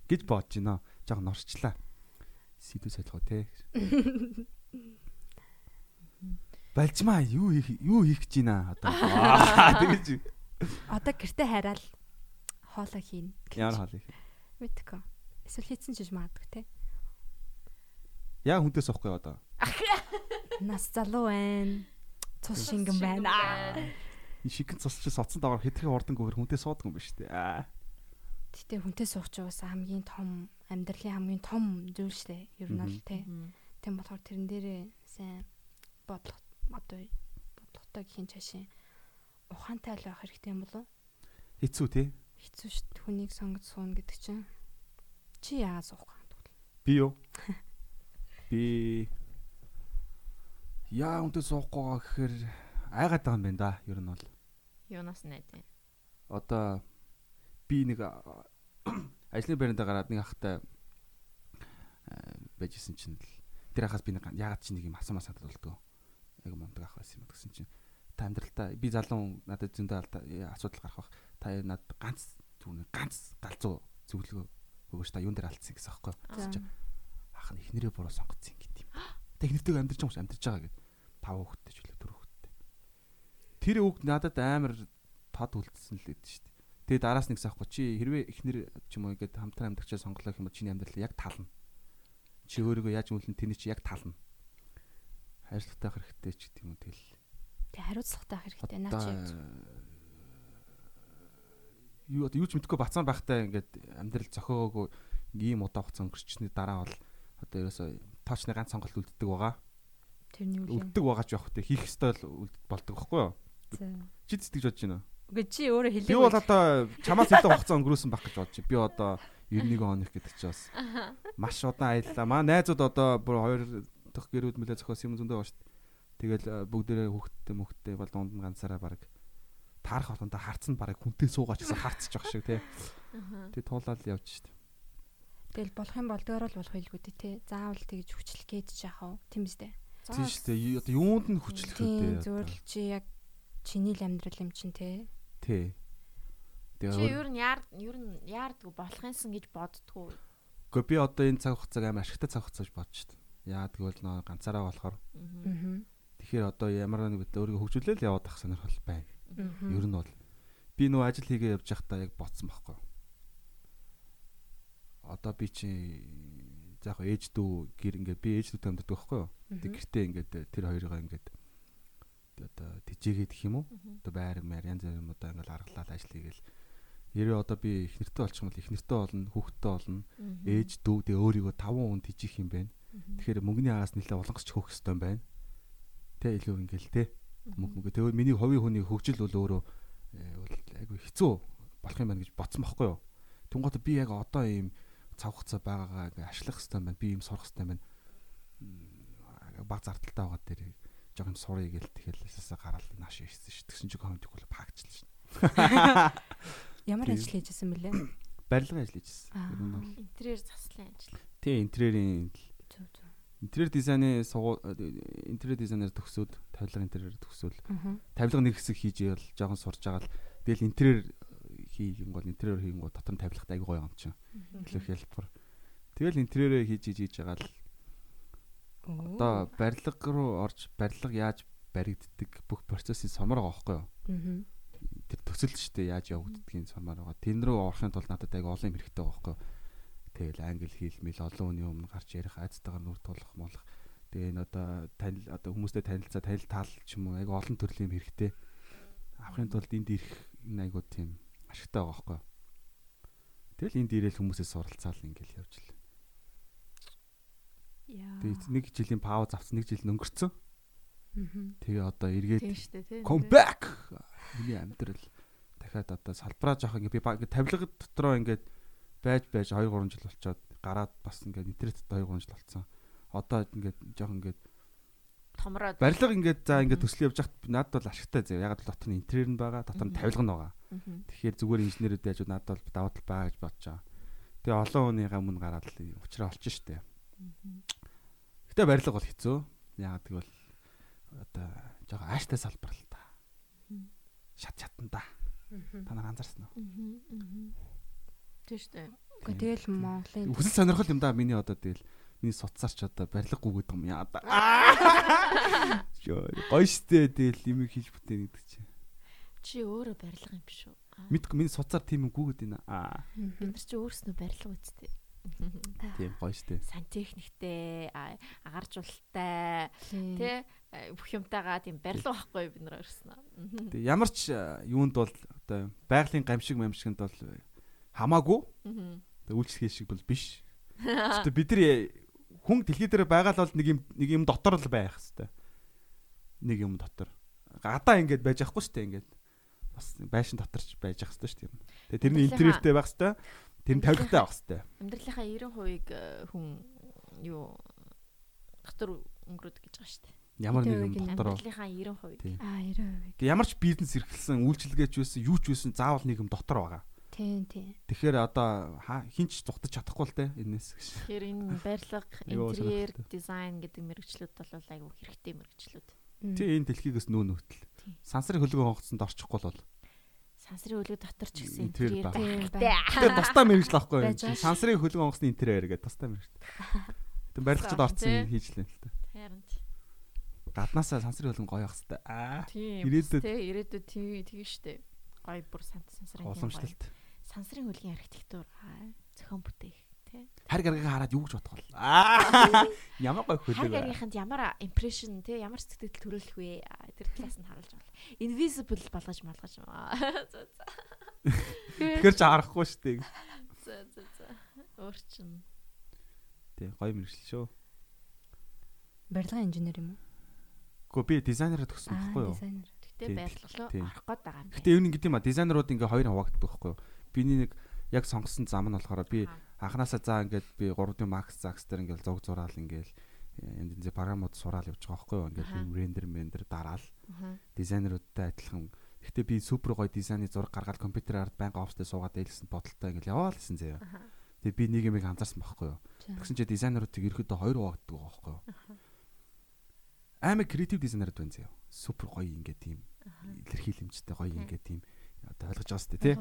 гэж бодож байна. Жог норчлаа. Сэдв солихоо те. Балжмаа юу хийх юу хийх гэж байна одоо. Тэгэж. Одоо гэртээ хараад хоолоо хийн. Ямар хоол хийх? Мэдгүй. Эсвэл хийцэн ч магадгүй те. Яа хүнтэй суухгүй одоо. Нас залуу байна. Цус шингэн байна. Энэ шигэн цус чи соцсон дагаар хэтрхи урдан гөөр хүнтэй суудаг юм ба штэ. Гэтэ хүнтэй суух ч уусаа хамгийн том амьдралын хамгийн том зүйл штэ. Ер нь бол те. Тэм болохоор тэрэн дээрээ сайн бодлого одоо бодлоготой гхийн чашийн ухаантай л байх хэрэгтэй юм болов хэцүү тий хэцүү шүү дээ хүнийг сонгож суuna гэдэг чинь чи яагаад суух вэ? Би юу? Би яа үнтэй суухгүй гэхээр айгаад байгаа юм байна да ер нь бол юунаас найд вэ одоо би нэг ажлын байранда гараад нэг ахтай байжсэн чинь л тэр хахаас би нэг яагаад чи нэг юм асуумаа санагдаад болдгоо яг мундаг ах байсан юм гэсэн чинь. Та амьдралтаа би залуу надад зөндөө асуудал гарах бах. Та над ганц зүгээр ганц галзуу зөвлөгөө өгөөч та юун дээр алдсан гэсэн аахгүй ах нь эхнэрээ буруу сонгоцсон гэдэг юм. Та эхнэртэйгээ амьдарч байгаа юм амьдарч байгаа гэд. Тав хүүхэдтэй ч. Тэр үг надад амар тод үлдсэн л гэдэг шүү дээ. Тэгээ дараас нэгс аахгүй чи хэрвээ эхнэр ч юм уу ингээд хамтран амьдарчаа сонголоо гэх юм бол чиний амьдрал яг тална. Чи өөрийгөө яаж мөлн тэний чи яг тална хариуцлагатай хэрэгтэй ч гэдэг юм тэгэл. Тэг хариуцлагатай хэрэгтэй наа чи. Юу одоо юу ч мэдгүй бацаан байхтай ингээд амьдрал зохиогоогүй ийм удаа хугацаа өнгөрчсөний дараа бол одоо ерөөсөө тоочны ганц сонголт үлддэг байгаа. Тэрний үл. Үлддэг байгаа ч явах те хийх ёстой л болдог байхгүй юу? Чи зүтгэж бодож байна уу? Үгүй чи өөрөө хэлээ. Би бол одоо чамаас илүү хугацаа өнгөрөөсөн байх гэж бодож байна. Би одоо 91 хоног гэдэг чи бас маш удаан аяллаа. Маа найзууд одоо бүр 2 дахь гэрүүд мөлөө зохиосон юм зөндөө байгаа шүү дээ. Тэгэл бүгдээрээ хүүхдтэй мөхтэй бол дунд нь ганцаараа баг таарах болгонда харцсан баг хүнтэй суугаач гэсэн харцж байгаа шиг тий. Тэг туулаад явж дээ. Тэгэл болох юм бол дөөрөл болох илгүү тий. Заавал тэгж хүчлэх гэж яах вэ? Тийм шүү дээ. Одоо юунд нь хүчлэх? Зүгээр л чи яг чиний л амьдрал юм чин тий. Тий. Тэгээ чи ер нь яар ер нь яардгүй болох юмсан гэж боддгоо. Гэхдээ би одоо энэ цаг хугацааг амар ашигтай цаг хугацаа гэж бодож дээ. Яадаг бол нөө ганцаараа болохоор. Тэгэхээр одоо ямар нэг бид өөрийгөө хөгжүүлээл яваад ах сонирхол байна. Ер нь бол би нөө ажил хийгээ явж байхдаа яг бодсон байхгүй. Одоо би чи заах ээж дүү гэр ингээд би ээж дүүтэй амьдардаг байхгүй юу. Тэг гэртээ ингээд тэр хоёроо ингээд одоо тижээгээд гэх юм уу? Одоо байр маяр янз бүрийн удаа ингээд аргалаад ажил хийгээл Нэрээ одоо би их нэртэй болчих юм бол их нэртэй болно, хүүхэдтэй болно. Ээж дүү тэгээ өөрийгөө 5 хүн тижих юм байна. Тэгэхээр мөнгөний агаас нэлээ улангасч хөөх хэрэгтэй юм байна. Тэ илүү ингээл тэ. Мөнгө мөнгө. Тэгээ миний ховын хүний хөгжил бол өөрөө бол айгүй хэцүү болох юм байна гэж бодсон байхгүй юу. Тэнгуут би яг одоо ийм цав хугацаа байгаагаа ашиглах хэрэгтэй байна. Би ийм сурах хэрэгтэй байна. Баг зардалтай байгаа дээр жоо юм сурыг гэл тэгэл эсээсээ гараад нааш ирсэн ш. Тэгсэн чинь комедик бол паагчлаа ш. Ямар ажил хийжсэн бэлээ? Барилгын ажил хийжсэн. Интерьер заслын ажил. Тий, интерьерийн Интерьер дизайны сугуу интерьер дизайнер төгсөөд тавилга интерьер төгсөөл тавилга нэг хэсэг хийж ял жоохон сурж байгаа л тэгэл интерьер хийх юм бол интерьер хийх гоо дотор нь тавилгатай аягүй гоё юм чинь. Илүү хэлбэр. Тэгэл интерьерээ хийж хийж хийж байгаа л одоо барилга руу орж барилга яаж баригддаг бүх процессын сомор байгаа байхгүй юу? Тэр төсөл ч гэдэг яаж явагддгийг сомор байгаа. Тэн рүү орохын тулд надад аягүй олон юм хэрэгтэй байгаа байхгүй юу? Тэгэл англи хэл мэл олон хүний өмнө гарч ярих айцтайгаар нүр тулах молох. Тэгээ энэ одоо танил одоо хүмүүстэй танилцаа танил таал ч юм уу айгу олон төрлийн юм хэрэгтэй. Авахын тулд энд ирэх энэ айгу тийм ашигтай байгаа байхгүй. Тэгэл энд ирээл хүмүүсээс суралцаал ингээл явж л. Яа. Тэгээ нэг жилийн пауз авсан нэг жил өнгөрцөн. Тэгээ одоо эргээд come back. Миний амьдрал дахиад одоо салбараа жоох ингээ би тавилга дотроо ингээд байж байж 2 3 жил болчоод гараад бас ингээд интернет 2 3 жил болцсон. Одоо ингээд жоох ингээд томроод барилга ингээд за ингээд төсөл явж хахад надад бол ашигтай зэ. Ягаад бол дотор нь интерьер нь байгаа, дотор нь тавилга нь байгаа. Тэгэхээр зүгээр инженерүүд яаж надад бол даваа тал байгаа гэж бодож байгаа. Тэгээ олон хүнийгээ мөн гараад л уучраа олчих штеп. Гэтэ барилга бол хэцүү. Ягаад гэвэл одоо жоо ааштай салбар л та. Шат шатан да. Та нар анзаарсан уу? Тийм шүү дээ. Гэхдээ тэгэл Монголын Хүсэл сонирхол юм да миний одоо тэгэл миний суцаар ч одоо барилга гүгээд юм яа да. Гоё штэ тэгэл юм хийж бүтээн гэдэг чи. Чи өөрөө барилга юм биш үү? Мэдгүй миний суцаар тийм юм гүгээд байна. Аа. Бид нар чи өөрснөө барилга үсттэй. Тийм гоё штэ. Сантехниктэй, агаржуулалттай, тий бүх юмтайгаа тийм барилга байхгүй бид нар өрснө. Тэг ямар ч юунд бол одоо байгалийн гамшиг мамшигт бол хамаагүй. Тэг үйлчлэгээ шиг бол биш. Гэтэ бид нар хүн дэлхий дээр байгаа л бол нэг юм нэг юм дотор л байх хэвээр. Нэг юм дотор. Гадаа ингэж байж ахгүй шүү дээ ингэж. Бас байшин дотор ч байж ах хэвээр шүү дээ. Тэгээ тэрний интерьертэй байх хэвээр. Тэр нь тавилгатай байх хэвээр. Амьдралынхаа 90% хүн юу дотор өнгөрөөд гэж байгаа шүү дээ. Ямар нэг юм дотор амьдралынхаа 90%. Аа 90%. Ямар ч бизнес эрхэлсэн, үйлчилгээч байсан, юу ч байсан заавал нэг юм дотор байгаа. Тийм тийм. Тэгэхээр одоо хинч зүгтаж чадахгүй л те энэс гэж. Тэгэхээр энэ барилга, интерьер, дизайн гэдэг мэрэгчлүүд бол айгүй хэрэгтэй мэрэгчлүүд. Тий энэ дэлхийгээс нүүн нүтэл. Сансрын хөлгөө хонгоцсонд орчихгүй бол сансрын хөлгөө дотор ч гэсэн интерьер байна. Тэгээ тусдаа мэрэгжил авахгүй юу? Сансрын хөлгөө хонгоцны интерьер гэдэг тусдаа мэрэгжил. Тэг барилгачд орцсон хийж лээ л та. Харин гаднаасаа сансрын хөлгөн гоё ах хэвээр. Аа. Ирээдүйд тий ирээдүйд тий тийм штэ. Гоё бүр сансрын уламжлалт сансрын хөлгийн архитектур зохион бүтээх. Хар гарагаа хараад юу гэж бодох вэ? Аа ямар гоё хөлөг. Хар гарагийнханд ямар импрешн тий ямар сэтгэл төрүүлэх вэ? Тэр талаас нь харуулж байна. Invisible болгож малгаж. Тэгэхээр ч харахгүй шүү дээ. За за за. Өөрчин. Тий гоё мэрэгчлээ шүү. Барилгын инженер юм уу? Гэхдээ би дизайнераа төгссөн байхгүй юу? Дизайнер. Гэтэ барилга руу орох гээд байгаа юм. Гэтэ юу нэг гэдэм ба дизайнерууд ингээ хоёр хаваагддаг байхгүй юу? Биний нэг яг сонгосон зам нь болохоор би анханасаа заа ингээд би 3D Max Zax дээр ингээд зуг зураал ингээд энд энэ програмууд сураал явж байгаа байхгүй юу? Ингээд рендер мендер дараал. Дизайнеруудтай адилхан Гэхдээ би супер гоё дизайны зураг гаргаад компьютераар байнга офстэй суугаад ээлсэн бодолтой ингээл яваал гэсэн заяа. Тэгээ би нэг юм анзаарсан байхгүй юу. Тэгсэн чинь дизайнеруудыг ерөөдөө хоёр хуваагддаг байхгүй юу. Аймаг креатив дизайнерууд байна заяа. Супер гоё ингээд тийм илэрхийлэмжтэй гоё ингээд тийм одоо ойлгож байгаа сте тий.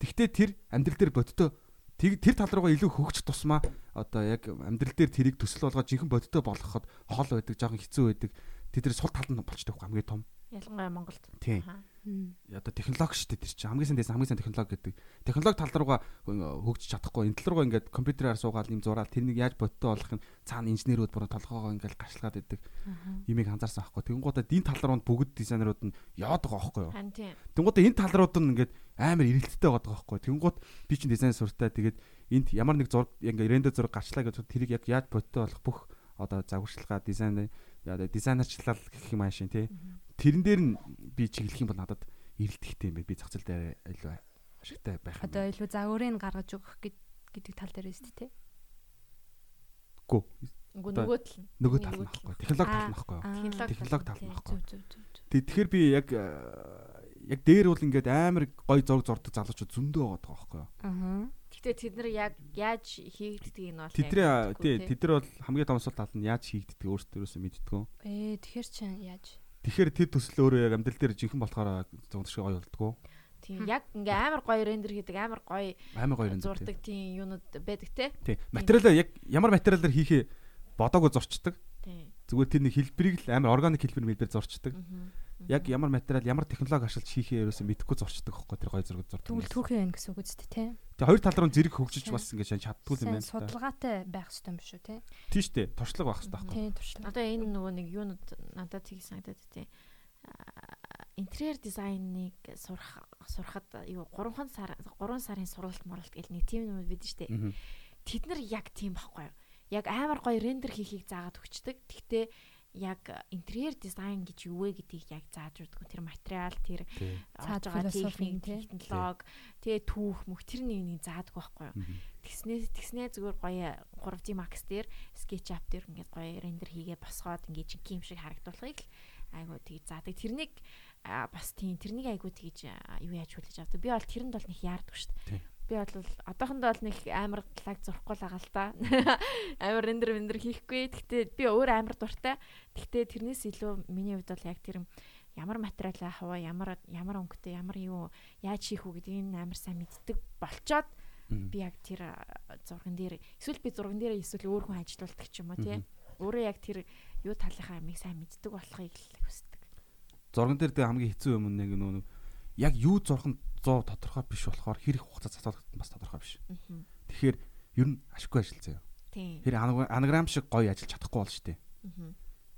Тэгтээ тэр амьдрал дээр бодтоо тэр тал руугаа илүү хөгжих тусмаа одоо яг амьдрал дээр тэрийг төсөл болгоод жинхэнэ бодтоо болгоход хол байдаг, жоохон хэцүү байдаг. Тэд тэр сул талд нь болчтой байхгүй хамгийн том. Ялангуяа Монголд. Тийм. Одоо технологи шүү дээ тэр чинь хамгийн сайн дэсэн хамгийн сайн технологи гэдэг. Технологи тал руугаа хөгжиж чадахгүй. Энэ тал руугаа ингээд компьютераар суугаад юм зураал тэрнийг яаж бодтоо болгох нь цаана инженерүүд бүр толгоогоо ингээд гашлагаад байдаг. Имийг анзаарсан байхгүй. Тэнгуудаа энэ тал руу бүгд дизайнерууд нь яваад байгаа байхгүй юу? Тэнгуудаа энэ тал рууд нь ингээд амар ирэлттэй байгаа байхгүй. Тэнгууд би чинь дизайн суртаа тэгээд энд ямар нэг зураг ингээд рендер зураг гарчлаа гэж тэрийг яг яаж бодтоо болох бүх одоо загварчилгаа дизайн дизайнерчлал гэх юм аашин тий тэрэн дээр нь би чиглэх юм бол надад эрэлтэхтэй юм байна. Би зах зээл дээр илүү ашигтай байх. Одоо илүү загварыг гаргаж өгөх гэдэг тал дээр өст тээ. Гү. Нөгөө нөгөө тал. Нөгөө тал нөхгүй. Технологи тал нөхгүй. Технологи тал нөхгүй. Тэгэхээр би яг яг дээр бол ингээд амар гой зураг зурдаг залуучууд зөндөө байгаа байхгүй юу. Аа. Гэтэ тэд нар яг яаж хийгддэг нь бол Тэдрээ тий тэд нар бол хамгийн том асуудал тал нь яаж хийгддэг өөрсдөөсөө мэддэг. Ээ тэгэхэр чинь яаж Тэгэхээр тэр төсөл өөрөө яг амьдрал дээр жинхэнэ болохоор зундаш гоё болдгоо. Тийм яг ингээ амар гоё рендер хийдэг амар гоё амар гоё рендер зурдаг тийм юунууд байдаг те. Тийм. Материалаа яг ямар материалаар хийхээ бодоагүй зурчдаг. Тийм. Зүгээр тэр нэг хэлбэрийг л амар органик хэлбэр мэлбэр зурчдаг. Яг ямар материал, ямар технологи ашиглаж хийхээ ерөөсөө мэдэхгүй зурчдаг хөөхгүй тэр гоё зураг зурдаг. Тэгвэл түүхэн байна гэсэн үг үстэй тий. Тэгээ хоёр тал руу зэрэг хөгжиж бас ингэ чаддгүй юм байна. Судалгаатай байх хэрэгтэй юм шүү тий. Тийм шүү дээ. Туршлага байх хэрэгтэй байхгүй. Тий, туршлага. Одоо энэ нөгөө нэг юунууд надад тийг санагдаад тий интерьер дизайныг сурах сурахад юу 3 сар 3 сарын сургалт моралт гэл нэг тийм юм бид штэ. Тэд нар яг тийм байхгүй юу? Яг амар гоё рендер хийхийг заагаад өгчдөг. Тэгтээ яг интерьер дизайн гэж юу вэ гэдгийг яг зааж өгдөг. Тэр материал, тэр цааж байгаа техник, технологи, тэгээ түүх мөх тэр нэг нэг заадаг байхгүй юу. Тэгснээ тэгснээ зүгээр гоё 3D Max дээр SketchUp дээр ингээд гоё рендер хийгээ босгоод ингээд жинхэнэ юм шиг харагдуулахыг л айгуу тгий заадаг. Тэрнийг бас тийм тэрнийг айгуу тгийж юу яаж хүлээж авдаг. Би бол тэрэнд бол нэг яардаг шүү дээ би бол одоохондоо бол нэг амар лаг зурхгүй л байгаа л та. Амар рендер рендер хийхгүй. Гэхдээ би өөр амар дуртай. Гэхдээ тэрнээс илүү миний хувьд бол яг тэр ямар материал аваа, ямар ямар өнгөтэй, ямар юу яаж хийх үү гэдгийг амар сайн мэддэг болчоод би яг тэр зурган дээр эсвэл би зурган дээр эсвэл өөр хүн ажилуулдаг ч юм уу тий. Өөрөө яг тэр юу талынхаа амиг сайн мэддэг болохыг л хүсдэг. Зурган дээр хамгийн хэцүү юм нэг нөө яг юу зурханд 100 тодорхой биш болохоор хэр их хугацаа цацуулах бас тодорхой биш. Тэгэхээр ер нь ашиггүй ажил заяа. Тийм. Тэр анаграм шиг гоё ажиллаж чадахгүй бол штэ.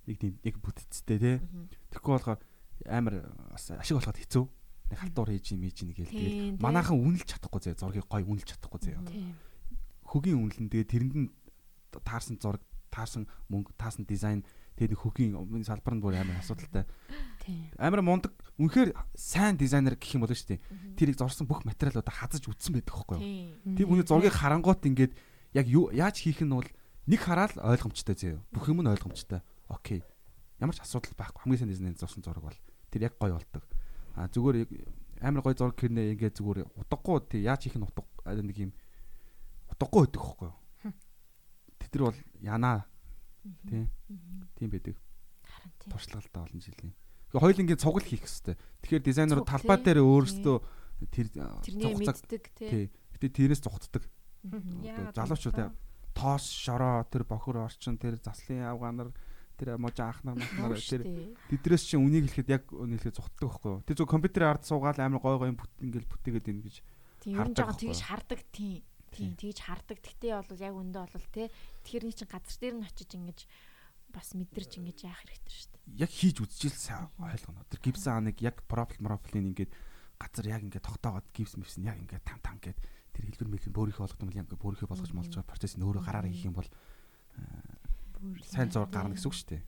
Нэг тийм нэг бүтцтэй те. Тэгэхгүй болохоор амар бас ашиг болоход хэцүү. Нэг халтуур хийж юм ийж нэг гээл тэгээд манаахан үнэлж чадахгүй заяа. Зургийг гоё үнэлж чадахгүй заяа. Хөгийн үнэлэн тэгээд тэрэнд нь таарсан зураг, таарсан мөнгө, таарсан дизайн тэгээд хөгийн салбар нь бүр амар асуудалтай. Амар мундаг үнэхээр сайн дизайнер гэх юм болоо шүү дээ. Тэрийг зорсон бүх материалуудаа хазаж үтсэн байдаг байхгүй юу? Тийм хүний зургийг харангуут ингээд яг яаж хийх нь бол нэг хараад ойлгомжтой зөө. Бүх юм нь ойлгомжтой. Окей. Ямар ч асуудал байхгүй. Хамгийн сайн дизайнер зорсон зураг бол тэр яг гоё болдог. А зүгээр амар гоё зураг гэрнээ ингээд зүгээр утгагүй тий яаж хийх нь утга нэг юм утгагүй байдаг байхгүй юу? Тэд нар бол янаа тий. Тийм байдаг. Туршлагатай олон жилийн хоёулынгийн цугал хийх хэрэгтэй. Тэгэхээр дизайнерууд талбай дээр өөрсдөө тэр тэрний мэддэг тий. Гэтэ тэрээс зугтдаг. Залуучууд тоос шороо тэр бохор орчин тэр заслын авгаанар тэр можа анхнаар махнаар тэр тэдрээс чинь үнийг хэлэхэд яг үнэлэхэд зугтдаг байхгүй юу. Тэр зөв компьютер ард суугаад амар гой гой ингээл бүтээгээд ийн гэж тийм нь жоо тэгж хардаг тийм тийм тэгж хардаг. Гэтэ бол яг өндөө бол тий тэрний чинь газар дээр нь очиж ингэж бас мэдэрч ингэж яах хэрэгтэй шүү яг хийж үзчихэл сайн ойлгоно. Тэр гипс ааныг яг профил профилын ингээд газар яг ингээд тогтоогоод гипс мипс нь яг ингээд там там гээд тэр хэлбэр мэлбэр бөөрийнхөө болгох юм бол яг бөөрийнхөө болгож молж байгаа процесс нь өөрөө гараараа хийх юм бол сайн зураг гарна гэсэн үг шүү дээ.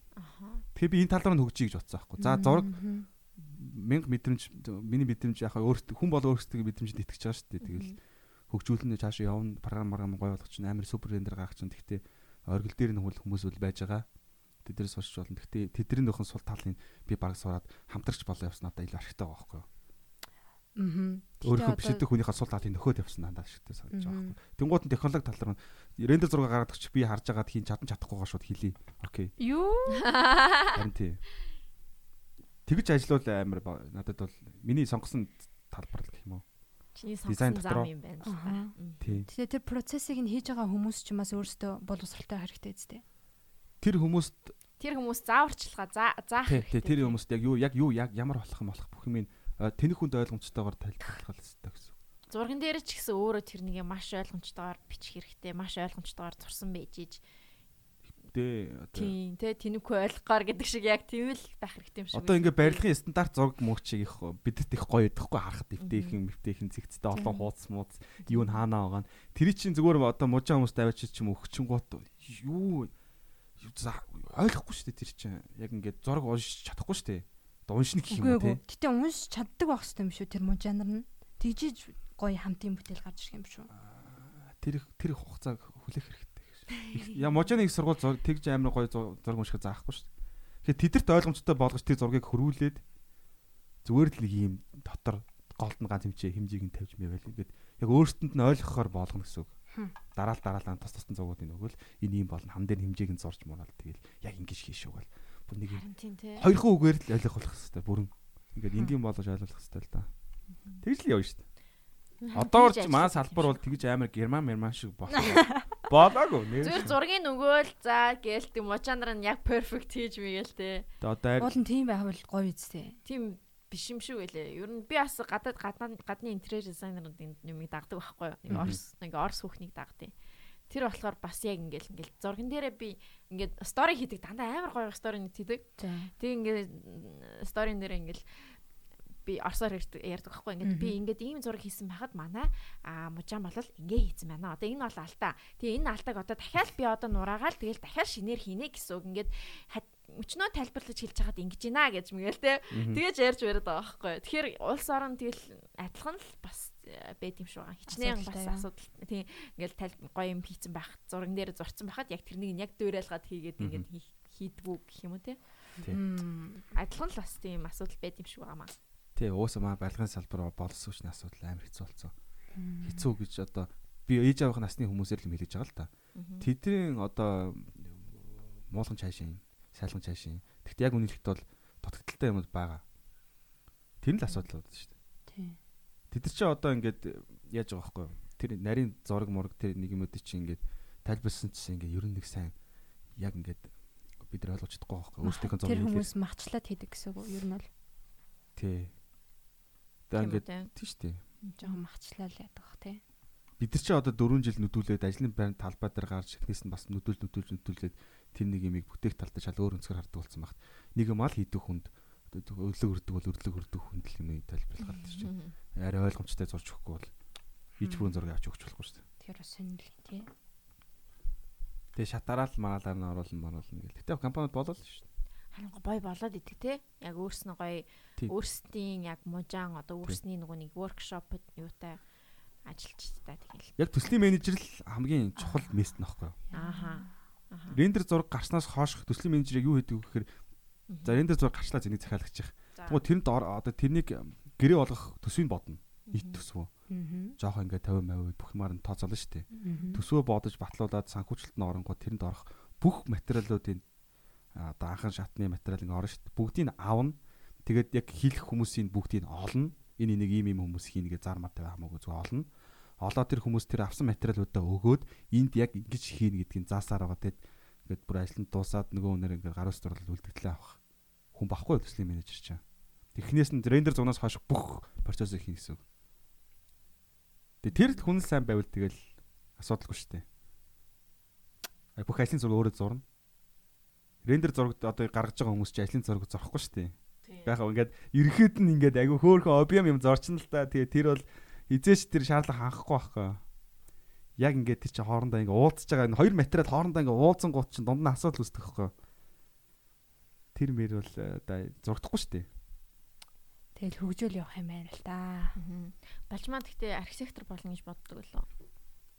Тэгэхээр би энэ тал руу хөгжиж гэж бодсон байхгүй. За зураг мянга мэдрэмж миний мэдрэмж яхаа өөртөө хүн бол өөрсдөө мэдрэмжинд итгэж байгаа шүү дээ. Тэгэл хөгжүүлнэ цаашаа явна програм програм гой болгоч чинь амар супер рендер гаргах чинь тэгтээ оргил дээр нь хүмүүс үл байж байгаа тэднээс сурч болно. Гэхдээ тэдний нөхөн сул талын би баг сураад хамтарч болоо явсан надад илүү ашигтай байгаа байхгүй юу? Аа. Өөрийнхөө бишдэг хүнийхээ сул талын нөхөд явсан надад ашигтай санаж байгаа байхгүй юу? Тэнгуут нь технологи тал руу рендер зураг гаргадаг ч би харж агаад хийн чадан чадахгүйгаа шууд хэлий. Окей. Юу? Харин тий. Тэгж ажиллавал амар надад бол миний сонгосон талбар л гэх юм уу? Чиний сонгосон зам юм байна л та. Тэгээ тэр процессыг нь хийж байгаа хүмүүс ч бас өөрсдөө боловсралтай хэрэгтэй үстэй тэр хүмүүст тэр хүмүүс зааварчилгаа заах хэрэгтэй. Тэр хүмүүст яг юу яг юу яг ямар болох юм болох бүх юм тэнэг хүнд ойлгомжтойгоор тайлбарлах хэрэгтэй гэсэн. Зурган дээр ч гэсэн өөрөө тэрнийг маш ойлгомжтойгоор бичих хэрэгтэй. Маш ойлгомжтойгоор зурсан байж иж дээ. Тийм те тэнэггүй ойлгохоор гэдэг шиг яг тийм л байх хэрэгтэй юм шиг. Одоо ингээ барилгын стандарт зураг мөгчийг их бидэт их гоё идэхгүй харахад эвтэйхэн мэвтэйхэн зэгцтэй олон хууц мууц юу н хаанаа байгаа. Тэр чинь зүгээр одоо мужаа хүмүүст авчиж ч юм өгчөнгүүт юу ойлгохгүй шүү дээ тэр чинь. Яг ингээд зураг уншиж чадахгүй шүү дээ. Одоо уншина гэх юм тий. Гэтэ уншиж чаддаг байх хэрэгтэй юм шүү тэр муу жанр нь. Тэгжиж гоё хамтын бүтээл гарч ирэх юм шүү. Тэр тэр хугацааг хүлээх хэрэгтэй. Яа можны их сургууль тэгж амар гоё зураг унших заахгүй шүү. Тэгэхээр тэдэрт ойлгомжтой болгож тэр зургийг хөрвүүлээд зүгээр л нэг юм дотор голдон ганц хэмжээ хэмжээг нь тавьж мэйвэл ингээд яг өөртөнд нь ойлгохоор болгоно гэсэн үг. Дараал дараалаа тус тусдан зургуудын өгвөл энэ юм болно хам дээр хэмжээг нь зурж муурал тэгэл яг ингэж хийш өгвөл бүр нэг хоёр хуу үгээр л ойлгох болох хэвээр бүрэн ингээд энгийн болгож ойлгох хэвээр л да. Тэгж л явна шүү дээ. Одоо ч маа салбар бол тэгж амар герман мерман шиг болох. Болоогүй нэр. Зүгээр зургийн нөгөөл за гээл тийм мочандар нь яг перфект хийж мэгээл те. Одоо уул нь тийм байвал гоё үсттэй. Тийм биш юм шүү гэлээ. Ер нь би бас гадаад гадны интерьер дизайнеруудын юмыг дагдаг байхгүй юу? Нэг орс нэг орс хүүхнийг дагдаг. Тэр болохоор бас яг ингээл ингээл зурган дээрээ би ингээд стори хийдэг дандаа амар гоё стори нэг хийдэг. Тэг ингээд сторин дээр ингээл би орсоор ярьдаг байхгүй ингээд би ингээд ийм зураг хийсэн байхад манай а мужаан болол ингээ хийсэн байна. Одоо энэ бол алдаа. Тэгээ энэ алдааг одоо дахиад би одоо нураагаал тэгэл дахиад шинээр хийнэ гэсэн үг ингээд өчнөө тайлбарлаж хэлж хагаад ингэж гинэ гэж мэгэл те. Тэгэж ярьж бариад байгаа байхгүй. Тэгэхээр улс орон тэгэл адилхан л бас э, юм шиг байгаа. Хичнээн бас асуудал. Тийм ингээл тал гоё юм хийцэн байх. Зурган дээр зурцсан байхад яг тэрнийг яг дөөрэлгаад хийгээд ингээд хийдгүү гэх юм уу те. Адилхан л бас тийм асуудал байд юм шиг байгаа маа. Тий, уусаа маа барилгын салбар болсон учраас асуудал амар хэцүү болсон. Хэцүү гэж одоо би ээж авах насны хүмүүсээр л хэлж байгаа л та. Тэдний одоо муулган цаашийн сайлган цаашийн. Гэхдээ яг үнэлэхэд бол дутагдaltaй юмуд байгаа. Тэр л асуудал байна шүү дээ. Тий. Тэд нар чи одоо ингээд яаж байгаа байхгүй юу? Тэр нарийн зураг мураг тэр нэг юмуд чи ингээд тайлбарсан чинь ингээд ер нь нэг сайн яг ингээд бид нар ойлгож чадахгүй байхгүй юу? Өөрсдийнхөө зургийг тэр хүмүүс махчлаад хийдэг гэсэн үг ер нь бол. Тий. Тэгээ ингээд тий шүү дээ. Жохон махчлал яадаг бах тий бид нар чи одоо 4 жил нүдүүлээд ажлын байрны талбай дээр гарч эхнээс нь бас нүдүүл нүдүүлж нүдүүлээд тэр нэг юмыг бүтээх талдаа шал өөр өнцгөр хардаг болсон багт. Нэг юм ал хийдэг хүнд өрлөг өрдөг бол өрлөг өрдөг хүнд л юм тайлбарлах гэдэг чинь. Арай ойлгомжтой зурж өгөхгүй бол хийж бүрэн зураг авч өгч болохгүй шүү дээ. Тэр бас сонирхол тий. Тэгээ шатараа л маалаар нь оруулна маруулна гэл. Гэтэ компанид болол шүү дээ. Харин гоё болоод идэх те. Яг өөрснөө гоё өөрсдийн яг мужаан одоо өөрсний нөгөө нэг воркшоп юутай ажилчтай тэгэл. Яг төслийн менежер л хамгийн чухал мест нөхгүй юу? Ааха. Рендер зураг гарснаас хойш төслийн менежер яг юу хийдэг вэ гэхээр за рендер зураг гарчлаа зэнийг захиалагчих. Тэгвэл тэрэнд одоо тэрнийг гэрээ болгох төсвийг бодно. Ит төсвөө. Жохоо ингээ 50 50 бүх юмар нь тооцоолно шүү дээ. Төсвөө бодож батлуулаад санхүүжилт нь оронгоо тэрэнд орох бүх материалуудын одоо анхан шатны материал ингээ орно шүү дээ. Бүгдийг нь авна. Тэгээд яг хийх хүмүүсийн бүгдийг нь олно энэ нэг ийм ийм хүмүүс хийнэ гэж зар мартай хамаагүй зүг олно. Олоод тэр хүмүүс тэр авсан материалуудаа өгөөд энд яг ингэж хийнэ гэдгийг заасаар байгаа тэгэд ингээд бүр ажлын дуусаад нөгөө хүнээр ингээд гар ус дурлал үлдэгдлээ авах. Хүн багхгүй төслийн менежер чинь. Технээс нь рендер зунаас хойш бүх процессыг хийнэ гэсэн. Тэгээ тэр хүн сайн байвал тэгэл асуудалгүй шүү дээ. Бүх ажлын зураг өөрөө зурна. Рендер зурагт одоо гаргаж байгаа хүмүүс чинь ажлын зураг зурхгүй шүү дээ Бяхаа ингээд ерөөд нь ингээд айгүй хөөхөн объем юм зорчин л та. Тэгээ тэр бол хизээч тэр шаардлага хангахгүй байхгүй. Яг ингээд тэр чинь хоорондоо ингээд уулзж байгаа энэ хоёр материал хоорондоо ингээд уулзсан гут чинь дунд нь асуудал үүсдэг байхгүй. Тэр мэр бол оо зургдахгүй шүү дээ. Тэгэл хөгжөөл явах юм байна л да. Балчмаа гэхдээ архитектор болно гэж боддог лөө.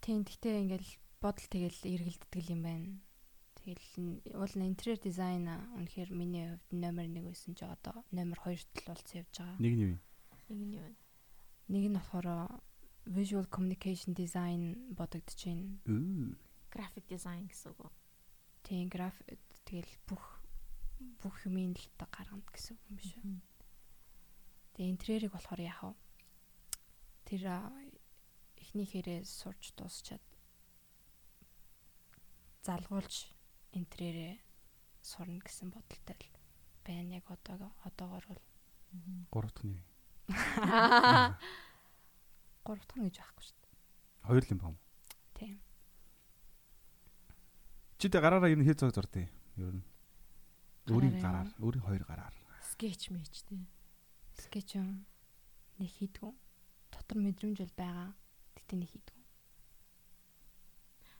Тийм гэхдээ ингээл бодол тэгэл эргэлддэг юм байна. Тэгэл уул интерьер дизайн үнэхээр миний хувьд номер 1 байсан ч одоо номер 2-т л болсон явж байгаа. Нэг нь юу вэ? Нэг нь юу вэ? Нэг нь болохоор visual communication design бодогдож байна. Graphic design гэсэн үг. Тийм график тэгэл бүх бүх юмын л та гаргана гэсэн үг юм биш үү? Тэгээ интерьерийг болохоор яах вэ? Тэр эхний хэрэг сурч дуусчаад залгуулж интерьерээ сурна гэсэн бодолтой л байна яг одоо одоогор бол 3 дахь нь. 3 дахь нь гэж байхгүй шүү дээ. Хоёр л юм байна. Тийм. Чи тэ гараараа ер нь хий цаг зурдیں۔ Ер нь. Өөрийн гараар, өөрийн хоёр гараар. Скетч мэж тий. Скетч юм. Нэг хийдгүү. Дотор мэдрэмж бол байгаа. Гэтэ нэг хийдгүү.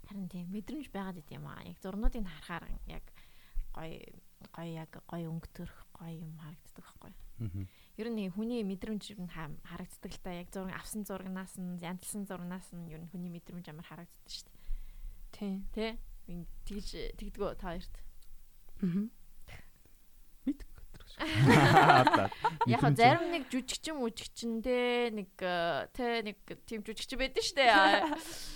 Харин тийм мэдрэмж байгаад ит юм аа. Яг зурнуудыг харахаар яг гоё гоё яг гоё өнгөтөрх гоё юм харагддаг байхгүй. Аа. Ер нь хүний мэдрэмж нь харагддаг л та яг зураг авсан зурагнаас нь янзлсан зурагнаас нь ер нь хүний мэдрэмж амар харагддаг шүү дээ. Тийм. Тэ? Тэгж тэгдгөө та хоёрт. Аа. Мэдг. Яг зарим нэг жүжигчин мүжигчин те нэг э, те нэг тийм жүжигчин байдаг шүү дээ.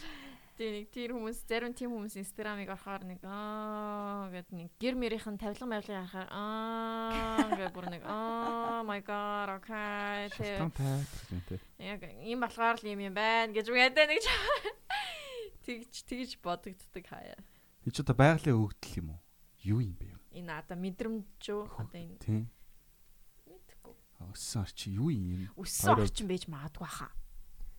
Тийм нэг тэр хүмүүс зарим тийм хүмүүс инстаграмыг орохоор нэг аа гэд нэг гэр мэрийнхэн тавилга мавлыг харахаар аа гэд бүр нэг аа my god okay тийм яг юм болохоор л юм юм байна гэж үгүйдэ нэг тэгж тэгж бодогддаг хаяа. Энд ч одоо байгалийн өгдөл юм уу? Юу юм бэ? Энэ одоо мэдрэмж үү? Одоо энэ Тийм. Мэдхгүй. Өссөн орчин юу юм? Өссөн орчин байж магадгүй хаа.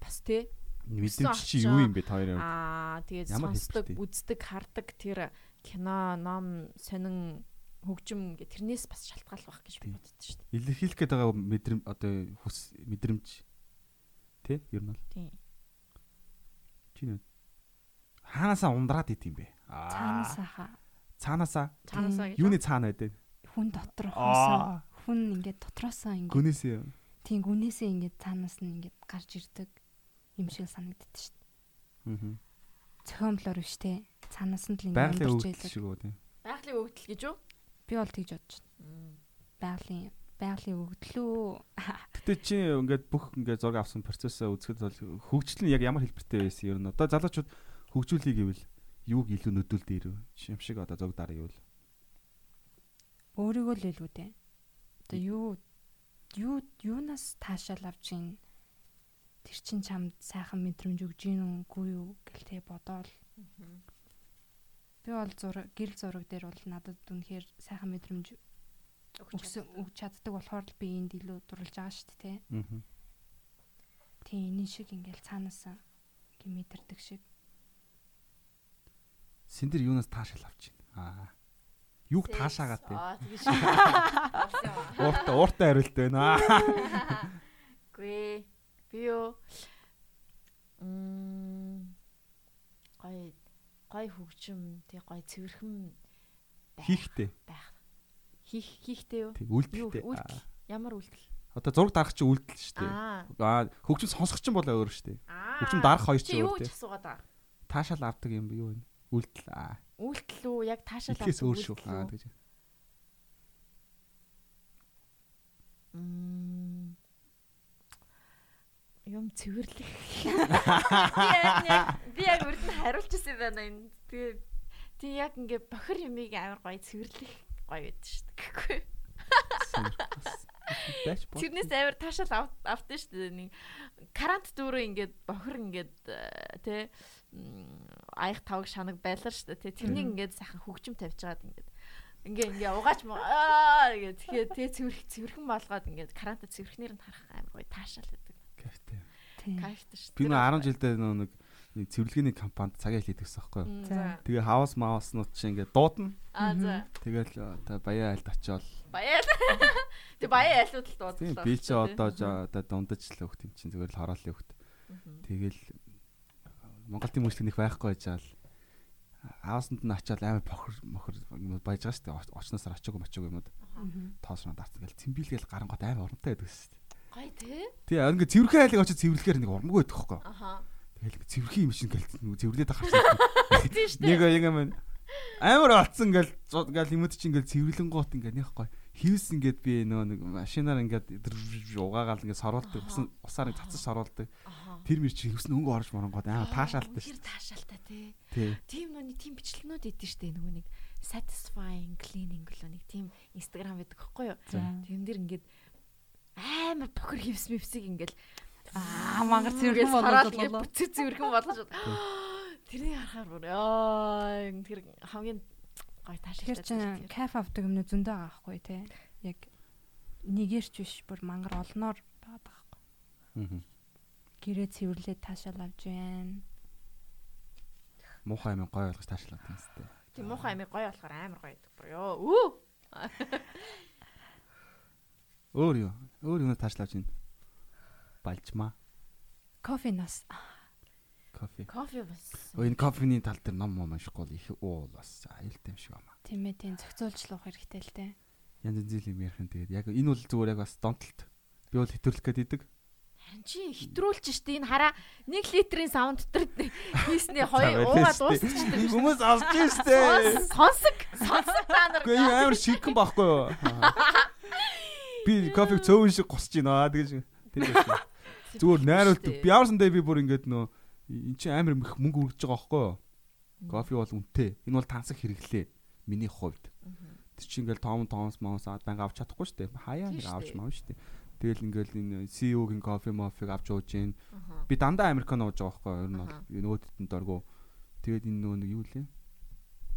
Бас тий Мэдэмж чи юу юм бэ та хоёрын? Аа тэгээд сонсдог, үздэг, хардаг тэр кино, ном, сонин хөгжим гэ тэрнээс бас шалтгаалх байх гэж би боддоо шүү дээ. Илэрхийлэх гээд байгаа мэдрэм одоо хүс мэдрэмж тий ер нь бол. Тийм. Чи нэ хаанасаа ундраад ит юм бэ? Аа. Цаанаасаа. Цаанаасаа. Цаанаасаа гэж. Юуны цаана байдаг? Хүн дотор хоосон. Хүн ингээд дотроосоо ингээд Гүнээсээ. тийм гүнээсээ ингээд цаанаас нь ингээд гарч ирдэг юм шиг санагддаг шүү дээ. Аа. Цохиомлоор биш те. Цаанаас нь л ингээд Байгалийн өгдөл ийлээ. шиг үү тийм. Байгалийн өгдөл гэж юу? Би бол тэгж бодож байна. Байгалийн байгалийн өгдлөө. Гэтэ чи ингээд бүх ингээд зураг авсан процессоо үзэхэд бол хөгжил нь яг ямар хэлбэртэй байсан ер нь одоо залуучууд хөгжүүлэх гэвэл юуг илүү нөдөлд ирв. Жишээ шиг одоо зураг дараа юу л. Өөрийгөө л илүү дээ. Одоо юу юу юунаас таашаал авч ийн тэр чин чамд сайхан мэдрэмж өгж гин үгүй юу гэлтэй бодоол. Би бол зураг гэрэл зураг дээр бол надад үнэхээр сайхан мэдрэмж өгсөн өгч чаддаг болохоор л би энд илүү дурлж байгаа шүү дээ. Тийм энэ шиг ингээл цаанаас ингээм мэдэрдэг шиг. Синдэр юунаас таашаал авч байна. Аа. Юуг таашаагаад те. Аа тэгэж. Ууртаа ууртаа хариулт байна. Гүй. Би юу Мм гой гой хөгжим тий гой цэвэрхэн Хийхтэй. байх. Хийх хийхтэй юу? Юу үлдэлтэй. Ямар үйлдэл? Одоо зураг дарах чинь үлдэл шүү дээ. Аа. Хөгжим сонсох чинь бол өөр шүү дээ. Хөгжим дарах хоёр Чи чинь юу өөр ч дээ. асуугаад байгаа? Таашаал авдаг юм юу вэ? Үлдэл. Аа. Үйлдэл үү? Яг таашаал Итгэс өөр шүү. Аа тэгэж. Мм. Юм цэвэрлэх. Би яг урд нь хариулж ирсэн байна энэ. Тэгээ тий яг ингээ бохир юмыг амар гоё цэвэрлэх гоё байдаг шүү дээ. Гэхгүй. Тэрнээс амар таашаал ав- автсан шүү дээ. Нэг карант дүүрээ ингээд бохир ингээд э, тий аяг тавг шанаг байлаа шүү дээ. Тэрнийг ингээд сайхан хөгжим тавьж байгаад ингээд ингээ ингээ угаач муу аа гээ тэгэхээр тий цэвэрх цэвэрхэн болгоод ингээд каранта цэвэрхнэр нь харах амар гоё таашаал байдаг. Кайфтай. Кайфтай шүү. Би нөө 10 жилдээ нөө нэг нэг цэвэрлэгээний компанид цагаа хэлээд гэсэн байхгүй юу? Тэгээ хаус мааснууд чинь ингээд дуудана. Аа за. Тэгэл одоо баяа айлд очиод Баяа. Тэг баяа айлууд л дуудлаа. би чи одоо одоо дундаж л өгт юм чинь зүгээр л хороол өгт. Тэгэл Монгол тийм үйлчлэг нэх байхгүй байж аал хаусанд нь очиод амар бохор мохор юм баяж байгаа шүү дээ. Очноосоор очоогүй мочоогүй юмуд тоосроо дарцсан гэл цэмбилгээл гарангууд амар урамтай байдаг шүү дээ. Гай тий. Тий ингээ цэвэрхэн айлыг очиж цэвэрлэхээр нэг урамгүй байдаг юу? Аха. Тэгэл цэвэрхэн юм шиг гэл цэвэрлээд харсан. Тийм шүү Нэг дээ. яг юм амар олцсон ингээл ингээл юмуд чи ингээл цэвэрлэнгуут ингээд нэхгүй хивс ингээд би нөө нэг машинаар ингээд угаагаал ингээд сорулдаг усан усаар цацаж Аха. тэр мэр чи хивс нь өнгө орж моронгоод амар таашаалтай Тэр шүү таашаалтай тий. дээ Тийм нүуний тийм бичлэгнүүд идэв штэ нөгөө нэг satisfying cleaning гэлөө нэг тийм инстаграм байдаг байхгүй юу? Тэрэн дээр ингээд амар бохор хивс мивсийг ингээд Аа мангар цэвэрхэн цэвэрхэн болгож ингээд бүтцээ цэвэрхэн болгож тэрний харахаар бүр ёо тэр хамгийн гой таашаалтай. чин кайф авдаг юмнууд зөндөө байгаа байхгүй те. Яг нэгэрч биш бүр мангар олноор байгаа байхгүй. Гэрээ цэвэрлээд таашаал авч байна. муухай юм гой ойлгож таашаалаад юм сте Тийм муухай амиг гоё болохоор амар гоё гэдэг бүр ёо. Үү. өөр юу өөр юм таашаалж байна балжмаа Кофенаас кофе Кофе бас. Өө энэ кофений тал дээр ном ном уншихгүй их уу бас аюултай юм шиг байна тийм ээ тийм зохицуулчлах хэрэгтэй л те. янз янзын юм ярих юм тэгээд яг энэ бол зүгээр яг бас донтолт би бол хэтрүүлэх гээд идэг Харин чи хитрүүлж штэ энэ хараа 1 литрийн саунд дотор хийсний За, хоёр байлаа уугаа штэ. дуусчихдаг. хүмүүс авч штэ Сонсог сонсог та нар. Юм амар шигхэн байхгүй юу? Би кофег цөөвөн шиг госч байна тэгэж тэр байсан. Зүгээр найруулдаг. Би ямар сандаа би бүр ингээд нөө эн чинь амар их мөнгө өргөж байгаа байхгүй юу? Кофе бол үнэтэй. Энэ бол тансаг хэрэглээ. Миний хувьд. Тэр чинь ингээл том томс монс аваад банга авч чадахгүй шүү дээ. Хаяа нэг авч маав шүү дээ. Тэгэл ингээл энэ CEO-гийн кофе мофиг авч ууж гин. Би дандаа американо ууж байгаа байхгүй юу? Ер нь бол нөгөөдөд нь доргоо. Тэгээд энэ нөгөө нэг юу лээ?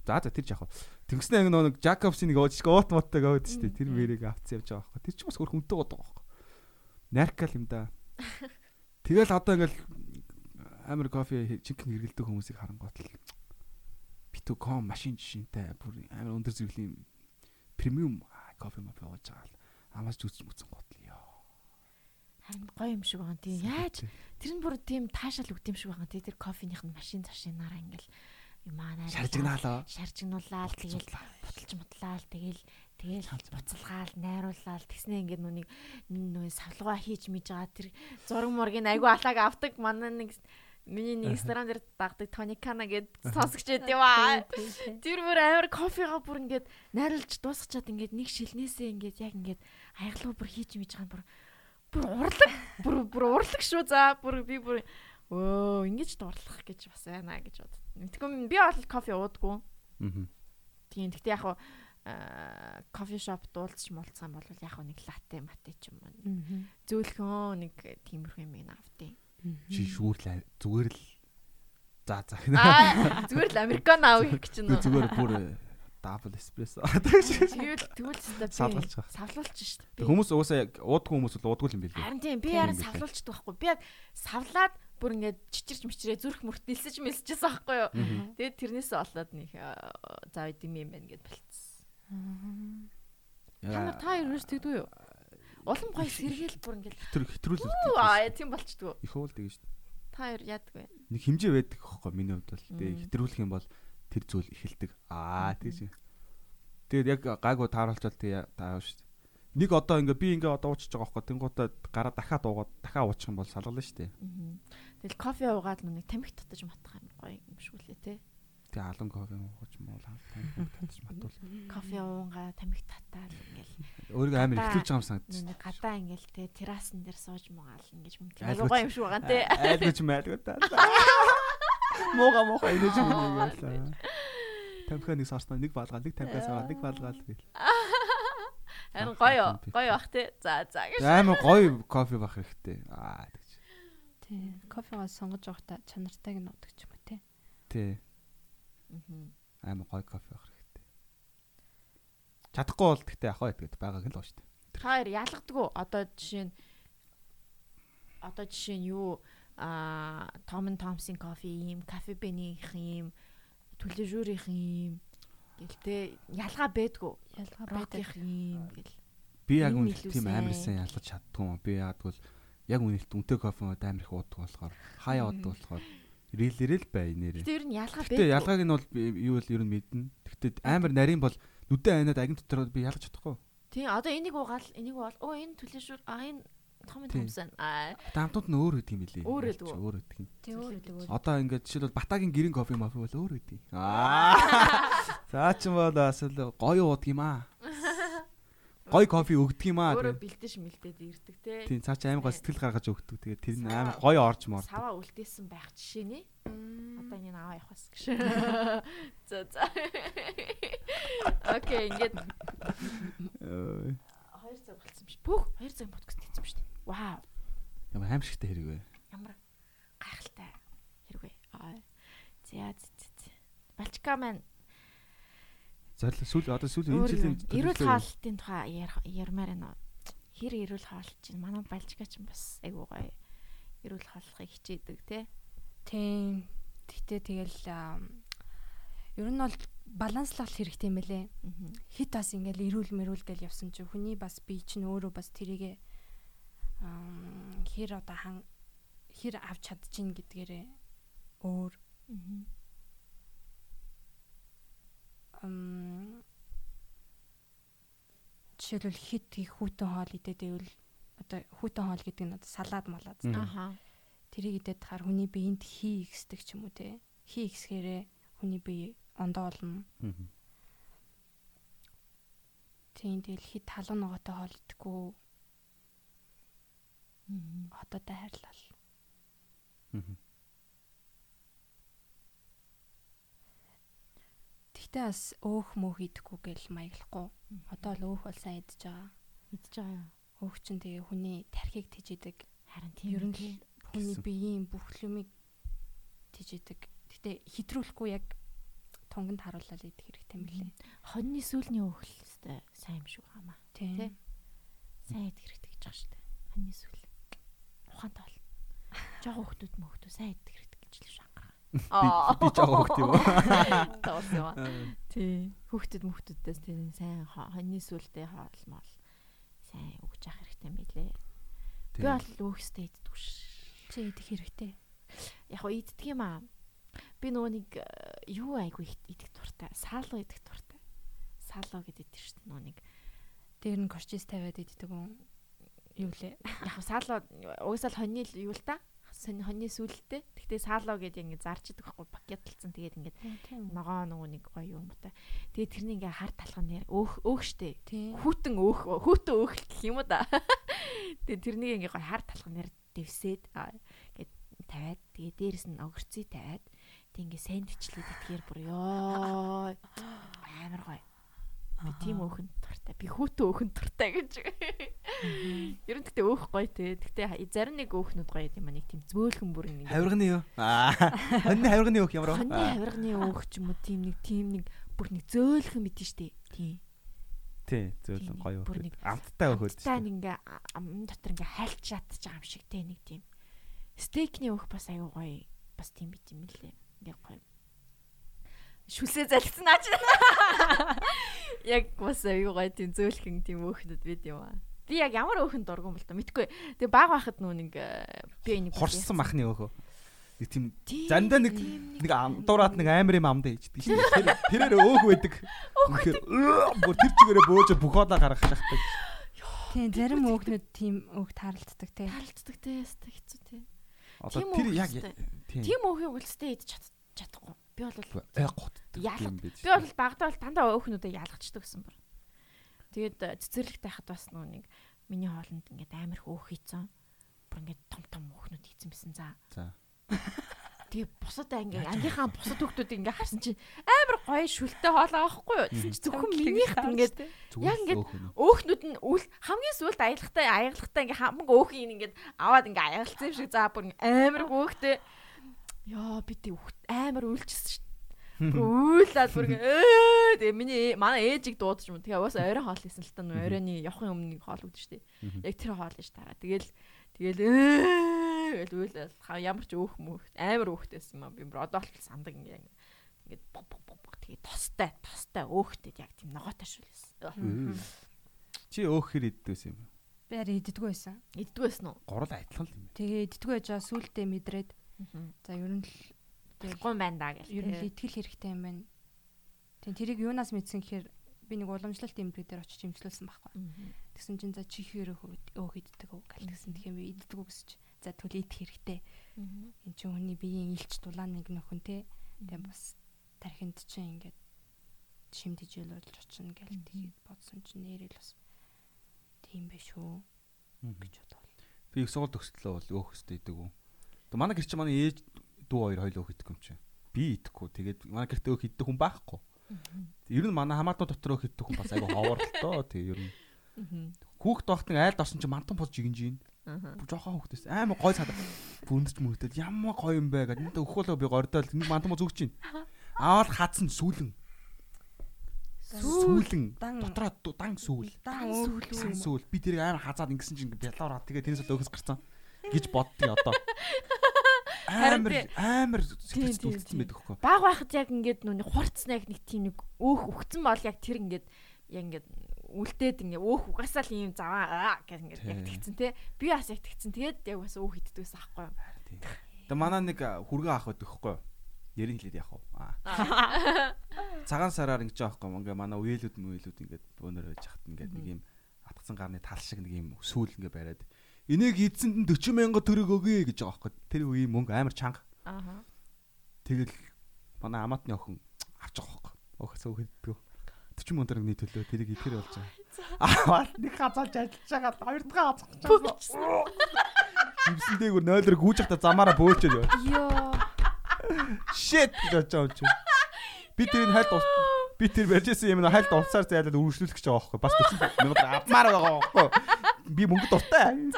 За за тэр жаах. Тэнгснээ нөгөө нэг Jacobs-ийн нэг ууж уут муутай шүү дээ. Тэр мэрийг авцсан явж байгаа байхгүй. Тэр чинь бас хөр хүнтэй гоод байгаа байхгүй. Наркал юм да. Тэгэл одоо ингээл амар кофе чикен хэргэлдэг хүмүүсийг харангуут л битүү ком машин жишинтэй бүр амар өндөр зэрэглэлийн премиум кофе мофе ууж байгаа л амаас зүс мүцэн гот л ёо. Харин гоё юм шиг байгаа тийм. Яаж тэр нь бүр тийм таашаал өгд юм шиг байгаа тийм. Тэр кофеных нь машин зашинаараа ингээл юм аа найруулаад Шаржигнаалаа. шаржигнуулаад тэгэл буталж мутлаал тэгэл тэгэл буцалгаал найруулаад тэгснэ ингээд нүуний нүуний савлгаа хийж мэж байгаа. Тэр зураг мургийн айгу алааг авдаг. Манай нэг миний нэг ресторан дээр дагдаг тоникана гэд сонсогч байд аа. Тэр бүр амар кофега бүр ингээд найруулж дуусчихад ингээд нэг шилнээсээ ингээд яг ингээд аяглуу бүр хийж мэж байгаа бүр бүр урлаг бүр бүр урлаг шүү за. Бүр би бүр өө ингэж дурлах гэж бас байна гэж бод. Тэгвэл би бол кофе уудаггүй. Аа. Тийм гэхдээ яг хуу кофе шоп дуулцч муулцсан бол яг нэг латте мате ч юм уу. Зөөлхөн нэг тиймэрхүү юм авдیں۔ Чи шүүр л зүгээр л за за. Аа зүгээр л американо авах гэж байна. Зүгээр бүр дабл эспрессо. Тэгвэл тэгвэл савлуулж байгаа. Савлуулж шүү дээ. Хүмүүс угаасаа яг уудгүй хүмүүс бол уудгүй юм билээ. Харин тийм би харин савлуулчдаг байхгүй. Би яг савлаад бүр ингээд чичирч мичрээ зүрх мөрт нэлсэж мэлсэжсэн байхгүй юу. Тэгээд тэрнээсээ болоод нэг заа идэм юм байна гэд болцсон. Та та ерөөс тэгдүү юу? Улам гоё сэргээл бүр ингээл хитрүүл хитрүүл. Аа тийм болчдгоо. Их уул тэгэж шүү. Та хоёр яадаг вэ? Нэг хэмжээ байдаг хөөхгүй миний хувьд бол. Тэгээ хитрүүлэх юм бол тэр зүйл эхэлдэг. Аа тэгэж. Тэгээд яг гайгүй тааруулчвал тэгээ таа шүү. Нэг одоо ингээ би ингээ одоо уучж байгаа хөөхгүй. Тэнгуудаа гараа дахиад уугаад дахиад уучих юм бол салгална шүү. Тэгэл кофе уугаад нүг тамхи татаж матах юм гоё юм шиг үлээ те. Тэгээ алан кофе ууж муу тамхи татаж матвал. Кофе уунгаа тамхи татаад ингээл өөрийгөө амар ихлүүлж байгаа юм санагдаж. Нэг гадаа ингээл те террасан дээр сууж муугаал ингэж юм. Аюугаа юм шиг байгаа те. Айлгууч майлгуу та. Мууга мууга инээж юм ингээл. Тамхи нэг сарснаа нэг баалгаа нэг тамхиас аваад нэг баалгаал гээл. Харин гоё гоё бах те. За за гэж. Амар гоё кофе бах хэрэгтэй. Аа тэгж. Тий. Кофегаа сонгож явахдаа чанартайг нь удаг ч юм уу те. Тий. Амар гоё кофе авах хэрэгтэй. Чадахгүй бол гэхдээ ахаа итгэдэг байгааг л шүү дээ. Хоёр ялгадаг уу? Одоо жишээ нь одоо жишээ нь юу а Том Томсын кофе юм, кафе бенийх юм, түлэжүүрийнх юм гэлтэй ялгаа байдгүй. Ялгаа байдаг юм гэл. Би яг үн тийм амар сайн ялгаж чаддгүй. Би яадгүй яг үнэлт үнтэй кофе амар их уудаг болохоор хаяа уудаг болохоор Ирээлэрэл бай нэрээ. Гэтэ ер нь ялгаа байдаг. Гэтэ ялгааг нь бол юу л ер нь мэднэ. Гэтэ амар нарийн бол нүдэн айнаад агин дотор би ялгаж чадахгүй. Тийм одоо энийг уугаал энийг бол оо энэ түлээшүр а энэ том томсон. Аа. Дамтууд нь өөр үдэг юм билий. Өөр үдэг. Өөр үдэг юм. Тийм өөр үдэг. Одоо ингээд жишээлбэл Батагийн гэрэн кофе мафи бол өөр үдэг. Аа. За ч юм бол асал гоё уудаг юм аа. Гой кофе өгдөг юм аа. Өөрөө бэлдэж мэлдээд ирдэг те. Тийм цаа чи аим гой сэтгэл гаргаж өгдөг. Тэгээд тэр нь аим гой орж мор. Саваа үлдээсэн байх жишээ нэ. Одоо энэ аваа явах бас гэж. За за. Окей, ингээд хоёр цаг болсон биш. Бүх хоёр цаг подкаст. Вау. Ямар аимшигтай хэрэг вэ? Ямар гайхалтай хэрэг вэ? Аа. За за. Балчка маань Зорилго сүүл одоо сүүл энэ жилийн эрүүл хаалтын тухай ярмаар байна. Хэр эрүүл хаалт чинь манай балжгаа чинь бас айгуу гоё эрүүл хаалхыг хичээдэг тий. Тийм. Гэтэ тэгэл ер нь бол баланслах хэрэгтэй юм байлээ. Хит бас ингээл эрүүл мэрүүл гэл явсан чинь хүний бас бие чинь өөрөө бас тэрийгэ хэр одоо хан хэр авч чадчихин гэдгээрээ өөр жишээлбэл хит их хүүтэн хоол идээд байвал одоо хүүтэн хоол гэдэг нь одоо салаад малаад. Аха. Тэрийг идээд хахаар хүний биеинд хий ихсдэг ч юм уу те. Хий ихсгээрээ хүний бие ондоо олно. Тийм тэгэл хит талан ногоотой хоол идэхгүй. Хототой хайрлал. Гэхдээ бас өөх мөөх идэхгүй гэл маяглахгүй. Одоо л өөх бол сайн идэж байгаа. Идэж байгаа. Өөх чинь тэгээ хүний тархийг тэжээдэг. Харин тийм ер нь хүний биеийн бүх юмыг тэжээдэг. Гэтэ хитрүүлэхгүй яг тунганд харуулаад идэх хэрэгтэй юм лээ. Хоньны сүүлний өөх л өстэй сайн юм шиг байгаамаа. Тий. Сайн идэх хэрэгтэй гэж байгаа шүү дээ. Хоньны сүүл. Ухаантай бол. Жог хөөхтүүд мөхтөө сайн идэх хэрэгтэй гэж л шангараа. Би жоо хөхт юм уу? Тоосоо. Тий. Хөхтөд мөхтөдөөс тий сайн хоньны сүлдээ хаалмал сайн өгч явах хэрэгтэй юм билээ. Би бол өөхстэй иддэг ш. Чи идэх хэрэгтэй. Яг гоо иддэг юм аа. би нөгөө нэг э, юу айгүй идэх дуртай. Саало идэх дуртай. Саало гэдэг тийм шүү дээ нөгөө нэг дээр нь корчис тавиад иддэг юм. Юу лээ. Яг саало угсаал хоньны юу л та? сонь хоньны сүлдтэй. Тэгтээ саало гэдэг ингээд зарч идэх байхгүй пакетлцсан. Тэгээд ингээд ногоо нөгөө нэг гоё юм та. Тэгээд тэрний ингээд хар талхан нэр өөх өөх штэ. Хүүтэн өөх хүүтэн өөх гэх юм уу да. Тэгээд тэрнийг ингээд гоё хар талхан нэр дэвсээд ингээд тавиад тэгээд дээрэс нь огөрцөй тавиад тэг ингээд сэндвичлээд итгэхэр бүр ёо амар гоё Би тийм өөхөнд туртай. Би хүүтэн өөхөнд туртай гэж. Ер нь гэтээ өөх гоё те. Гэтээ зарим нэг өөхнүүд гоё юм аа нэг тийм зөөлхөн бүр нэг. Хавирганы юу? Аа. Хоньны хавирганы өөх ямар вэ? Хоньны хавирганы өөх ч юм уу тийм нэг тийм нэг бүр нэг зөөлхөн мэдэн штэ. Тийм. Тий, зөөлөн гоё өөх. Амттай өөхөд. Амттай нэг ингээ ам дотор ингээ шатж байгаа юм шиг те нэг тийм. Стейкний өөх бас аюу гоё. Бас тийм бит юм лээ. Ингээ гоё шүлсээ залгсан наач. Яг бас аюу гай тийм зөөлхөн тийм өөхнөд бид юм аа. Би яг ямар өөхөнд дургуун бол та мэдгүй. Тэгээ баг байхад нөө нэг э, би нэг хорсон махны өөхөө. Нэг тийм зандаа нэг нэг амдуураад нэг амар юм амдаа хийдэг шин. Тэр тэрээр өөх байдаг. Үнэхээр бүр тэр чигээрээ бөөж бөхөөдөө гаргах шахдаг. Тийм зарим өөхнүүд тийм өөх таралддаг те. Таралддаг те. Хэцүү те. Одоо тэр яг тийм өөхийг үлстэй идэж чадахгүй. Би бол гот юм биш. Би бол багтаа бол дандаа өөхнүүдэд ялгачдаг гэсэн бүр. Тэгээд э, цэцэрлэг тайхад бас нөө нэг миний хоолнд ингээд амар хөөх хийцэн. Бүр ингээд том том өөхнүүд хийцэн байсан за. За. Тэгээ бусадаа ингээ ангийнхаа бусад хүмүүсийг ингээ харсан чинь амар гоё шүлтэй хоолоо авахгүй юу? Тэсэн чи зөвхөн минийх ингээд яг ингээд өөхнүүд нь үл хамгийн сүлд аялахтай аягалахтай ингээ хамаг өөхийг ингээд аваад ингээ аягалцсан юм шиг за бүр амар хөөхтэй Яа би тэг амар үйлчсэн шүү дээ. Үйлээд бүр ээ тэгээ миний манай ээжийг дуудаж юм. Тэгээ уус орой хоол хийсэн л та нөө оройны явахын өмнө хоол үүдэн шүү дээ. Яг тэр хоол ш тараа. Тэгэл тэгэл ээ гэл үйлээд ямар ч өөх мөх амар өөхтэйсэн юм би одоо л сандаг ингээ ингээд бог бог бог тэгээ тостай тостай өөхтэй яг тийм ногоотой шүлээс. Чи өөхөр иддгээс юм. Би харин иддггүй байсан. Иддггүй байсан уу? Гурал адилхан л юм. Тэгээ иддггүй байж байгаа сүултээ мэдрээд За ер нь л гон байна да гэх. Ер нь итгэл хэрэгтэй юм байна. Тийм тэрийг юунаас мэдсэн гэхээр би нэг уламжлалт эмнэлэг дээр очиж имжлүүлсэн байхгүй. Тэгсэн чинь за чихээр өөх иддэг үү гэл тэгсэн тэгэхээр би иддэг үү гэсэн чи за тэгвэл идэх хэрэгтэй. Энд чинь хүний биеийн илч дулаан нэг нөхөн те. Тэгээ бас тархинд чинь ингээд шимдэж өлөөлж очино гэл тэгээд бодсон чинь нэрэл бас тийм байх шүү гэж бодлоо. Би их сургууль төгслөө бол өөх өстэй идэг үү? Тэг манай гэр чи манай ээж дүү хоёр хоёул өөх идэх юм чи. Би идэхгүй. Тэгээд манай гэртээ өөх идэх хүн байхгүй. Ер нь манай хамаатан дотор өөх идэх хүн бас айгу ховор л доо. Тэг ер нь. Хүүхд багт нэг айлд орсон чи мантан ийн. Бу жоохон хүүхдээс амар гой цаад бүндэж мөрөдөд ямар гоё юм бэ гэдэг. Энэтэй өхөөлөө би гордоол нэг мантан бод зүгч ийн. Аваад хатсан сүүлэн. Сүүлэн дотроо дан сүүл. Дан сүүл. Сүүл. Би тэрийг амар хазаад ингэсэн чинь бялаар тэгээ тэрнээс л өөхс гарцсан гэж боддгийг одоо. Амар амар сэтгэл үлдсэн байдаг хөөхгүй. Баг байхад яг ингээд нүг хурцсан яг нэг тийм нэг өөх өгцөн бол яг тэр ингээд яг ингээд үлдээд ингээ өөх угаасаа л ийм заваа гэх ингээд яг тэгцэн те. Би бас яг тэгцэн. Тэгээд яг бас өөх иддэгсэн аахгүй. Тэгээ манай нэг хүргэн ах байдаг хөөхгүй. Ярин хэлээд яах вэ? Цагаан сараар ингэж байхгүй ингээ манай үеэлүүд мүеэлүүд ингээд бөөнөр байж хат ингээд нэг юм атгсан гарны тал шиг нэг юм сүүл ингээ бариад энийг эзэнд нь 40 мянга төгрөг өгье гэж байгаа байхгүй. Тэр үеийн мөнгө амар чанга. Аа. Тэгэл манай амаатны охин авч байгаа байхгүй. Охисоо өгдөгөө. 40 мянга төгрөгийн төлөө тэрийг итгэр болж байгаа. Аа нэг хазаалж ажиллаж байгаа хоёр дахь хазах. Химсэн дээгүр 0 дээр гүйж хата замаараа бөөлчөө. Йоо. Shit гэж байгаа юм чи. Би тэрийг хайлт би тэр барьжсэн юм хайлт уцаар зайлаад үргэлжлүүлэх гэж байгаа байхгүй. Бас 40 мянга авмаар байгаа байхгүй би мөнгө дуртай.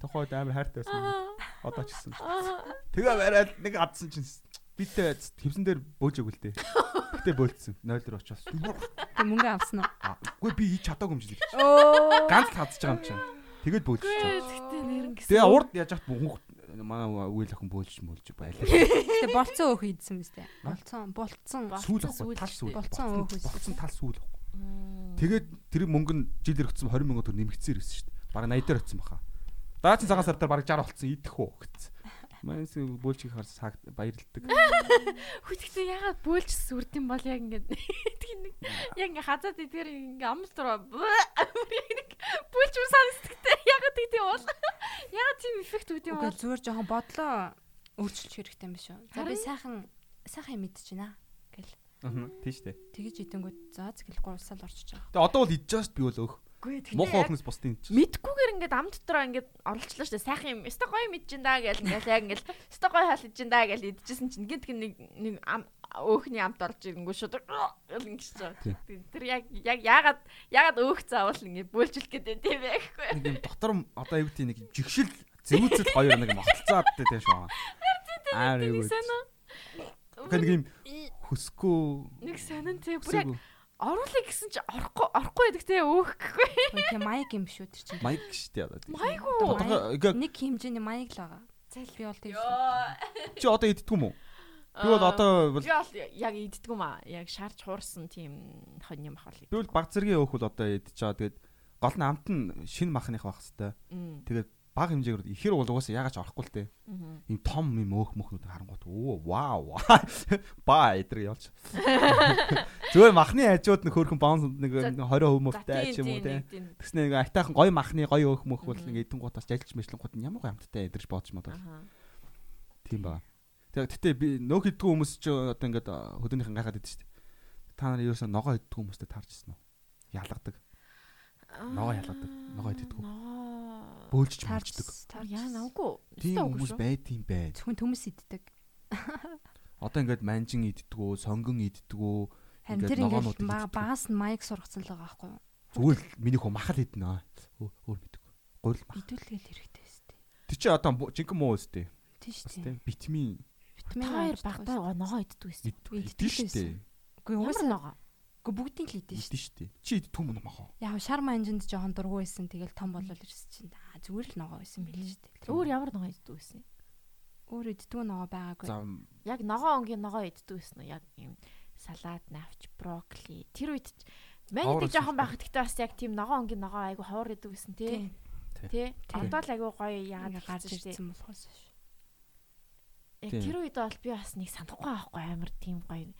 Тохойд амар хайртай байсан. Одоо ч гэсэн. Тэгээ бариад нэг адсан чинь битээ хевсэн дээр бөөж өгөл тээ. Гэтэ бөөлцсөн. 0 дээр очиж. Тэг мөнгө авсан уу? Үгүй би хийж чадаагүй юм гэж. Ганц хадж байгаа юм чинь. Тэгээд бөөлчихсөн. Гэтэ нэрэн гэсэн. Тэгээ урд яаж яах бүх манай үйл охин бөөлж мөөлж байлаа. Гэтэ болцсон өөх ийдсэн биз дээ. Болцсон, болцсон. Сүүл тал сүүл. Болцсон өөх. Болцсон тал сүүл. Тэгээд тэр мөнгө нь жилээр өгсөн 20 мянган төгрөг нэмэгдсээр ирсэн шүү дээ. Бараг 80 дээр очсон баха. Даацын цагаан сар дээр бараг 60 болцсон идэх үү гэсэн. Манайс бөөлж их харс баярлдаг. Хүчтэй ягаад бөөлж сүрд юм бол яг ингээд нэг яг ингээд хазаад идгээр ингээд амлтар бөөлж үр санагддаг. Ягаад тийм бол? Ягаад тийм эффект үүд юм бол? Зүгээр жоохон бодлоо өөрчилж хэрэгтэй юм биш үү? За би сайхан сайхан гэл. Аа тийм шүү дээ. Тэгэж идэнгүүт за згэлгүй улсаал орчиж байгаа. Тэгээ одоо бол идэж байгаа шүү би бол өөх. Мохоо охноос бусдын чинь. Мэдгүйгээр ингээд ам дотроо ингээд орлчлаа шүү дээ. Сайхан юм. Өстө гоё мэдэж даа гэл ингээд яг ингээд өстө гоё хаал идэж даа гэл идчихсэн чинь гинт нэг нэг ам өөхний амт орж ирэнгүү шууд гэл ингэж байгаа. Тэр яг яг ягаад ягаад өөх заавал ингээд бөөлжлөх гэдэг тийм ээ гэхгүй. Нэг юм дотор одоо аюу тийм нэг жигшил зэвүүцэл гоё нэг мохолцоод дээ шүү. Аа уу? Гэнэ нэг юм хөсгөө нэг сонин тий бүр яг оруулах гэсэн чи орохгүй орохгүй байдаг те өөх гэхгүй. Тийм майк юм шүү тэр чинь. Майк шүү дээ одоо. Майк уу? Нэг хэмжээний майк л байгаа. Зайл би бол тийм. Чи одоо иддэг юм уу? Би бол одоо бол яг иддэг юм аа. Яг шаарч хуурсан тийм хон юм ахвал. Би бол баг зэргийн өөх бол одоо байгаа. Тэгээд гол нь амт нь шин махных байх хэвээр. Тэгээд баг хэмжээгээр ихэр бол угаасаа ягаад ч орохгүй л те. Ийм том юм өөх мөхнүүд харангуут оо вау. Ба эдрэг явж. Зүгээр махны хажууд нэг хөөрхөн баунс нэг 20% мөвтэй ч юм уу те. Тэгснэ нэг айтайхан гоё махны гоё өөх мөх бол нэг эдэн гутаас жилж мэжлэнгууд нь ямар гоё амттай эдэрж бодож модол. Тийм ба. Тэгээ гэтээ би нөх иддэг хүмүүс ч одоо ингээд хөдөөнийхэн гайхаад идэв шүү дээ. Та нар ерөөсөө ногоо иддэг хүмүүстэй таарчсан уу? Ялгадаг. Ногоо ялгадаг. Ногоо иддэг бөөлж мэлждэг. Яа навгүй. Тийм хүмүүс байд юм бай. Зөвхөн төмөс иддэг. Одоо ингээд манжин иддгүү, сонгон иддгүү. Харин тэр ингээд багаас нь майк сургацсан л байгаа байхгүй юу? Зүгээр л миний хөө махал иднэ. Өөр мэдгүй. Гурил мах. Идүүлгээл хэрэгтэй өстэй. Тэг чи одоо жинхэнэ муу өстэй. Тийм шүү дээ. Витамин. Витамин хоёр багтаа ногоо иддэг байсан. Иддэг шүү дээ. Үгүй угаасаа ногоо. Гэхдээ бүгдийг л идэж шүү дээ. Чи идэх юм уу махаа? Яг шар манжинд жоохон дургу байсан. Тэгэл том болол ирсэн чинь аа зүгээр л ногоо байсан билээ шүү дээ. Өөр ямар ногоо иддэг байсан? Өөр иддэг ногоо байгаагүй. Яг ногоо өнгийн ногоо иддэг байсан уу? Яг юм салат, навч, брокколи. Тэр үед манайд жоохон байхад гэхдээ бас яг тийм ногоо өнгийн ногоо айгу ховор иддэг байсан тий. Тий. Одоо л айгу гоё яагаад гарч ирсэн болохоос ш. Яг тэр үед бол би бас нэг санахгүй аахгүй амар тийм гоё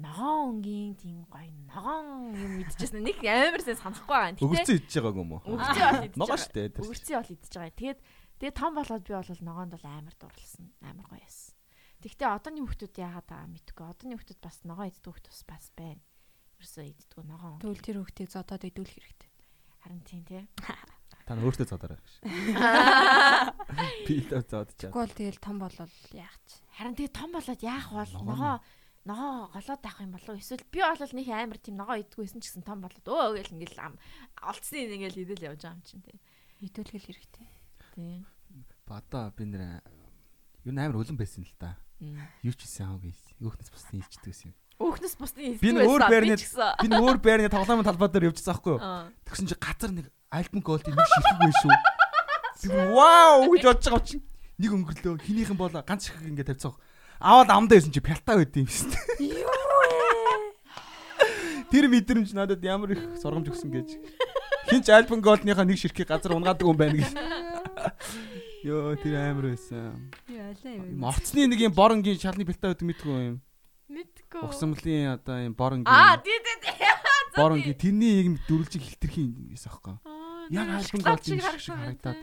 ногоон өнгийн тийм гоё ногоон юм идчихсэн нэг амар сайн санахгүй байгаа. Өгөрцөн идчихэж байгааг юм уу? Өгөрцөн бол идчихэж байгаа. Ногоо шүү дээ. Өгөрцөн бол идчихэж байгаа. Тэгээд тэгээд том болоод би бол ногоонд бол амар дурлсан. Амар гоё яасан. Тэгтээ одооний хүмүүс яагаад байгаа мэдгүй. Одооний хүмүүс бас ногоо иддэг хүмүүс бас байна. Ерөөсөө иддэг ногоон. Тэгвэл тэр хүмүүсийг зодоод идүүлэх хэрэгтэй. Харин тийм тий. Та нь өөртөө зодоорой гэж. Би л зодож чаа. Тэгвэл тэгэл том болол яах ч. Харин тэгээ том болоод яах бол ногоо ногоо голоод авах юм болов эсвэл би бол нэг амар тийм ногоо идэггүйсэн ч гэсэн том болоод өө гэл ингээл ам олцсны ингээл идэл явж байгаа юм чинь тий. Идүүлгэл хэрэгтэй. Тий. Бада би нэр юу амар өлөн байсан л да. Юу ч хийсэн хаагүй. Өөхнөс бусны илчдэг гэсэн юм. Өөхнөс бусны илчдэг. Би өөр байрны би өөр байрны тоглоомын талбай дээр явжсан байхгүй юу? Тэгсэн чи газар нэг альбом голд нэг ширхэг байх шүү. Вау гэж бодож байгаа чинь нэг өнгөрлөө. Хинийхэн бол ганц ширхэг ингээд тавьцаах Аваад амдаа байсан чи пялтаа байд юм. Юу вэ? Тэр мэдрэмж надад ямар их сургамж өгсөн гэж. Хинч альбом голдныхаа нэг ширхгийг газар унгаадаг юм байна гэж. Йоо тэр амар байсан. Яалаа юм. Орцны нэг юм боронгийн шалны пялтаа байдаг мэдгүй юм. Мэдгүй. Угсамлын одоо юм боронгийн. Аа тий тий. Боронгийн тэрний юм дөрүлжиг хилтерхийн юмээс аахгүй. Яг альбом голдын шиг харагдаад.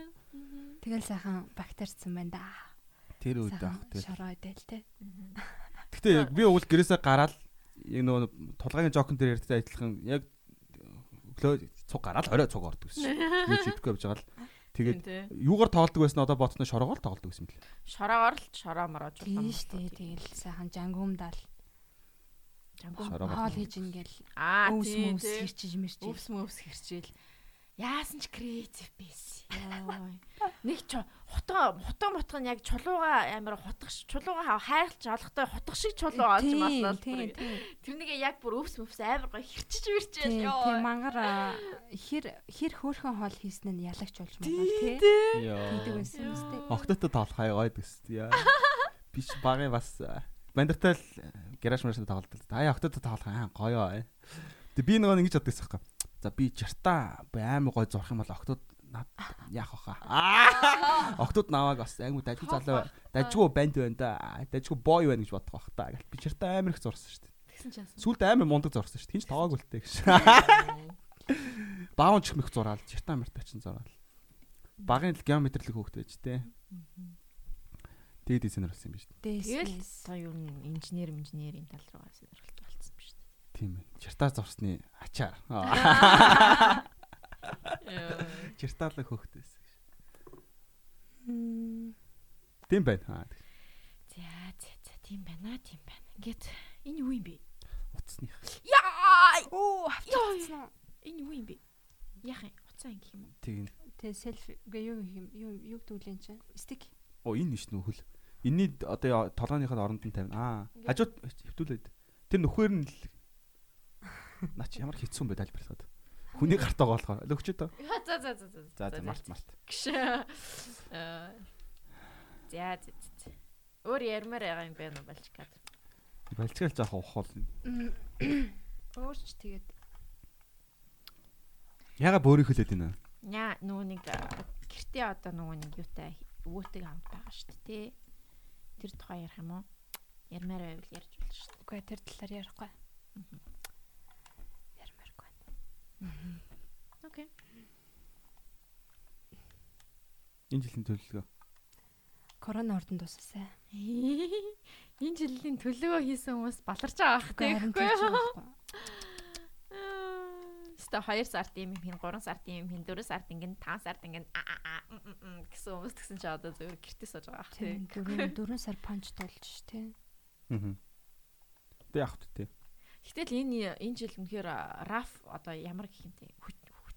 Тэгэл сайхан бактерицсан байна да. Тэр үед авах тэгэл шороо идэл те. Гэтэ би уул гэрээсээ гараад яг нөгөө тулгааны жокон дээр ярьдаг адилхан яг өглөө цуг гараад орой цуг ордог гэсэн. Юу ч идэхгүй явж байгаа л. Тэгээд юугаар тоглодог байсан одоо ботно шороогоор тоглодог байсан юм лээ. Шороогоор л шороо мороо жуулсан. Тийм шүү дээ. Тэгэл сайхан жангумдаал. Жангум хоол хийж ингээл аа өвс мөс хэрчиж мэрчиж. Өвс мөс хэрчээл. Яасан ч креатив байсан. Нэг ч хутга хутга мотгон яг чулууга амар хутгах чулууга хайрлж олохтой хутгах шиг чулуу олж маслаа. Тэрнийг яг бүр өвс өвс амар гоё хэрчиж мэрчээл ёо. Тийм мангар хэр хэр хөөрхөн хоол хийсэн нь ялагч болж байгаа тий. Тийдэг байсан үстэй. Октотод тоолох хай гойд өстэй. Биш багын бас бандартал гараж маршрут тоглолт. Ая октотод тоолох аа гоё. Тэг би нөгөө ингэж боддог байсан хэрэг За би жартаа амар гой зурх юм бол октод яах вэ? Аа. Октод навааг бас айгу дажгүй залуу. дажгүй банд байна да. Дажгүй бой байна гэж бодох бах та. Би чарта амар их зурсан шүү дээ. Тэгсэн ч яасан. сүлд амар мундаг зурсан шүү дээ. Хинч тоогоог үлтэй гэж. Баун чих мэх зураал чарта амартай чин зураал. Багын л геометрлэг хөөхт байж тээ. Тэгээд дизайнер болсон юм биш үү? Тэгэл та юу н инженер инженерийн тал руугаа сонирхолтой болсон юм шүү дээ. Тийм ээ чартаа зурсны ачаар чартаалаг хөөхт байсан гэж тийм байна За за за тийм байна тийм байна. Ингээд энэ юу юм бэ? утасных Яа! Оо, хавцсан. Энэ юу юм бэ? Яах юм? Уцаа ингэх юм уу? тийм Тэ селфи гээ юу юм юу юг дүүлэн чинь. Стик. Оо энэ биш нөхөл. Энийний одоо толгойнхын оронд нь тавина. Аа. Хажууд хөвтүүлээд. Тэр нөхөр нь л наач ямар хэцүү юм бэ тайлбарлахад. Хүний гартаа гоолохоор. Лөгчөө тоо. За за за за. За за март март. Гш. Аа. За за за. Өөр ярмаар байгаа юм байна уу балчгаад. Балчгаал жоох ухаал. Өөрч тэгээд Яга бөөрийн хөлөөд байна. Яа нөгөө нэг гэртээ одоо нөгөө нэг юутай өвөөтэйг хамт байгаа шүү дээ тий. Тэр тухай ярих юм уу? Ярмаар байвал ярьж болно шүү дээ. үгүй тэр талаар ярихгүй. Ярмааргүй. Окей. Энэ жилийн төлөвлөгөө. Корона ордон дуусасаа. Энэ жилийн төлөвөө хийсэн хүмүүс баларч байгаа тий. Тийч байхгүй. Ста 2 сард юм хин 3 сард юм хин 4 сард ингэн 5 сард ингэн а а а м, м, м гэсэн хүмүүс тэгсэн чи одоо зөвөр гэртээ сууж байгаа тий. Дөрөв дөрөв сар панч тулж ш тий. Аа. Тэ яах вэ? Гэтэл энэ энэ жил үнэхээр раф одоо ямар гэх юм те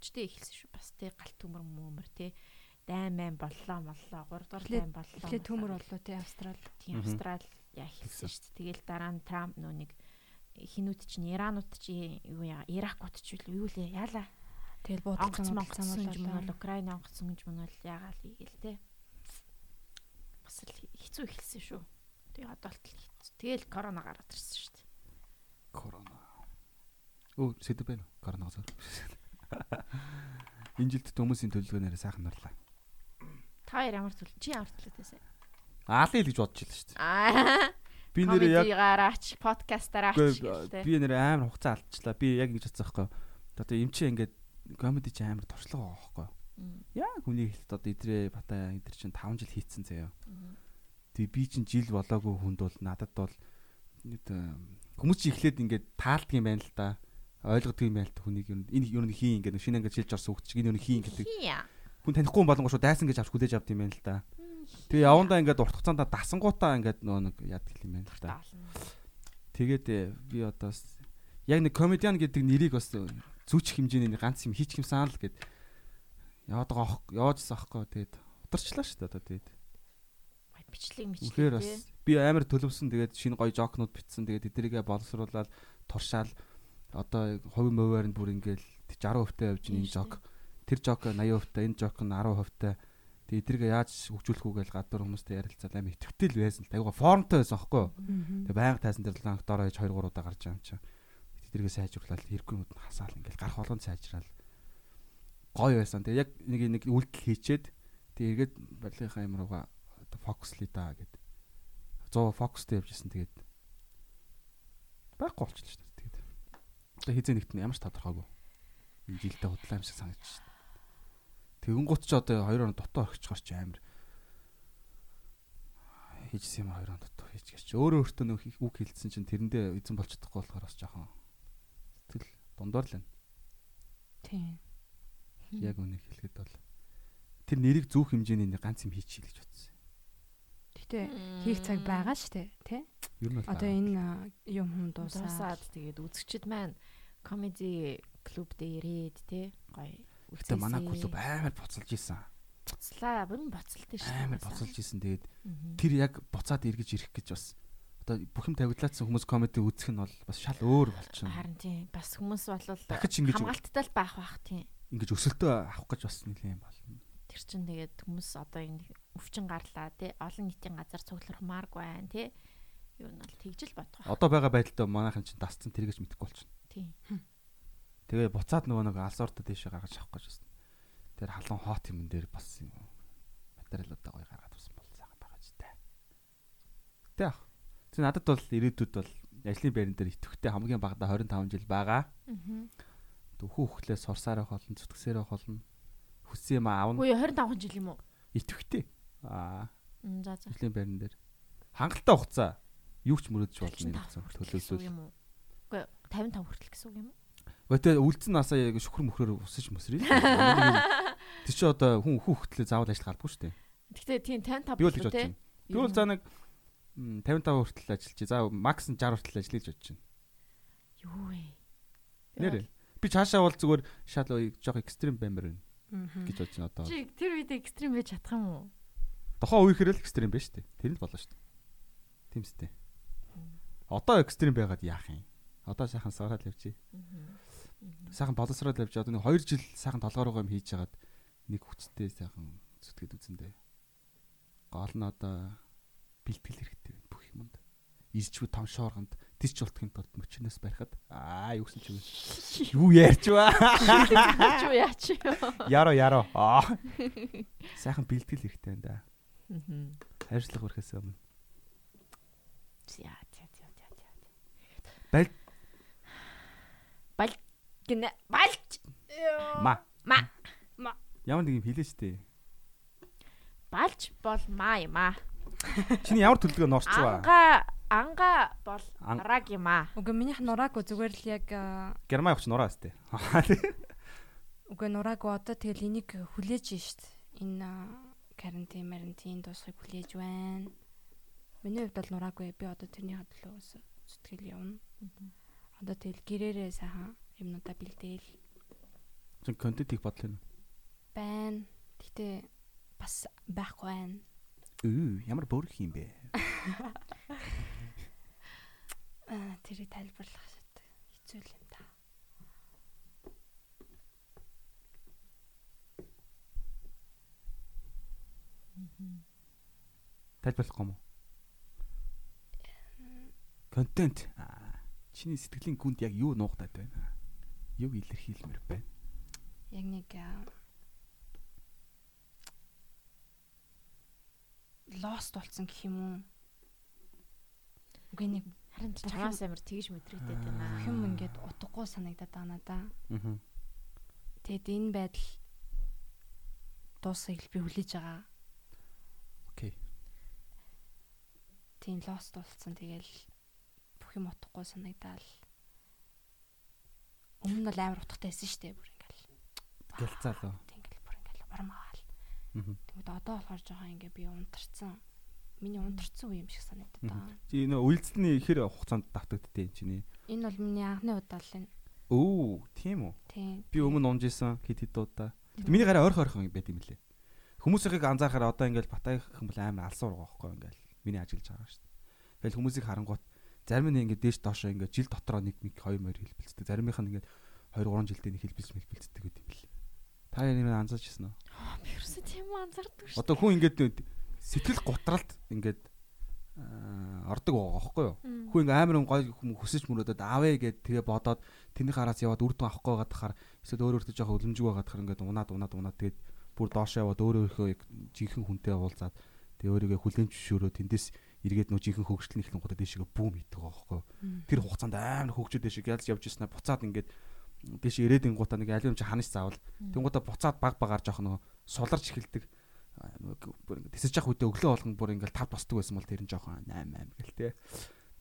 хүчтэй эхэлсэн шүү. Бас те галт төмөр мөмөр те. Дайм мэн боллоо моллоо. 3 дахь дайм боллоо Эхлээ төмөр болоо тий Австрал. тийм австрал яа эхэлсэн шүү. Дээ тэгэл дараа нь трамп нөө нэг хинүүд чинь иранууд чинь юу яа иракууд ч юу лээ яалаа? Тэгэл мөн болоо. бол украин онгоцсон гэж мөн бол яагаал ийгэл те. Бас л хэцүү эхэлсэн шүү. Тэгээ одоо л хэцүү тэгэл корона гараад ирсэн шүү дээ Корона. Оо, сэдв байна уу? Коронавирус. Энэ жилд хүмүүсийн төлөвлөгөөнөөр сайхан нурлаа. та хоёр ямар төлөв чи ямар төлөвтэйсэн Аалын л гэж бодож илаа шүү дээ. Би нэрээ яг комедигаараач, подкастаараач Үгүй, би нэрээ амар хугацаа алдчихлаа. Би яг ингэж бодсон байхгүй. Одоо эм чи ингээд комеди чи амар туршлага байгаа байхгүй. Яг хүний хэлт одоо идрээ батаа идэр чинь 5 жил хийцэн заяа. Тэгээ би чинь жил болоогүй хүнд бол надад бол нэг, хүмүүс чи эхлээд ингээд таалдаг юм байна л да. Ойлгодог юм байна л да хүнийг ер нь энэ ер нь хийн ингээд шинэ ингээд шилж орсон хөгч энэ ер нь хийн гэдэг. Хиа. Хүн танихгүй болонгоо шүү дайсан гэж авч хүлээж авд юм байна л да. Тэгээ явандаа ингээд урт хугацаанд дасангуудаа ингээд нөө нэг яд гэл юм байна л да. Тэгээд э, би одоо яг нэг комедиан гэдэг нэрийг бас зүүчих хэмжээний ганц юм хийчих юмсан л гэд яваад байгаа яваадсан аахгүй тэгээд утарчлаа шүү дээ одоо тэгээд Бичлэг бас би амар төлөвсөн тэгээд шинэ гоё жокнууд битсэн тэгээд эдгэрийгээ боловсруулаад туршаал одоо хувийн мөвөр нь бүр ингээл 60% таа явж энэ жок тэр жок 80% таа энэ жок нь 10% таа тэгээд эдгэрийгээ яаж хөгжүүлэх үү гэж гадуур хүмүүстэй ярилцаад амар итгэвтэй л байсан л тайгаа формтой байсан аахгүй юу Тэгээ байнга тайсан дээр ланг дороо хийж 2 3 удаа гарч байгаа юм чи. Тэдэргээ сайжруулаад хэрэггүйнүүд нь хасаал ингээл гарах болгонд сайжраал. Гоё байсан. Тэгээ яг нэг нэг үйлдэл хийчээд тэгээ эргээд барилгынхаа юм руугаа фокуслий да гэд. 100 фокустэй явжсэн тэгээд байхгүй болчихлоо шүү дээ. Тэгээд одоо хизээ нэгт нь ямар ч тодорхойгүй. Энэ жилдээ худлаа юм шиг санагдаж шүү дээ. Тэгэнгუთ ч одоо 2 он дотоо орчихгоор чи амар хийжсэн юм 2 он дотоо хийчихэж чи өөрөө өөртөө нөх үг хэлсэн чинь тэрэндээ эзэн болж чадахгүй болохоор бас жоохон сэтгэл дундуур л байна. Тийм. Яг үнийг хэлэхэд бол тэр нэрийг зүүх хэмжээний ганц юм хийчихье гэж бодсон. Гэтэ хийх цаг байгаа штэ тий. Бол Одоо энэ юм хүм дуусаад тэгээд үзэгчд маань комеди клуб дээр ирээд те гоё Гэтэ манай клуб амар буцалж исэн. буцлаа бүрэн боцолтой шүү Амар буцалж исэн. Тэгээд тэр яг буцаад эргэж ирэх гэж бас одоо бүх юм тавигдлаацсан хүмүүс комеди үзэх нь бол бас шал өөр болчихно. харин тийм бас хүмүүс ингэж хамгаалттай л байх бах тийм ингэж өсөлтөө авах гэж бас нэлээд юм болно. тэр чин тэгээд хүмүүс одоо ингэ өвчин гарлаа тий олон нийтийн газар цуглармааргүй байна тий юу нь бол тэгжил бодох. Одоо байгаа байдалтай манайхан чинь дасцсан тэргэж мэдэхгүй болчихно. тий Тэгээ буцаад нөгөө нэг алс ортод дэше гаргаж авах гэж байна. Тэр халуун хот юм дээр бас юм материалуудаа гоё гаргаад авсан бол сайхан байгаа ч таа. Тэ ах. Тэг надад бол ирээдүйд бол ажлын байран дээр итгэвтэй хамгийн багадаа 25 жил байгаа. Аа. Хүү хөхлээ сурсаар байх болно, зүтгэсээр байх болно. Хүссэн юм аавна. Үгүй 25 жил юм уу? Итгэвтэй. Аа. За за. Ажлын байран дээр. Хангалттай хугацаа юу ч мөрөдж болно гэсэн төлөвлөсөн юм уу? Үгүй 55 хүртэл гэсэн үг юм уу? Гэтэ үлдсэн насаа яг шүхэр мөхрөөр усаж мөсрий. Тэг чи одоо хүн хүү хөтлөө заавал ажил гардаггүй шүү дээ. Гэтэ тийм 55 би бол гэж бодож байна. Би бол за нэг 55 хүртэл ажиллаж. За макс нь 60 хүртэл ажиллая гэж бодож байна. Юу вэ? Нэр. Би цаашаа бол зүгээр шал жоох экстрим баймаар байна гэж бодож байна одоо. Чи тэр үед экстрим байж чадах юм уу? Тохоо үехээр л экстрим байж тээ. Тэр нь болно дээ. Тийм үстэй. Одоо экстрим байгаад яах юм? Одоо сайхан сараад явчих. Сайхан боловсроод явж одоо нэг 2 жил сайхан толгоороо юм хийж хагаад нэг хүчтэй сайхан зүтгээд үзэндээ. Гол нь одоо бэлтгэл хэрэгтэй байна бүх юмд. Ирчвэ том шооргонд тис жолтхын тулд мөчнөөс барихад аа юу гэсэн чи юу ярьч ба юу яач яро яро аа сайхан бэлтгэл хэрэгтэй байна да хайрцлах өрхөөс өмнө. Яа яа яа яа бал бал гинэ балч ма. Ма. Ма. Ямар нэг юм хэлээ штэ балч бол ма. Юм аа Чиний ямар төлөвлөгөө норчваа? Анга анга бол нураг юм аа. Үгүй минийх нураг зүгээр л яг Герман явах нураа өстэй. Үгүй нураг одоо тэгэл энийг хүлээж шít. Энэ карантин марантин дуусахыг хүлээж байна. Миний хувьд бол нураагүй. Би одоо тэрний хадлаа зүтгэл явна. Одоо тэгэл гэрээрээ сайхан юмнуудаа бэлдээл. Чин контент их бодлоо. Байна. Гэтэ бас байхгүй байна. Үу, ямар бүрх юм бэ? Аа, тэрийг тайлбарлах шат. Хэцүү л юм та. Тайлбарлах юм уу? Контент. Чиний сэтгэлийн гүнд яг юу нуугдаад байна? Юу илэрхийлмэр байна? Яг нэг lost болсон гэх юм уу? Үгүй нэг харин чамаас амар тэгж мэдрэгдээд байна. Юм ингээд утгагүй санагдаад байна да. Аа. Тэгэд энэ байдал дуусахыг би хүлээж байгаа. Окей. Тийм lost болсон тэгэл бүх юм утгагүй санагдаал. Өмнө нь бол амар утгатай байсан шүү дээ бүр ингээл. Гэлцаалаа. Тийм ингээл бүр ингээл бармаа Тэгмэд одоо болохоор жоохон ингээ би унтарсан. Миний унтарсан үе юм шиг санагдаад байгаа. Чи энэ үйлдэлний ихэр хугацаанд давтагддээ чиний. Энэ бол миний анхны удаал энэ. Өө, тийм үү? Тийм. Би өмнө унж исэн хэд хэд удаа. Миний гараа ойрхон ойрхон байт юм лээ. Хүмүүсийг анзаарахаар одоо ингээл батайхан бол амар алсуур байгаа байхгүй ингээл. Миний ажиллаж байгаа шүү дээ. Тэгэл хүмүүсийг харангуут зарим нь ингээд дээш доошоо ингээд жил дотроо нэг нэг хоёр морь хэлбэлцдэг. Заримийнх нь ингээд 2 3 жилдээ нэг хэлбэлц мэлбэлцдэг гэдэг юм лээ. Та яа нэмээ анзаарч ирсэн үү? Би ерөөсөө тийм анзаардаг шүү. Одоо хүн ингээд сэтгэл гутралд ингээд ордог байгаа байхгүй юу? Хүн ингээ амар гой хүм хүсэж мөрөөдөд аавэ гэд тэгээ бодоод тэрний хараас яваад үр дүн авахгүй байгаа тахаар эсвэл өөр өөртөө жоохон өлөмжгүй байгаа тахаар ингээд унаад унаад унаад тэгээд бүр доош яваад өөр өөрийнхөө яг жинхэнэ хүнтэй уулзаад тэгээ өөрийгөө хүлэн зөвшөөрөө тэндээс эргээд нөө жинхэнэ хөгжлөн ихлэн гоо дэшегээ бүүм хийдэг байгаа байхгүй? Тэр хугацаанд амар хөгжөд дэшег ялж явж ирснээр буцаад ингээд дээш ирээдийн гутаа нэг юм чи ханаж заавал тэнгуудаа буцаад баг багаар жоох нөгөө суларч эхэлдэг бүр ингэ тэсэж явах үедээ өглөө болгон бүр ингээл тав босдог байсан бол тэр нь жоохон 8 8 гэл те.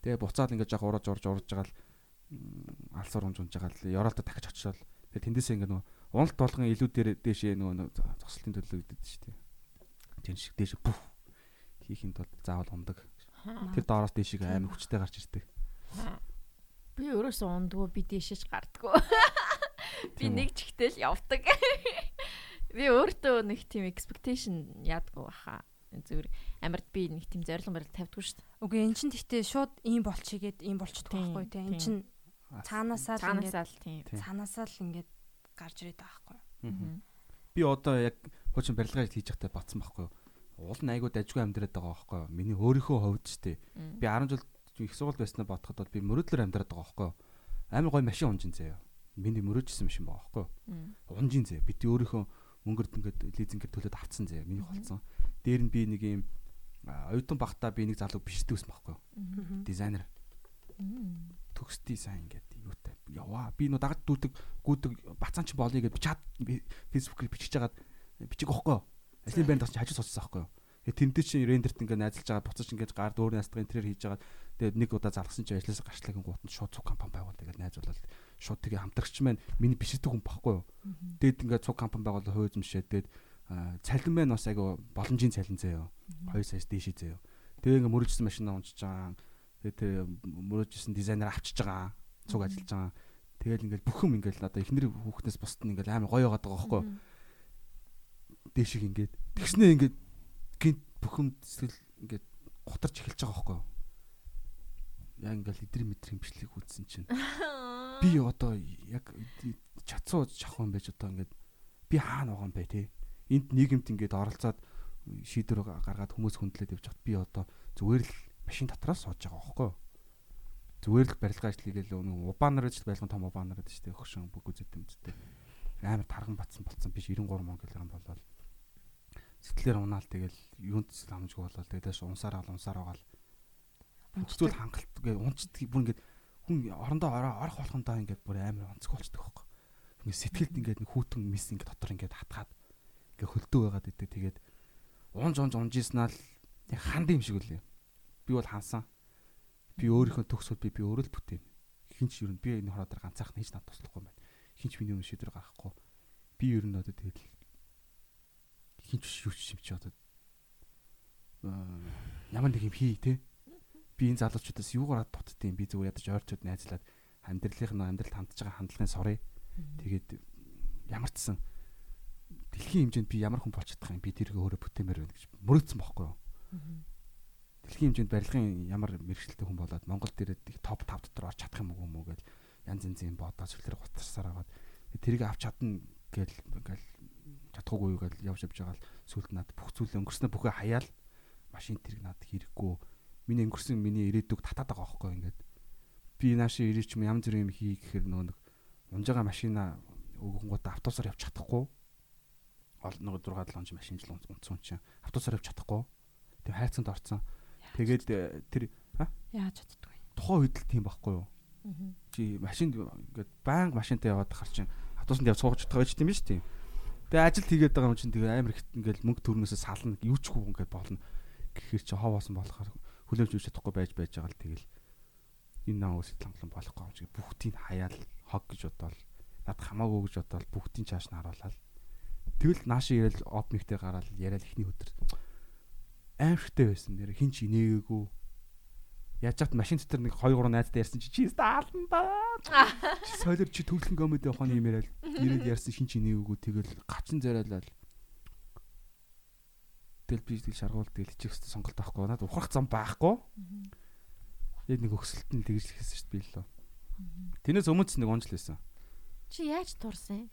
Тэгээ буцаад ингээд жоох ураж урж урж байгаа л алсуур унж унж байгаа л ёроолтой дахиж очивол тэгээ тэндээсээ ингээд нөгөө уналт болгон илүү дээр дээшээ нөгөө зогсолтын төлөө өгдөг шүү дээ. Тэн шиг дээш бүх хийхэд бол заавал ундаг. Тэр доороос дээшийг амар хүчтэй гарч ирдэг. Би өөрөөсөө ундгүй би дээшэж гардггүй. Би нэг чигтэл явдаг. Би өөртөө нэг тийм expectation яадгүй баха. Зүгээр амард би нэг тийм зорилго барил тавьдгүй шүү дээ. Үгүй эн чин гэхдээ шууд ийм болчихгээд ийм болчихдог байхгүй тийм. Эн чин цаанаасаа л цаанаасаа л тийм. Цаанаасаа л ингээд гарч ирээд байгаа байхгүй. Би одоо яг хуучин барилгаа хийж байхдаа батсан байхгүй юу? уул нь айгуу дажгүй амьдраад байгаа байхгүй юу? Миний өөрийнхөө хувьд ч тий. Би 10 жил их сургуульд байснаа бодоход бол би мөрөөдлөөр амьдраад байгаа байхгүй юу? Амар гой машин унжин заяа. Миний мөрөөжсэн машин байгаа байхгүй юу? Унжин заяа. Би тий өөрийнхөө мөнгөрд ингээд лизингээр төлөөд авцсан заяа. Миний болсон. Дээр нь би нэг юм оюутан багтаа би нэг залуу бишдгсэн байхгүй юу? Дизайнер. Төгс дизайн гэдэг юутай. Яваа. Би нөө дагад дүүдэг гүдэг бацаанч болъё гэж чат фэйсбүүкээр бичиж хагаад бичиг واخгүй юу? Ажлын байранд очиж хажуу суудсан байхгүй юу. Тэгээ тэмдэг чи рендерт ингээд найзалж байгаа буцаж ингээд гар дөөр настгын интерьер хийж байгаа. Тэгээд нэг удаа залгасан чи ажлаас гарчлаагийн гутанд шууд цуг компани байгуул тэгээд найзуулаад шууд тэгээ хамтрагч маань миний бишдэг хүн багхгүй юу. Тэгээд ингээд цуг компани байгуул хөө эзэмшээ тэгээд цалин маань бас айгу боломжийн цалин заяа. 2 саяас дээшээ заяа. Тэгээ ингээд мөрөжсөн машинаа унчиж байгаа. Тэгээд тэр мөрөжсөн дизайнер авчиж байгаа. Цуг ажиллаж байгаа. Тэгэл ингээд бүх юм ингээд одоо эхнэр хүүхнээс бусд нь ингээд амар гоё байгаа байхгүй юу. Дээшиг ингээд тэгснээ ингээд гинт бүхэм сэтгэл ингээд гутарч эхэлж байгаа байхгүй юу. Яг ингээл идрийн мэдрийн бичлэг үзсэн чинь би одоо яг чацуу жахсан байж одоо ингээд би хаана байгаа юм бэ те. Энд нийгэмд ингээд оролцоод шийдвэр гаргаад хүмүүс хөндлөд явж хат би одоо зүгээр л машин дотроос сууж байгаа байхгүй юу. Зүгээр л барилга ажлыг л нэг убаанаар ч байлган том убаанаар гэдэг чинь хөшин бүх үзэт юм зүтэй. Амар тарган батсан болцсон биш 93 мөн кг болоод сэтгэлээр унаал тэгэл юунд ч амжгүй болол тэгээд дэш унсаар авал унсаар байгаа л. Хүчтэй хангалт гээ унцдаг бүр ингээд хүн орондоо орох болгондоо ингээд бүр амар онцгой болчдөг байхгүй. Ингээд сэтгэлд ингээд хүүтэн мис ингээд дотор ингээд хатгаад ингээд хөлдөө байгаад идэг. Тэгээд унж унж унжиснаа л ханд юм шиг үлээ. Би бол хансан. Би өөрийнхөө төгсөд би би өөрөө л бүтээн хинч ер нь би энэ хороо дээр ганцаархан хийж надад туслахгүй юм байна. Хинч миний өмнө шийдвэр гаргахгүй би ер нь одоо тэгэл хинч юу ч чи одоо ямар нэг юм хий те би энэ залуучуудаас юугаар дутдیں۔ би зүгээр ядаж ойрчууд найзлаад амьдралынх нь амьдралд хандж байгаа хандлагын сорё. Тэгээд ямар ч сан дэлхийн хэмжээнд би ямар хүн болж чадах юм би тэргээ өөрөө бүтээмээр байна гэж мөрөгдсөн байхгүй юу. Дэлхийн хэмжээнд барилгын ямар мэрэгчлээ хүн болоод Монгол дээрээ топ 5 дотор орж чадах юм уу юм уу гэж янз янзын бодоод сүлэр гутарсаар агаад тэрийг авч чадна ингээл чадахгүй юу гэж явж явж байгаа л сүлд над бүх зүйл өнгөрснөө бүхэ хаяал. Машин тэрэг над хэрэггүй. Миний өнгөрсөн миний ирээдүг татаад байгаа байхгүй ингээд. Би нааши ирээ ч юм янз бүрийн юм хий гэхээр нөгөө нэг унжаага машина өгөнгүүт автобусаар явж чадахгүй. Ол нөгөө 6 7 он машин жил унтсан чинь автобусаар явж чадахгүй. Тэг хайцанд орцсон тэгээд э, тэр яаж чаддгүй тухайн үед л тийм байхгүй юу? Чи машинд ингээд баян машинтай яваад хар чинь автобусанд явж сууж чадах байж тийм биш тийм Тэгээ ажил хийгээд байгаа юм чинь тэгээ амар их ингээл мөнгө төрнөөсөө сална юу ч хүү ингээд болно. Гэхэр чи ховоосон болохоор хүлээж үүсэж чадахгүй байж байж байгаа л тэгэл. Энэ наа үсэл хангалан болохгүй юм шиг бүгдийг хаяал хог гэж бодоол над хамаагүй гэж бодоол бүгдийг чааш нь харуулаад тэгэл нааши ярил опниктэй гараад яриад ихний өдөр. Аимшигтэй байсан нэр хин ч инээгээгүй яаж чад машин дотор нэг 2 3 найзтай ярьсан чи чи стаална да. Чи солиор чи төвлөн комеди явахны юм яриад ирээд ярьсан шин чи нээгүү тэгэл гачин зариалал. Тэгэл би тэгэл шаргуул тэгэл ичих хөстө сонголт авахгүй надад ухрах зам байхгүй. Яг нэг өксөлт нь тэгж л хийсэн шүү дээ би л. Тэнээс өмнө ч нэг онжл байсан. Чи яаж турсан?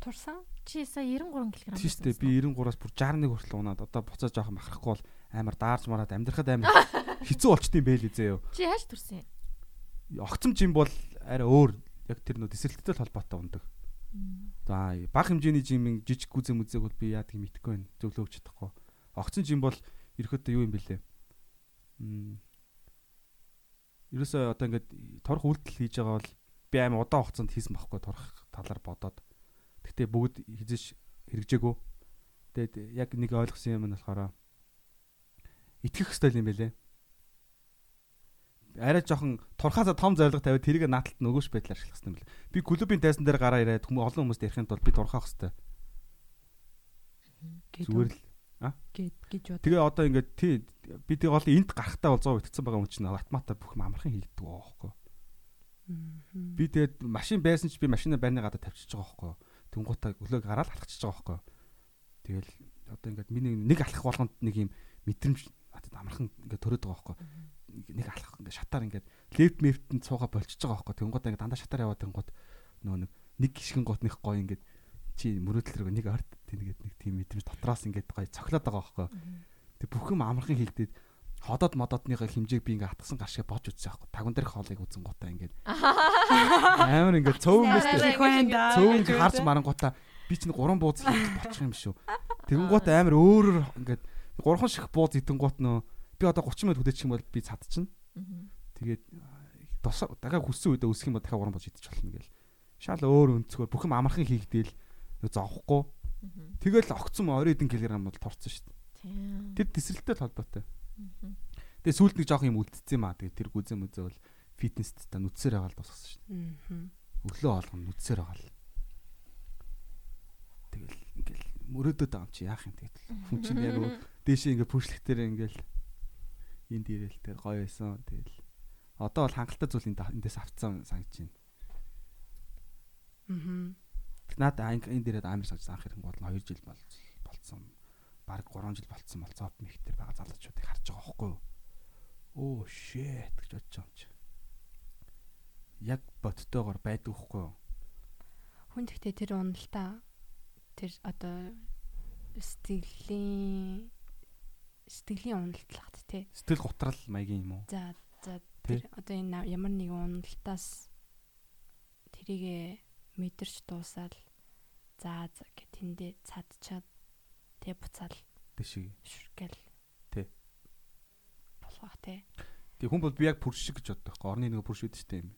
Турсан? Чи сая 93 кг. Тийм шүү дээ би 93-аас бүр 61 хүртэл унаад одоо буцаа жоохон махрахгүй бол амар даарж мараад амьдрахад амар хэцүү болчтой юм бэ лээ зөө. Чи яаж төрсөн юм? Огцом жим бол арай өөр яг тэр нөө дисрэлттэй холбоотой ундаг. За баг хэмжээний жимийн жижиг гүзэ мүзэг бол би яадаг юм итгэхгүй байна. Зөвлөө өгч чадахгүй. Огцон жим бол ерөөхдөө юу юм бэлээ? Мм. Ерөөсөө одоо ингээд торох үйлдэл хийж байгаа бол би аим удаан хугацаанд хийсэн байхгүй торох талаар бодоод. Гэтэ бүгд хизэж хэрэгжээгүй. Тэгээд яг нэг ойлгосон юм нь болохоор итгэх хэвээр юм байлээ. Арай жоохон турхаасаа том зорилго тавиад тэрийг нааталт нөгөөш байдлаар ашиглах хэрэгтэй юм байна. Би клубын тайзан дээр гараа ирээд хүмүүс олон хүмүүст ярихын тулд би турхаах хэрэгтэй. Зүгээр л а гэж гэж бод. Тэгээ одоо ингээд тий би тэг гол энд гарахтаа бол 100 битгсэн байгаа юм чинь автоматар бүх амархан хийгддэг байгаа байхгүй. Би тэгээд машин байсан ч би машина байрны гадаа тавьчихж байгаа байхгүй. Тэнгуутаа өглөөг гараад алхачихж байгаа байхгүй. Тэгэл одоо ингээд миний нэг алхах болгонд нэг юм мэдрэмж амархан ингээд төрөөд байгаа байхгүй. Нэг алах ингээд шатаар ингээд левт мефтэнд цууга болчихж байгаа байхгүй. Тэнгууд ингээд дандаа шатаар яваад тэнгууд нөө нэг нэг гişгэн гот нэх гоё ингээд чи мөрөөдөл рүү нэг арт тэнгээд нэг тийм мэдрэмж дотроос ингээд гоё цохилоод байгаа байхгүй. Тэг бүх юм амархан хилдэд ходоод модоодныхаа хэмжээг би ингээ атгсан гаршаа бож үзсэн аахгүй тагун дээр хоолыг үзэн гутаа ингээ амар ингээ цөөн мэт цөөн харж марангуудаа би чинь гурван бууз болчих юм шүү. Тэгэн гут амар өөрөөр ингээ 3хан шиг бууз идэнгуут нөө би одоо 30 минут хүлээчих юм бол би цадчихна. Тэгээд тос дахиад хүссэн үедээ өсөх юм бол дахиад 3 бууз идчих болно гээл. Шал өөр өнцгөр бүх юм амархан хийгдээл зовхгүй. Тэгэл огцсон 20 хэдэн килограмм бол торцсон шүү дээ. Тэр тесрэлтэй холбоотой. Тэгээ сүүлд нэг жоох юм үлдсэн юм аа. Тэгээ тэр гүзээ мүзээ бол фитнест та нүцсээр байгаа л тусгасан шүү дээ. Өглөө болгоно нүцсээр байгаа л. Тэгэл ингээл мөрөөдөд байгаа юм чи яах юм тэгэл. Хүн чинь яг дээшээ ингээ пүшлэхтэр ингээл энд ирээл тэр гоё байсан. Тэгэл одоо бол хангалттай зүйл эндээс авцсан санагч байна. Аа. Наад энэ дээрээ амар саж анх хэрэг бол 2 жил болцсон. Бараг 3 жил болцсон бол цоп михтер байгаа залуучуудыг харж байгаа байхгүй юу? Оо shit гэж бодож байгаа юм чи. Яг боттойгоор байдаг хгүй юу? Хүн тэгтээ тэр уналтаа тэр одоо сэтгэлийн сэтгэлийн уналтлахт тий. Сэтгэл готрал маягийн юм уу? За за тэр одоо энэ ямар нэгэн уналтаас тэрийгэ мэдэрч дуусаад заа гэх тэндээ цадчаад тэ буцаал дэшиг гэл бах тий. Тэг хүн бол би яг пүрш шиг гэж боддог. Орны нэг пүрш үүд штэ юм.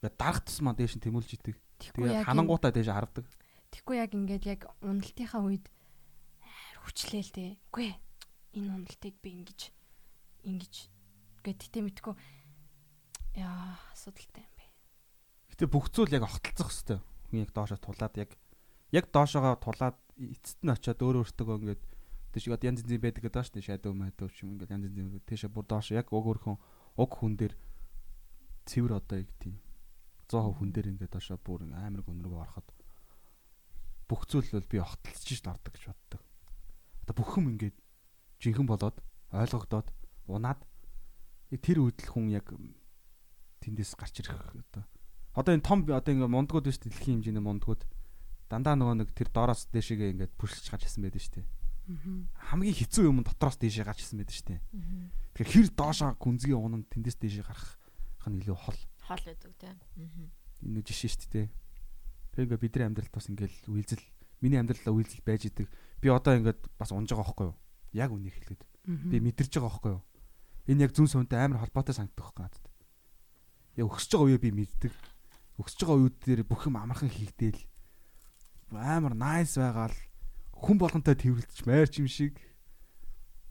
Яг дарах тусмаа дээш нь тэмүүлж идэг. Тэгээ ханангуудаа дээш хардаг. Тэггүй яг ингээд яг уналтынхаа үед хүчлээл тий. Үгүй энэ уналтыг би ингэж ингэж гэт тэтэ мэдгүй яа асуудалтай юм бэ. Гэтэ бүх зүйл яг огтлцох хэвээр. Хүн яг доошоо тулаад яг яг доошоогоо тулаад эцэст нь очиод өөр өөртөө ингээд Тэш одоо янз янзын байдаг гэдэг шүү дээ. Shadow Madow ч юм ингээл янз янзын тийшээ бүр доош яг уг өөрхөн уг хүн дээр цэвэр одоо яг тийм 100% хүн дээр ингээд доошоо бүр амар гүн рүү ороход бүх зүйл бол би огтлцож ш дордог гэж боддог. Одоо бүх юм ингээд жинхэнэ болоод ойлгогдоод унаад тэр үед л хүн яг тэндээс гарч ирэх одоо одоо энэ том одоо ингээд мундгууд биш дэлхийн хэмжээний мундгууд дандаа нөгөө нэг тэр доороос дэшегээ ингээд пүшлж гарч ирсэн байдаг шүү дээ хамгийн хэцүү юм дотроос дээшээ гарч ирсэн байдаг шүү дээ. Тэгэхээр хэр доошоо гүнзгий унан тэндээс дээшээ гарах нь илүү хол. Хол байдаг тийм. Энэ жишээ шүү дээ. Тэр ингээ бидний амьдралд бас ингээл үйлзэл миний амьдралаа үйлзэл байж идэг. Би одоо ингээд бас унж байгаа байхгүй юу? Яг үнийг хэлгээд. Би мэдэрч байгаа байхгүй юу? Энэ яг зүн сунтай амар холбоотой санагдах байхгүй надад. Яг өсөж байгаа үеэ би мэддэг. Өсөж байгаа үед дээр бүх юм амархан хийгдээл амар найс байгаал хүн болгонтой тэрвэрлэж майрч юм шиг.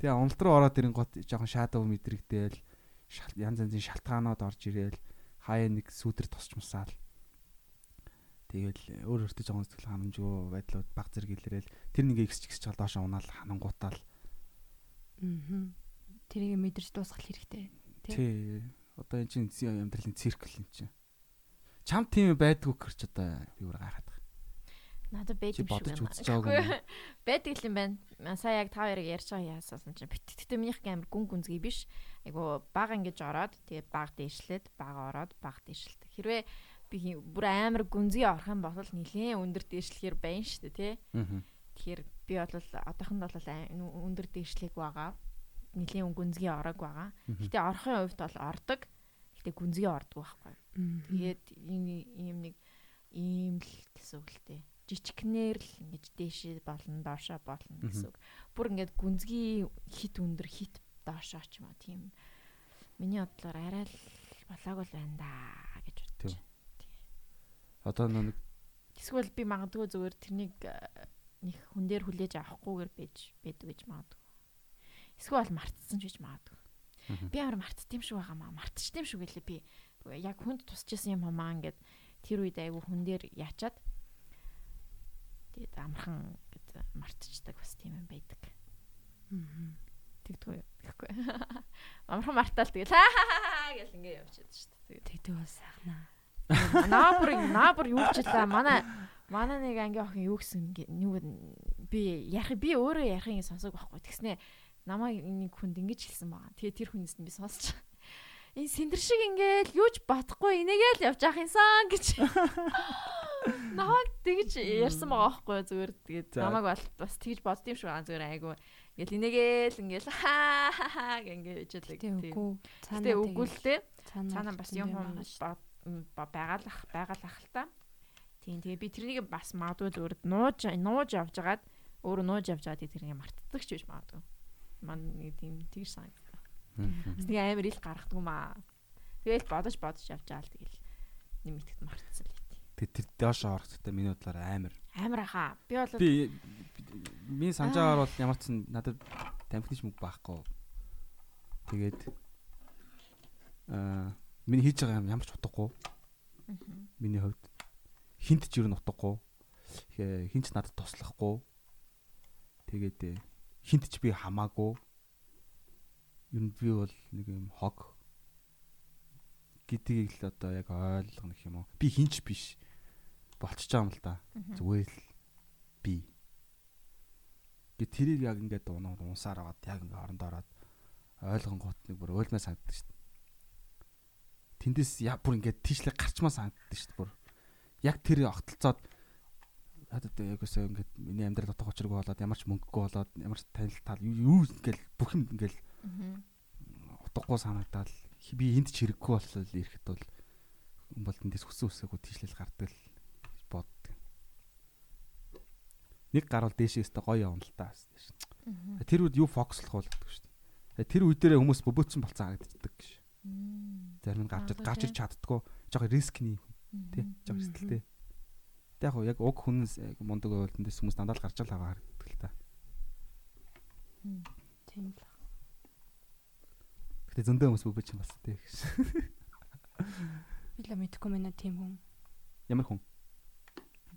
Тэгээ уналт руу ороод ирэн гот жоохон шаадав мэдрэгдээл янз янзын шалтгаанууд орж ирээл хаяа нэг сүдэр тосчмсаал. Тэгэл өөр өөртөө жоохон сэтгэл ханамжгүй байдлууд баг зэрэг илрээл тэр нэг ихсч ихсч чал доошоо унаал ханангуутаал. Аа. Тэрийг мэдэрч дуусгах хэрэгтэй. Тий. Одоо энэ чинь амьдралын циркл юм чинь. Чам тийм байдгүй гэрч одоо би өөр гайхаад Надад байдаг шүү байна. Байдаг юм байна. Сая яг та хоёрыг ярьж байгаа яасаасан чинь битгтээ минийх амар гүн гүнзгий биш. Айгу баг ингэж ороод тэгээд баг дээшлээд баг ороод баг дээшлээд. Хэрвээ би бүр амар гүнзгий орох юм бол нилээн өндөр дээшлэхэр байна шүү дээ тий. Тэгэхээр би бол одоохонд бол өндөр дээшлэх байгаа. Нилээн гүнзгий орог байгаа. Гэтэ орохын хувьд бол ордог. Гэтэ гүнзгий ордог байхгүй. Тэгээд ийм нэг ийм л гэсэн үг л дээ жижигнэр л ингэж дээшээ болно доошоо болно гэсэн үг. Бүр ингээд гүнзгий хит өндөр хит доошоо ч юм уу тийм. Миний бодлоор арай л болоогүй л байна да. Одоо нэг эсвэл би магадгүй зүгээр тэрнийг э, нэг хүн дээр хүлээж авахгүйгээр байж байдаг гэж магадгүй. Эсвэл мартсан ч гэж магадгүй. Би амар мартсан юм шиг байгаа маа. Мартчихсан юм шиг гэлээ би. Яг хүнд тусч исэн юм хамаа ингээд тэр үед айгүй хүн дээр ячаад Тэгээд амархан гэд мартчихдаг бас тийм юм байдаг. Аа. Тэгдэггүй юу? Тэгэхгүй. Амархан мартаал тэгэл гэл ингэ явчихад шүү дээ. Тэгдэг бас сайхнаа. Наабар наабар юу гэжлээ манай манай нэг ангийн охин юу гэсэн юу би ярих би өөрөө ярихын сонсог байхгүй. Тэгснэ намайг нэг хүнд ингэж хэлсэн байгаа. Тэгээ тэр хүнээс нь би сонсч. Энэ сэндэр шиг ингээл юуж батхгүй энийгээл явж ах юмсан гэж. Намайг тэгж ярьсан байгаа байхгүй зүгээр. Тэгээд намайг бол бас тэгж бодд юм шиг байгаа зүгээр айгу ингээл инээгээл ингээл хаа хаа гэнгээ ижэлэг тийм. үгүй. Цаанаа үгүй л те цаанаа бас юм байгалах байгалах л та Тийм тэгээ би тэрнийг бас магадгүй өөрөд нууж нууж явж агаад өөрөө нууж явж байгаа тэрнийг мартдаг ч биш магадгүй. Ман нэг тийм тийш санагдав. Нэг амар ил гаргадаг юм аа. Тэгэл бодож бодож явж байгаа л тэгэл нэмэгдэт мартсан л тий. Тэгээ тэр доош орохдоо миний бодлоор амар. Амар хаа. Би бол би миний санджаагаар бол ямар ч надад тамхины мөг байхгүй. Тэгээд аа миний хийж байгаа юм ямар ч утгагүй. Миний хувьд хинт ч юу н утгагүй. Хинч надад туслахгүй. Тэгээд хинт ч би хамаагүй. Юу би бол нэг юм хог гэдгийг л одоо яг ойлгох юм уу. Би хинч биш. Болчихж байгаа юм л да. Зүгээр л би. Гэ тэрийг яг ингээд унаа унсаар аваад яг ингээд орондоо ороод ойлгонгоот нэг бүр уйлмаа санагддаг шүү. Тэндээс яг бүр ингээд тийшлэг гарчмаа санагддаг шүү дээ бүр яг тэр огтлцоод хадад яг өсөө ингээд миний амьдрал утга учиргүй болоод ямар ч мөнгөгүй болоод ямар ч танил тал юу ингээл бүх юм ингээл утгагүй санагдаад би энд ч хэрэггүй болол ирэхэд бол бол тэндээс хүсэн үсээгүй тийшлэл гардаг л боддог. Нэг гар бол дээшээ өстө гоё явна л та. Тэр үед юу фокуслох болдог шүү дээ. Тэр үе дээр хүмүүс бөбөөцсөн болцсон харагддаг гэж. Зарим нь гарч гарч ирч чаддгүй. Жохо рискний Тий. Жог эрсдэлтэй. Тэг яг яг уг хүнээс мундаг байвал тэндээс хүмүүс дандаа л гарч л байгаа харагддаг л та. Тийм л. Гэтэ зөндөө хүмүүс бүгд чинь бас тий. Би л мэдхгүй мэнэ тийм хүн. Ямар хүн?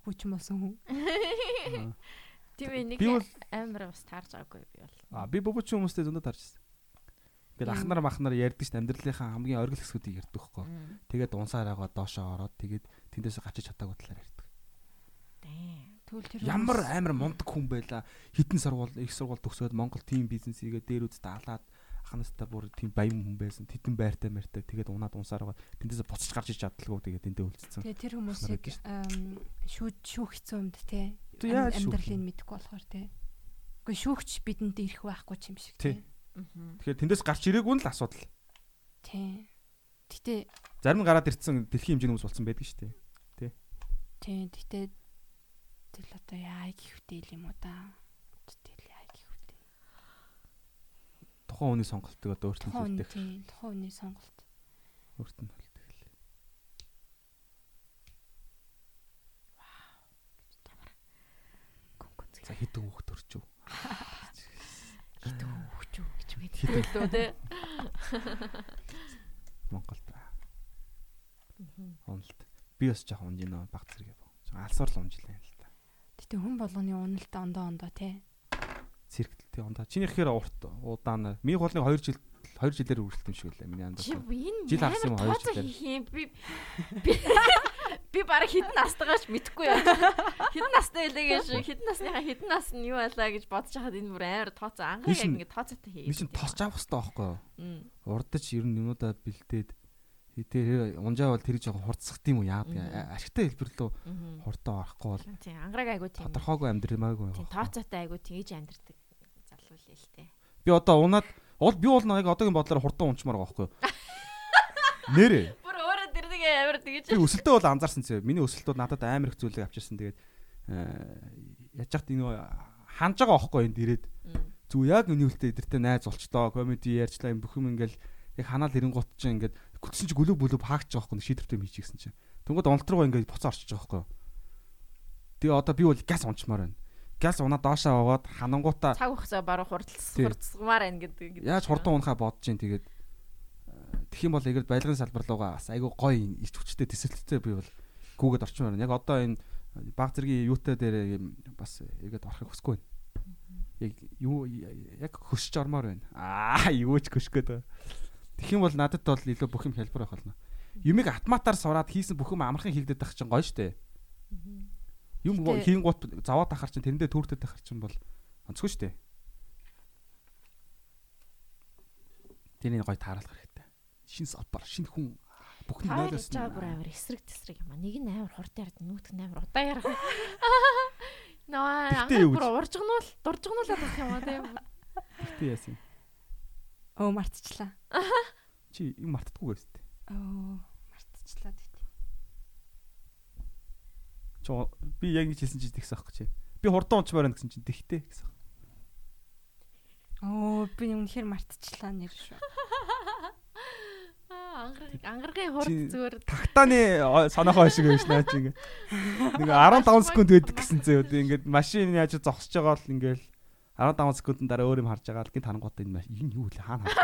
Бүчин болсон хүн. Тийм нэг амар бас таарж байгаагүй би бол. Аа би бүчин хүмүүстэй зөндөө таарч байна. Ингээд ахнаар махнаар ярьдаг ш амьдралынхаа хамгийн оргил хэсгүүдийг ярьдаг хгүй. Тэгээд унсаар байгаа доошоо ороод тэгээд тэндээс гачиж чадаагүй талаар ярьдаг. Ямар амар мундаг хүн байла. Хитэн сургууль, их сургууль төгсөөд Монгол тим бизнесийгээ дээр үз даалаад ахнастаа бүр тийм баян хүн байсан. Титэн байртай мэртэй тэгээд унаад унсаар байгаа. Тэндээс буцаж гарч иж чаддалгүй тэгээд тэндээ үлдсэн. Тэгээд тэр хүмүүсийг шүүд шүүх хэцүү юмд те. Амьдралыг мэдэхгүй болохоор те. Гэхдээ шүүгч бидэнд ирэх байхгүй ч юм шиг те. Тэгэхээр тэндээс гарч ирээгүй нь л асуудал. Тий. Гэтэ зарим гараад ирсэн дэлхийн хэмжээний хүмүүс болсон байдаг шүү дээ. Тий. Тий. Гэтэ тэл одоо яа гихвтэй юм уу да. Тэл яа гихвтэй. Тухайн хүний сонголтыг одоо өөртөө. Тий. Тухайн хүний сонголт. Өөртөө хэлдэг л. Вау. Ямар. Гүн гүн. За хэдэн хүүхд төрчөө. Хэдэн хүүхч мэдээ лөө те. Монголд. Уналт. Би бас жоохон унж нөө баг зэрэг. Алсуур л унж лээ л та. Гэтэ хүн болгоны уналт ондоо ондоо те. Цэрэгтэлтэй ондоо. Чиний ихээр урт удаана. Миний голны 2 жил 2 жилээр үргэлжлэв юм шиг лээ миний андаа. Жил харсан юм 2 жилээр. Би би бараг хідэн настайгаач мэдхгүй яа. Хідэн настай байлаа гэж хідэн насныхаа хідэн нас нь юу байлаа гэж бодож хахад энэ бүр амар тооцоо анхаа яг ингэ тооцоотой хий. Би чинь тосч авах хэрэгтэй байхгүй юу? Урдч ер нь юмудаа бэлдээд тэр унжаа бол тэр жоохон хурцсах тийм үү яа. Ашигтай хэлбэрлөө хурдаа орохгүй бол тийм ангараг айгу тийм. тодорхойгүй амьдрмаагүй тийм тооцоотой айгу тэгж амьдрдаг. Залуу л тээ би одоо унаад уул би уул нэг одоогийн бодлоор хурдан унчмаар байгаа байхгүй нэрээ Тэгээ амар тэгэж. Би өсөлтөө бол анзаарсан зөө. Миний өсөлтүүд надад амар их зүйлийг авчирсан. Тэгээд яаж яхад энэ ханж байгаа байхгүй энд ирээд. Зүг яг үний үлдээ эдэртээ найз болчтоо. Комеди ярьчлаа юм бүх юм ингээл яг ханаал эренгуут чинь ингээд гүтсэн чи гөлөг бүлөв хаагч байгаа байхгүй шийдвэртэй хийчихсэн чинь. Тэнгууд онлт руу ингээд буцаа орчиж байгаа байхгүй. Тэгээ одоо би бол газ унчмаар байна. Газ унаа доошоо аваад ханангуудаа цаг хугацаа баруун хурдс хурдсмаар байна гэдэг. Яаж хурдан унахаа бодож чинь тэгээд Тэгэх юм бол эгэр байлгын салбар руугаа бас айгүй гоё ирч хүчтэй төсөлттэй би бол гүгээд орчмоор байна. Яг одоо энэ баг зэргийн юутай дээр бас эргээд орохыг хүсэхгүй байна. Яг юу яг хөсч ормоор байна. Аа юу ч хөшгөөд байгаа. Тэгэх юм бол надад бол илүү бүх юм хэлбэр байх болно. Юмыг автоматар сураад хийсэн бүх юм амархан хийгдэт байх чинь гоё штэ. Юм хийн гут заваад ахаар чинь тэрэндээ түүртэд ахаар чинь бол онцгүй штэ. Тэрний гоё тааруулах шин салбар, шин хүн бүх нь нойлоос нь бүр амар эсрэг тесрэг юм а. Нэг нь амар хурд ярд, нөгөөх нь амар удаа ярах. Наа бүр ууржгнуул, дуржгнуулаад байх юм а тийм. Гэтэ яасан. Оо мартчихлаа. Чи юм мартдаггүй байс тээ. Оо мартчихлаа гэдэг. би яг ингэж хэлсэн чинь тэгсэн аахгүй чи. Би хурдан унчмаар байна гэсэн чинь тэгтэй гэсэн. Оо би үнэхээр мартчихлаа нэр шүү. Ангарагын хурд зүгээр тагтааны санаахаа шиг байж наа чи ингээ. Нэг 15 секунд байдаг гэсэн зөө. Ингээд машин яаж зогсож байгаа л ингээл 15 секундын дараа өөр юм харж байгаа л гинт харангууд энэ энэ юу вэ хаана харж.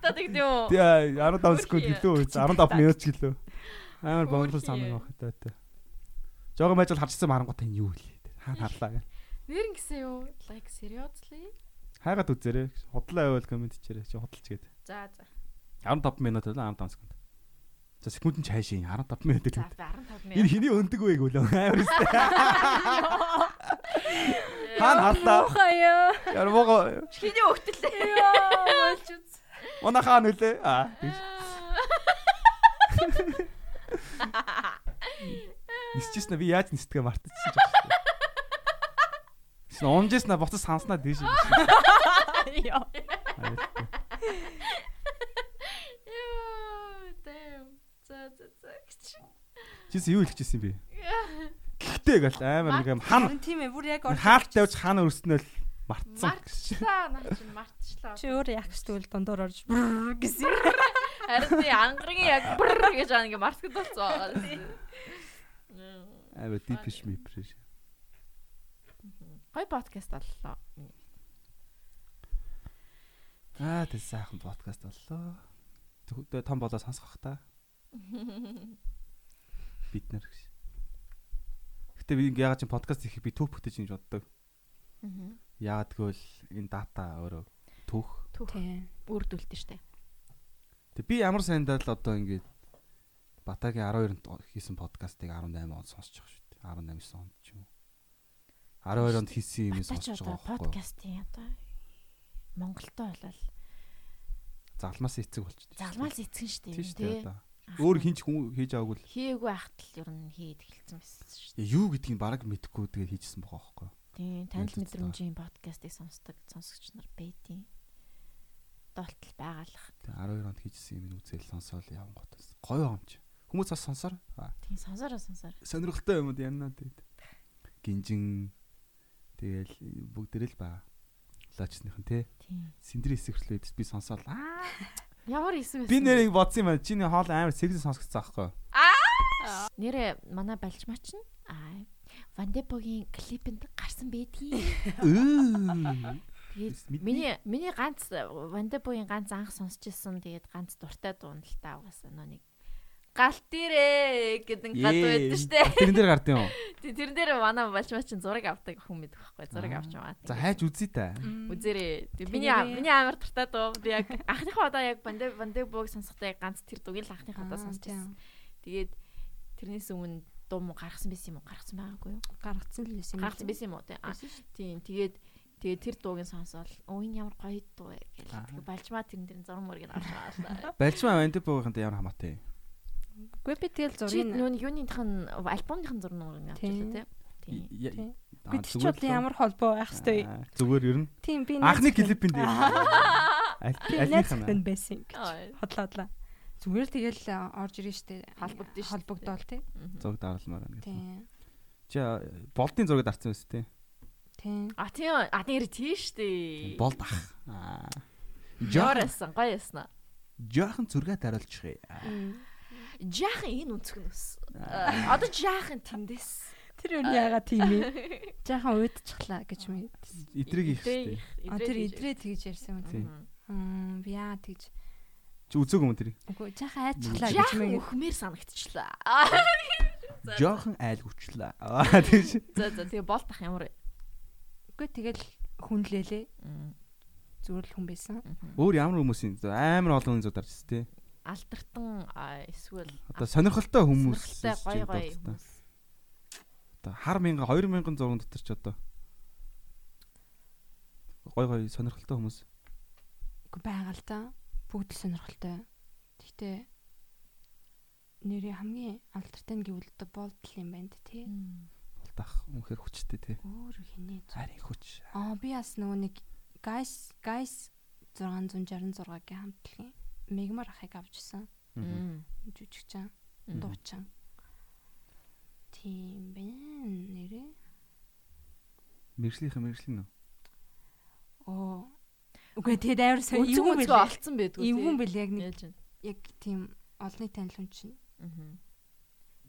Тагтаад игдээ үү? Тий 15 секунд гэлөө 15 минут ч гэлөө. Амар бонгол санаа байх таатай. Жогоо байж бол харчихсан харангууд энэ юу вэ? Хаана харлаа гэх. Нэр ингэсэн юу? Like seriously? Хайгаад үзээрэй. Худлаа байвал комент хийрэй. Чи худалч гээд. За за. 15 минут байлаа 15 секунд. За секунд нь чаашийн 15 минут л. За 15 минут. Энэ хэний өндөг вэ гэвэл амар өстэй. Хаан харлаа. Хаяа. Яр мого. Хэний өгтөлээ. Яа. Мона хаан үлээ. Аа. Нисчихсэн би яаж нисдэгэ мартчихсан ч байна. Шинэ унжсэн боцос санснаа дээш. Яа. Чис юу хэлчихсэн бэ? Гэхдээ гал амар нэг юм хан. Тийм ээ, бүр яг хаалт тавьж хаана өрснөөл мартсан. Мартчихлаа, наа чинь мартчихлаа. Чи өөр яг ч тэгвэл дундуур орж гэсэн. Харин тий ангаргийн яг гэж аа ингээ мартгад болцсон байгаа. Аваа дипиш мипрэш. Гой подкаст боллоо. Аа тэг сайхан подкаст боллоо. Тэгвэл том болоо сонсгох та. Бид нар гэж. Гэтэ би ягаад чи подкаст хийх би түүх бүтээж гэж боддог. Аа. Ягаад гэвэл энэ дата өөрөө түүх. Тийм. Үрдүүлдэг штэ. Тэг би ямар сайндаа л одоо ингээд Батагийн 12-нд хийсэн подкастыг 18 онд сонсож байгаа шүү дээ. 18 онд ч юм уу. 12 онд хийсэн юм сонсож байгаа байхгүй. Подкастын одоо Монголтой болол залмаас эцэг болчихсон. Залмаас эцэг шүү дээ. Тийм Өөр хинч хүн хийж аваагүй л. Хийгээгүй ахтал ер нь хийд эхэлсэн байсан шүү дээ. Юу гэдгийг бараг мэдэхгүй тэгээ хийжсэн байгаа байхгүй. Тийм, танил мэдрэмжийн подкастыг сонсдог сонсогч нар байдیں۔ Доолтол байгаалах. Тэгээ 12 онд хийжсэн юм үзэл сонсоол явангууд. Гоё юмч. Хүмүүс бас сонсоор. Тийм сонсороо сонсоор. Сонирхолтой юмуд янаа тэгээд. Гинжин тэгэл бүгдэрэл ба. Лаачсныхан тий. Синдри хэсэглээд би сонсоол. Аа. Ямар хэсэг вэ? Би нэрийг бодсон юм байна. Чиний хоол амар сэгсэн сонсгоцсон аахгүй. Аа. Нэрэ манай балжмаач нь аа Вандепогийн клипэнд гарсан байдгийг. Тэгээд миний миний ганц Вандепогийн ганц анх сонсч ирсэн тэгээд ганц дуртай дуун л та угаасаа нөө нэг галт ирээ гэдэг гад байдаг штэ. Тэрэн дээр гардыг юу? Тэрэн дээр манай балчмаа чинь зураг авдаг хүн мэд байхгүй зураг авч яваа. За хайж үзье та. Үзээрэй. Миний миний амар дуртай дуу би яг анхныхаа удаа яг бандэ бандэ бог сонсохдоо яг ганц тэр дугийг л анхныхаа удаа сонсч байсан. Тэгээд тэрнээс өмнө дуу муу гаргасан байсан юм уу? Гаргасан байгаагүй юу? Гаргацсан л байсан юм. Гаргасан байсан юм уу? Тийм. Тэгээд Тэгээд тэр дууг нь сонсоол өө энэ ямар гоё дуу вэ гэх. Тэгээд балжмаа тэрэн дээр зурм мөргийг авч байгаа. Балжмаа бандэ богынхантай ямар хамаатай? Үгүй би тэгэл зургийг нүүн юуныхан альбомныхан зурнууд авч байгаа тийм. Би ч чод ямар холбоо байх хэвтэй. Зүгээр ер нь. Тийм би анхны клипэн дээр. Альбомныхан байсан гэж хотлоодлаа. Зүгээр тэгэл орж ирэн штэ холбогдсон холбогдоол тий. Зураг даралмаар байна гэсэн. Чи болдын зураг дарсан үст тий. Тийм. А тийм а нэр тий штэ. Болд ах. Аа. Жорсон гоё ясна. Жохон зураг дараалчих юм жаахан энэ үнцгнэс. Одоо жаахан тэндээс. Тэр үн яага тийм ээ. Жаахан уйдчихлаа гэж мэд. Идрэг их штэ. А тэр идрээ тэгж ярьсан юм. Хм би яа тэгж Чи үзег юм тэр? Үгүй жаахан айцглаа гэж мэг. Өхмээр санагдчихлаа. Жохон айлгүчлээ. Аа тийш. За за тэгээ болтах ямар вэ? Үгүй тэгэл хүнлээлээ. Зүгээр л хүн байсан. Өөр ямар хүмүүсийн амар олон хүн зударч тээ алдартан эсвэл одоо сонирхолтой хүмүүс гоё гоё хүмүүс. Одоо хар мянга 2000 зурган дотор ч одоо гоё гоё сонирхолтой хүмүүс. Үгүй байгаа л да бүгд л сонирхолтой. Гэхдээ нэрээ хамгийн алдартай нь гэвэл одоо болдл юм байна тий. Болдах үнэхээр хүчтэй тий. Өөр хинээ харин хүч. Аа би бас нөгөө нэг гайс гайс 666-гийн хамтлагийн Мегмар ахыг авчихсан. Жүжигчин, дуучин. Тийм байна. Нэрээ. Мэржлийнхэн мэржлэн үү? Оо. Үгүй тэгээд амар сайн эвгүй эвгүй мэлгүй олцсон байдгүй. Эвгүй бэл яг нэг яг тийм олонний танил хүн чинь. Аа.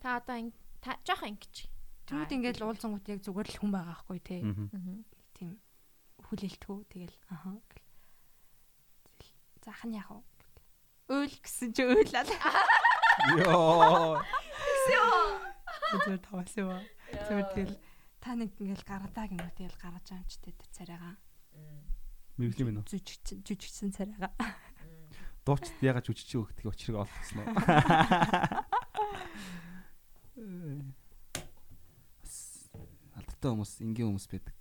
Та одоо ин та жоох ингэж. Тэгвэл ингээд уулзангууд яг зүгээр л хүн байгаа байхгүй те. Аа. Аа. Тийм хүлээлтгүү тэгэл аха. Заах нь яах вэ? Өөл гэсэн чи өөлал. Йоо. Зүгээр таваас юу. Зүгээр тэгэл та нэг ингээл гаргадаг юм уу тэгэл гаргаж байгаа юм ч тэр царайгаа. Мэржлэн минь үү? Жүжигч жүжигчсэн царайгаа. Дуучид ягаад жүжигч өгдөг учрыг олсон уу? Алдартай хүмүүс энгийн хүмүүс байдаг.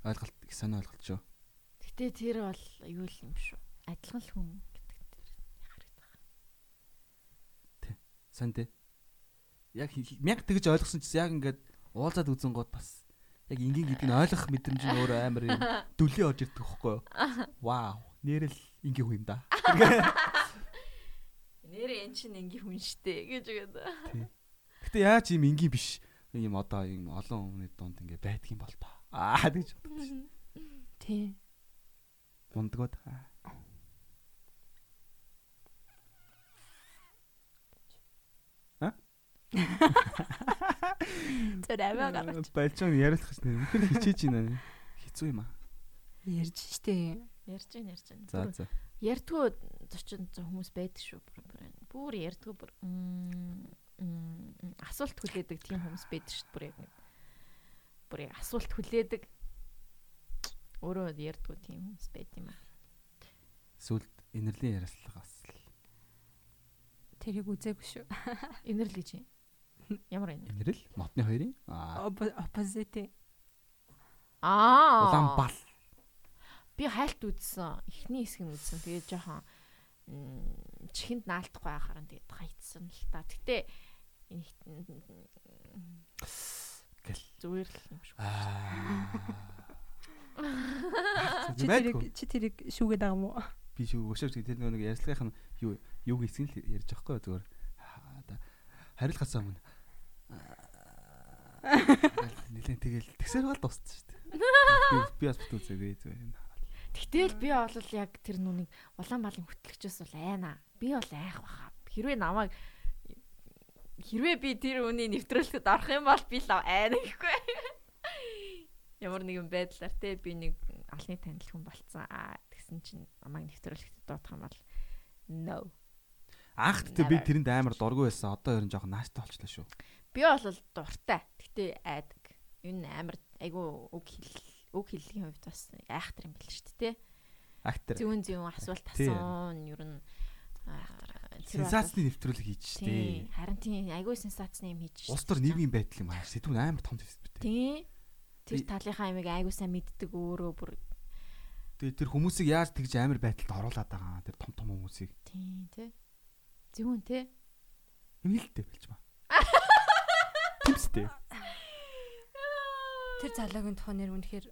Ойлголт их санаа ойлголт шүү. Гэтэ тэр бол юу л юм шүү. Адилхан л хүн гэдэг тэр яхардаг байгаа. Сайн дээ. Яг мянга тэгж ойлгосон ч яг ингээд уулзаад үзэн гот бас яг энгийн гэдгийг нь ойлгох мэдрэмж нь өөр амар юм дүлээ орж ирдэг хөхгүй юу? Вау. Нэрэл энгийн хүн юм да. Нэрээ эн чинь ингийн хүн штэ гэж үгээд. Гэтэ яаж юм энгийн биш юм одоо юм олон хүмүүний дунд ингээд байдаг юм бол тоо. Аа тэгж боддог шүү. Тий. Мундгод. Тэр аваа гаргаж Балжон яриулах гэж нэр үнэхээр хичээж байна. Хэцүү юм аа. ярьж штэ. Ярьж гин ярьж гин. За за. Ярдгуу зочин хүмүүс байдаг шүү. Бүр бүр. Бүр асуулт хүлээдэг тийм хүмүүс байдаг шүү. Бүр яг нэг. Бүр асуулт хүлээдэг. Өөрөө ярдгуу тийм хүмүүс байд юм аа. Сүлд инэрлийн яриаслага бас л Тэрийг үзээгүй шүү. Инэрл гэж юм. Ямар инэр? инэрл мотны хоёрын Opposite. Аа. улаан бал. Би хайлт үзсэн. Эхний хэсэг нь үзсэн. Тэгээд жоохон чихэнд наалтахгүй байхаар нь тэгээд хайцсан л та. Гэтэ Гэл. зүгээр л юм. Аа. Чи тэрийг чи тэрийг шүүгээд байгаа юм уу? би шүү өшөөж тэр нэг ярьцлагынх нь юу юуг эсгэн л ярьж байгаа хгүй зүгээр хариулахаас өмнө нэлээд тэгэл тэгсэр бол дууссан шүү дээ. Би- бас бит үзээгүй зүгээр юм. Тэгтэл би бол яг тэр нүуник улаан балын хөтлөгчөөс бол айна. Би бол айх баха. Хэрвээ намайг хэрвээ би тэр үний нэвтрүүлэхэд орох юм бол би л айна гэхгүй. Ямар нэгэн байдлаар те би нэг алны танил хүн болцсон. Аа тэгсэн чинь намайг нэвтрүүлэхэд дуудах юм бол no. Анх гэдэг би тэрэнд амар дургүй байсан. Одоо ер нь жоохон нааштай болчлаа шүү. Би бол дуртай. Гэтэ айдаг. Энэ амар айгу үг хэл үг хэллэгийн хувьд бас айхтар юм байл шүү дээ те. Актер. Зүүн зүүн асуулт асуун ер нь Сенсацны нэвтрүүлэг хийж Тий. штэ. Харин тийм айгүй сенсацны юм хийж. Улс төр нийгмийн байдал юм аа. Сэдвүүн амар том сэдвтэй. Тий. Тэр талынхаа амиг айгүй сайн мэддэг өөрөө бүр Тэгээ тэр хүмүүсийг яаж тэгж амар байдалд оруулаад байгаа тэр том том хүмүүсийг тий, тий. Зүүн тий. юм хэлтэй билж маа. Тимстэй. Тэр залуугийн тухайн нэр үнэхээр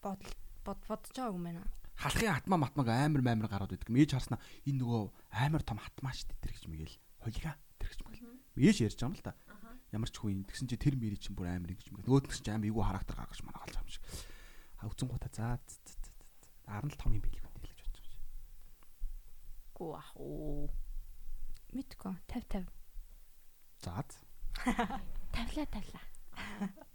бодол бод бодож байгааг юм байна. Халахын атмаа матмаг амар амар гарууд байдаг. Мэж харснаа энэ нөгөө амар том хатмаа дээ тэр гэж мэгэл. Холига тэр гэж мэгэл. Мэж ярьж байгаа юм л та. Ямар ч хүн тэгсэн чи тэр мэри чинь бүр амар ингэж мэгэл. Нөгөөд нь ч амар эйгүү характер гаргаж манаа галж байгаа юм шиг. А үзэн гута за 17 том юм билгүй гэж бодож байгаа юм. Гүү ах уу. Мэдгүй 50 50. За. Тавлаа тавлаа.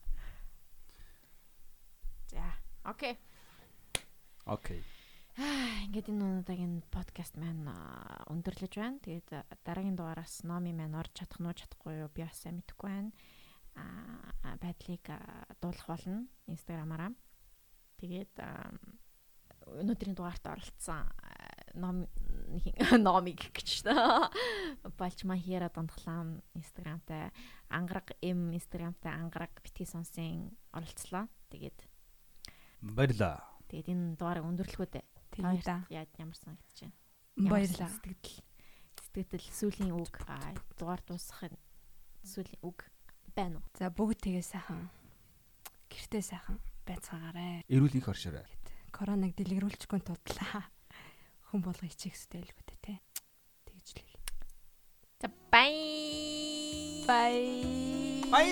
За, окей. Окей. Аа, ингээд энэ удаагийн подкаст маань аа, өндөрлөж байна. Тэгээд аа, дараагийн дугаараас номи маань орж чадах нь уу чадахгүй юу би бас сайн мэдэхгүй байна. Аа, байдлыг дуулах болно инстаграмаараа. Тэгээд аа, өнөөдрийн дугаарт оролцсон ном номиг гэж та. Балчма хийра донтглаам инстаграмтай ангараг м инстаграмтай ангараг битгий сонсын оролцлоо. Тэгээд Баярлаа. тэгээд энэ дугаарыг да. Яа ямар санагдаж байна? Баярлаа. Сэтгэл сэтгэл сүүлийн үг аа, дугаар дуусгахын сүүлийн үг байна уу? За бүгд тэгээ сайхан гэртээ сайхан байцгаагаарэ. Эрүүл их оршоорой. Короныг дэлгэрүүлчихгүй тудлаа. Хүн болго хичээх хэрэгтэй л гүтэ те. Тэгж л. За бай. Bye. Bye.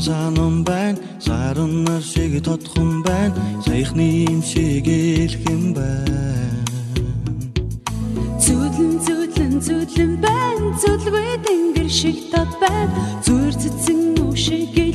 санам байна саран нар шиг тодхон байна. Саяхны юм шиг элхэн байна. Зүудлэн зүудлэн зүудлэн байна. Зүлгүй тэнгэр шиг тод байна. Зүр цэцэн үе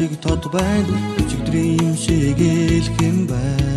шиг тод байна. Өчигдрийн юм шиг элхэн байна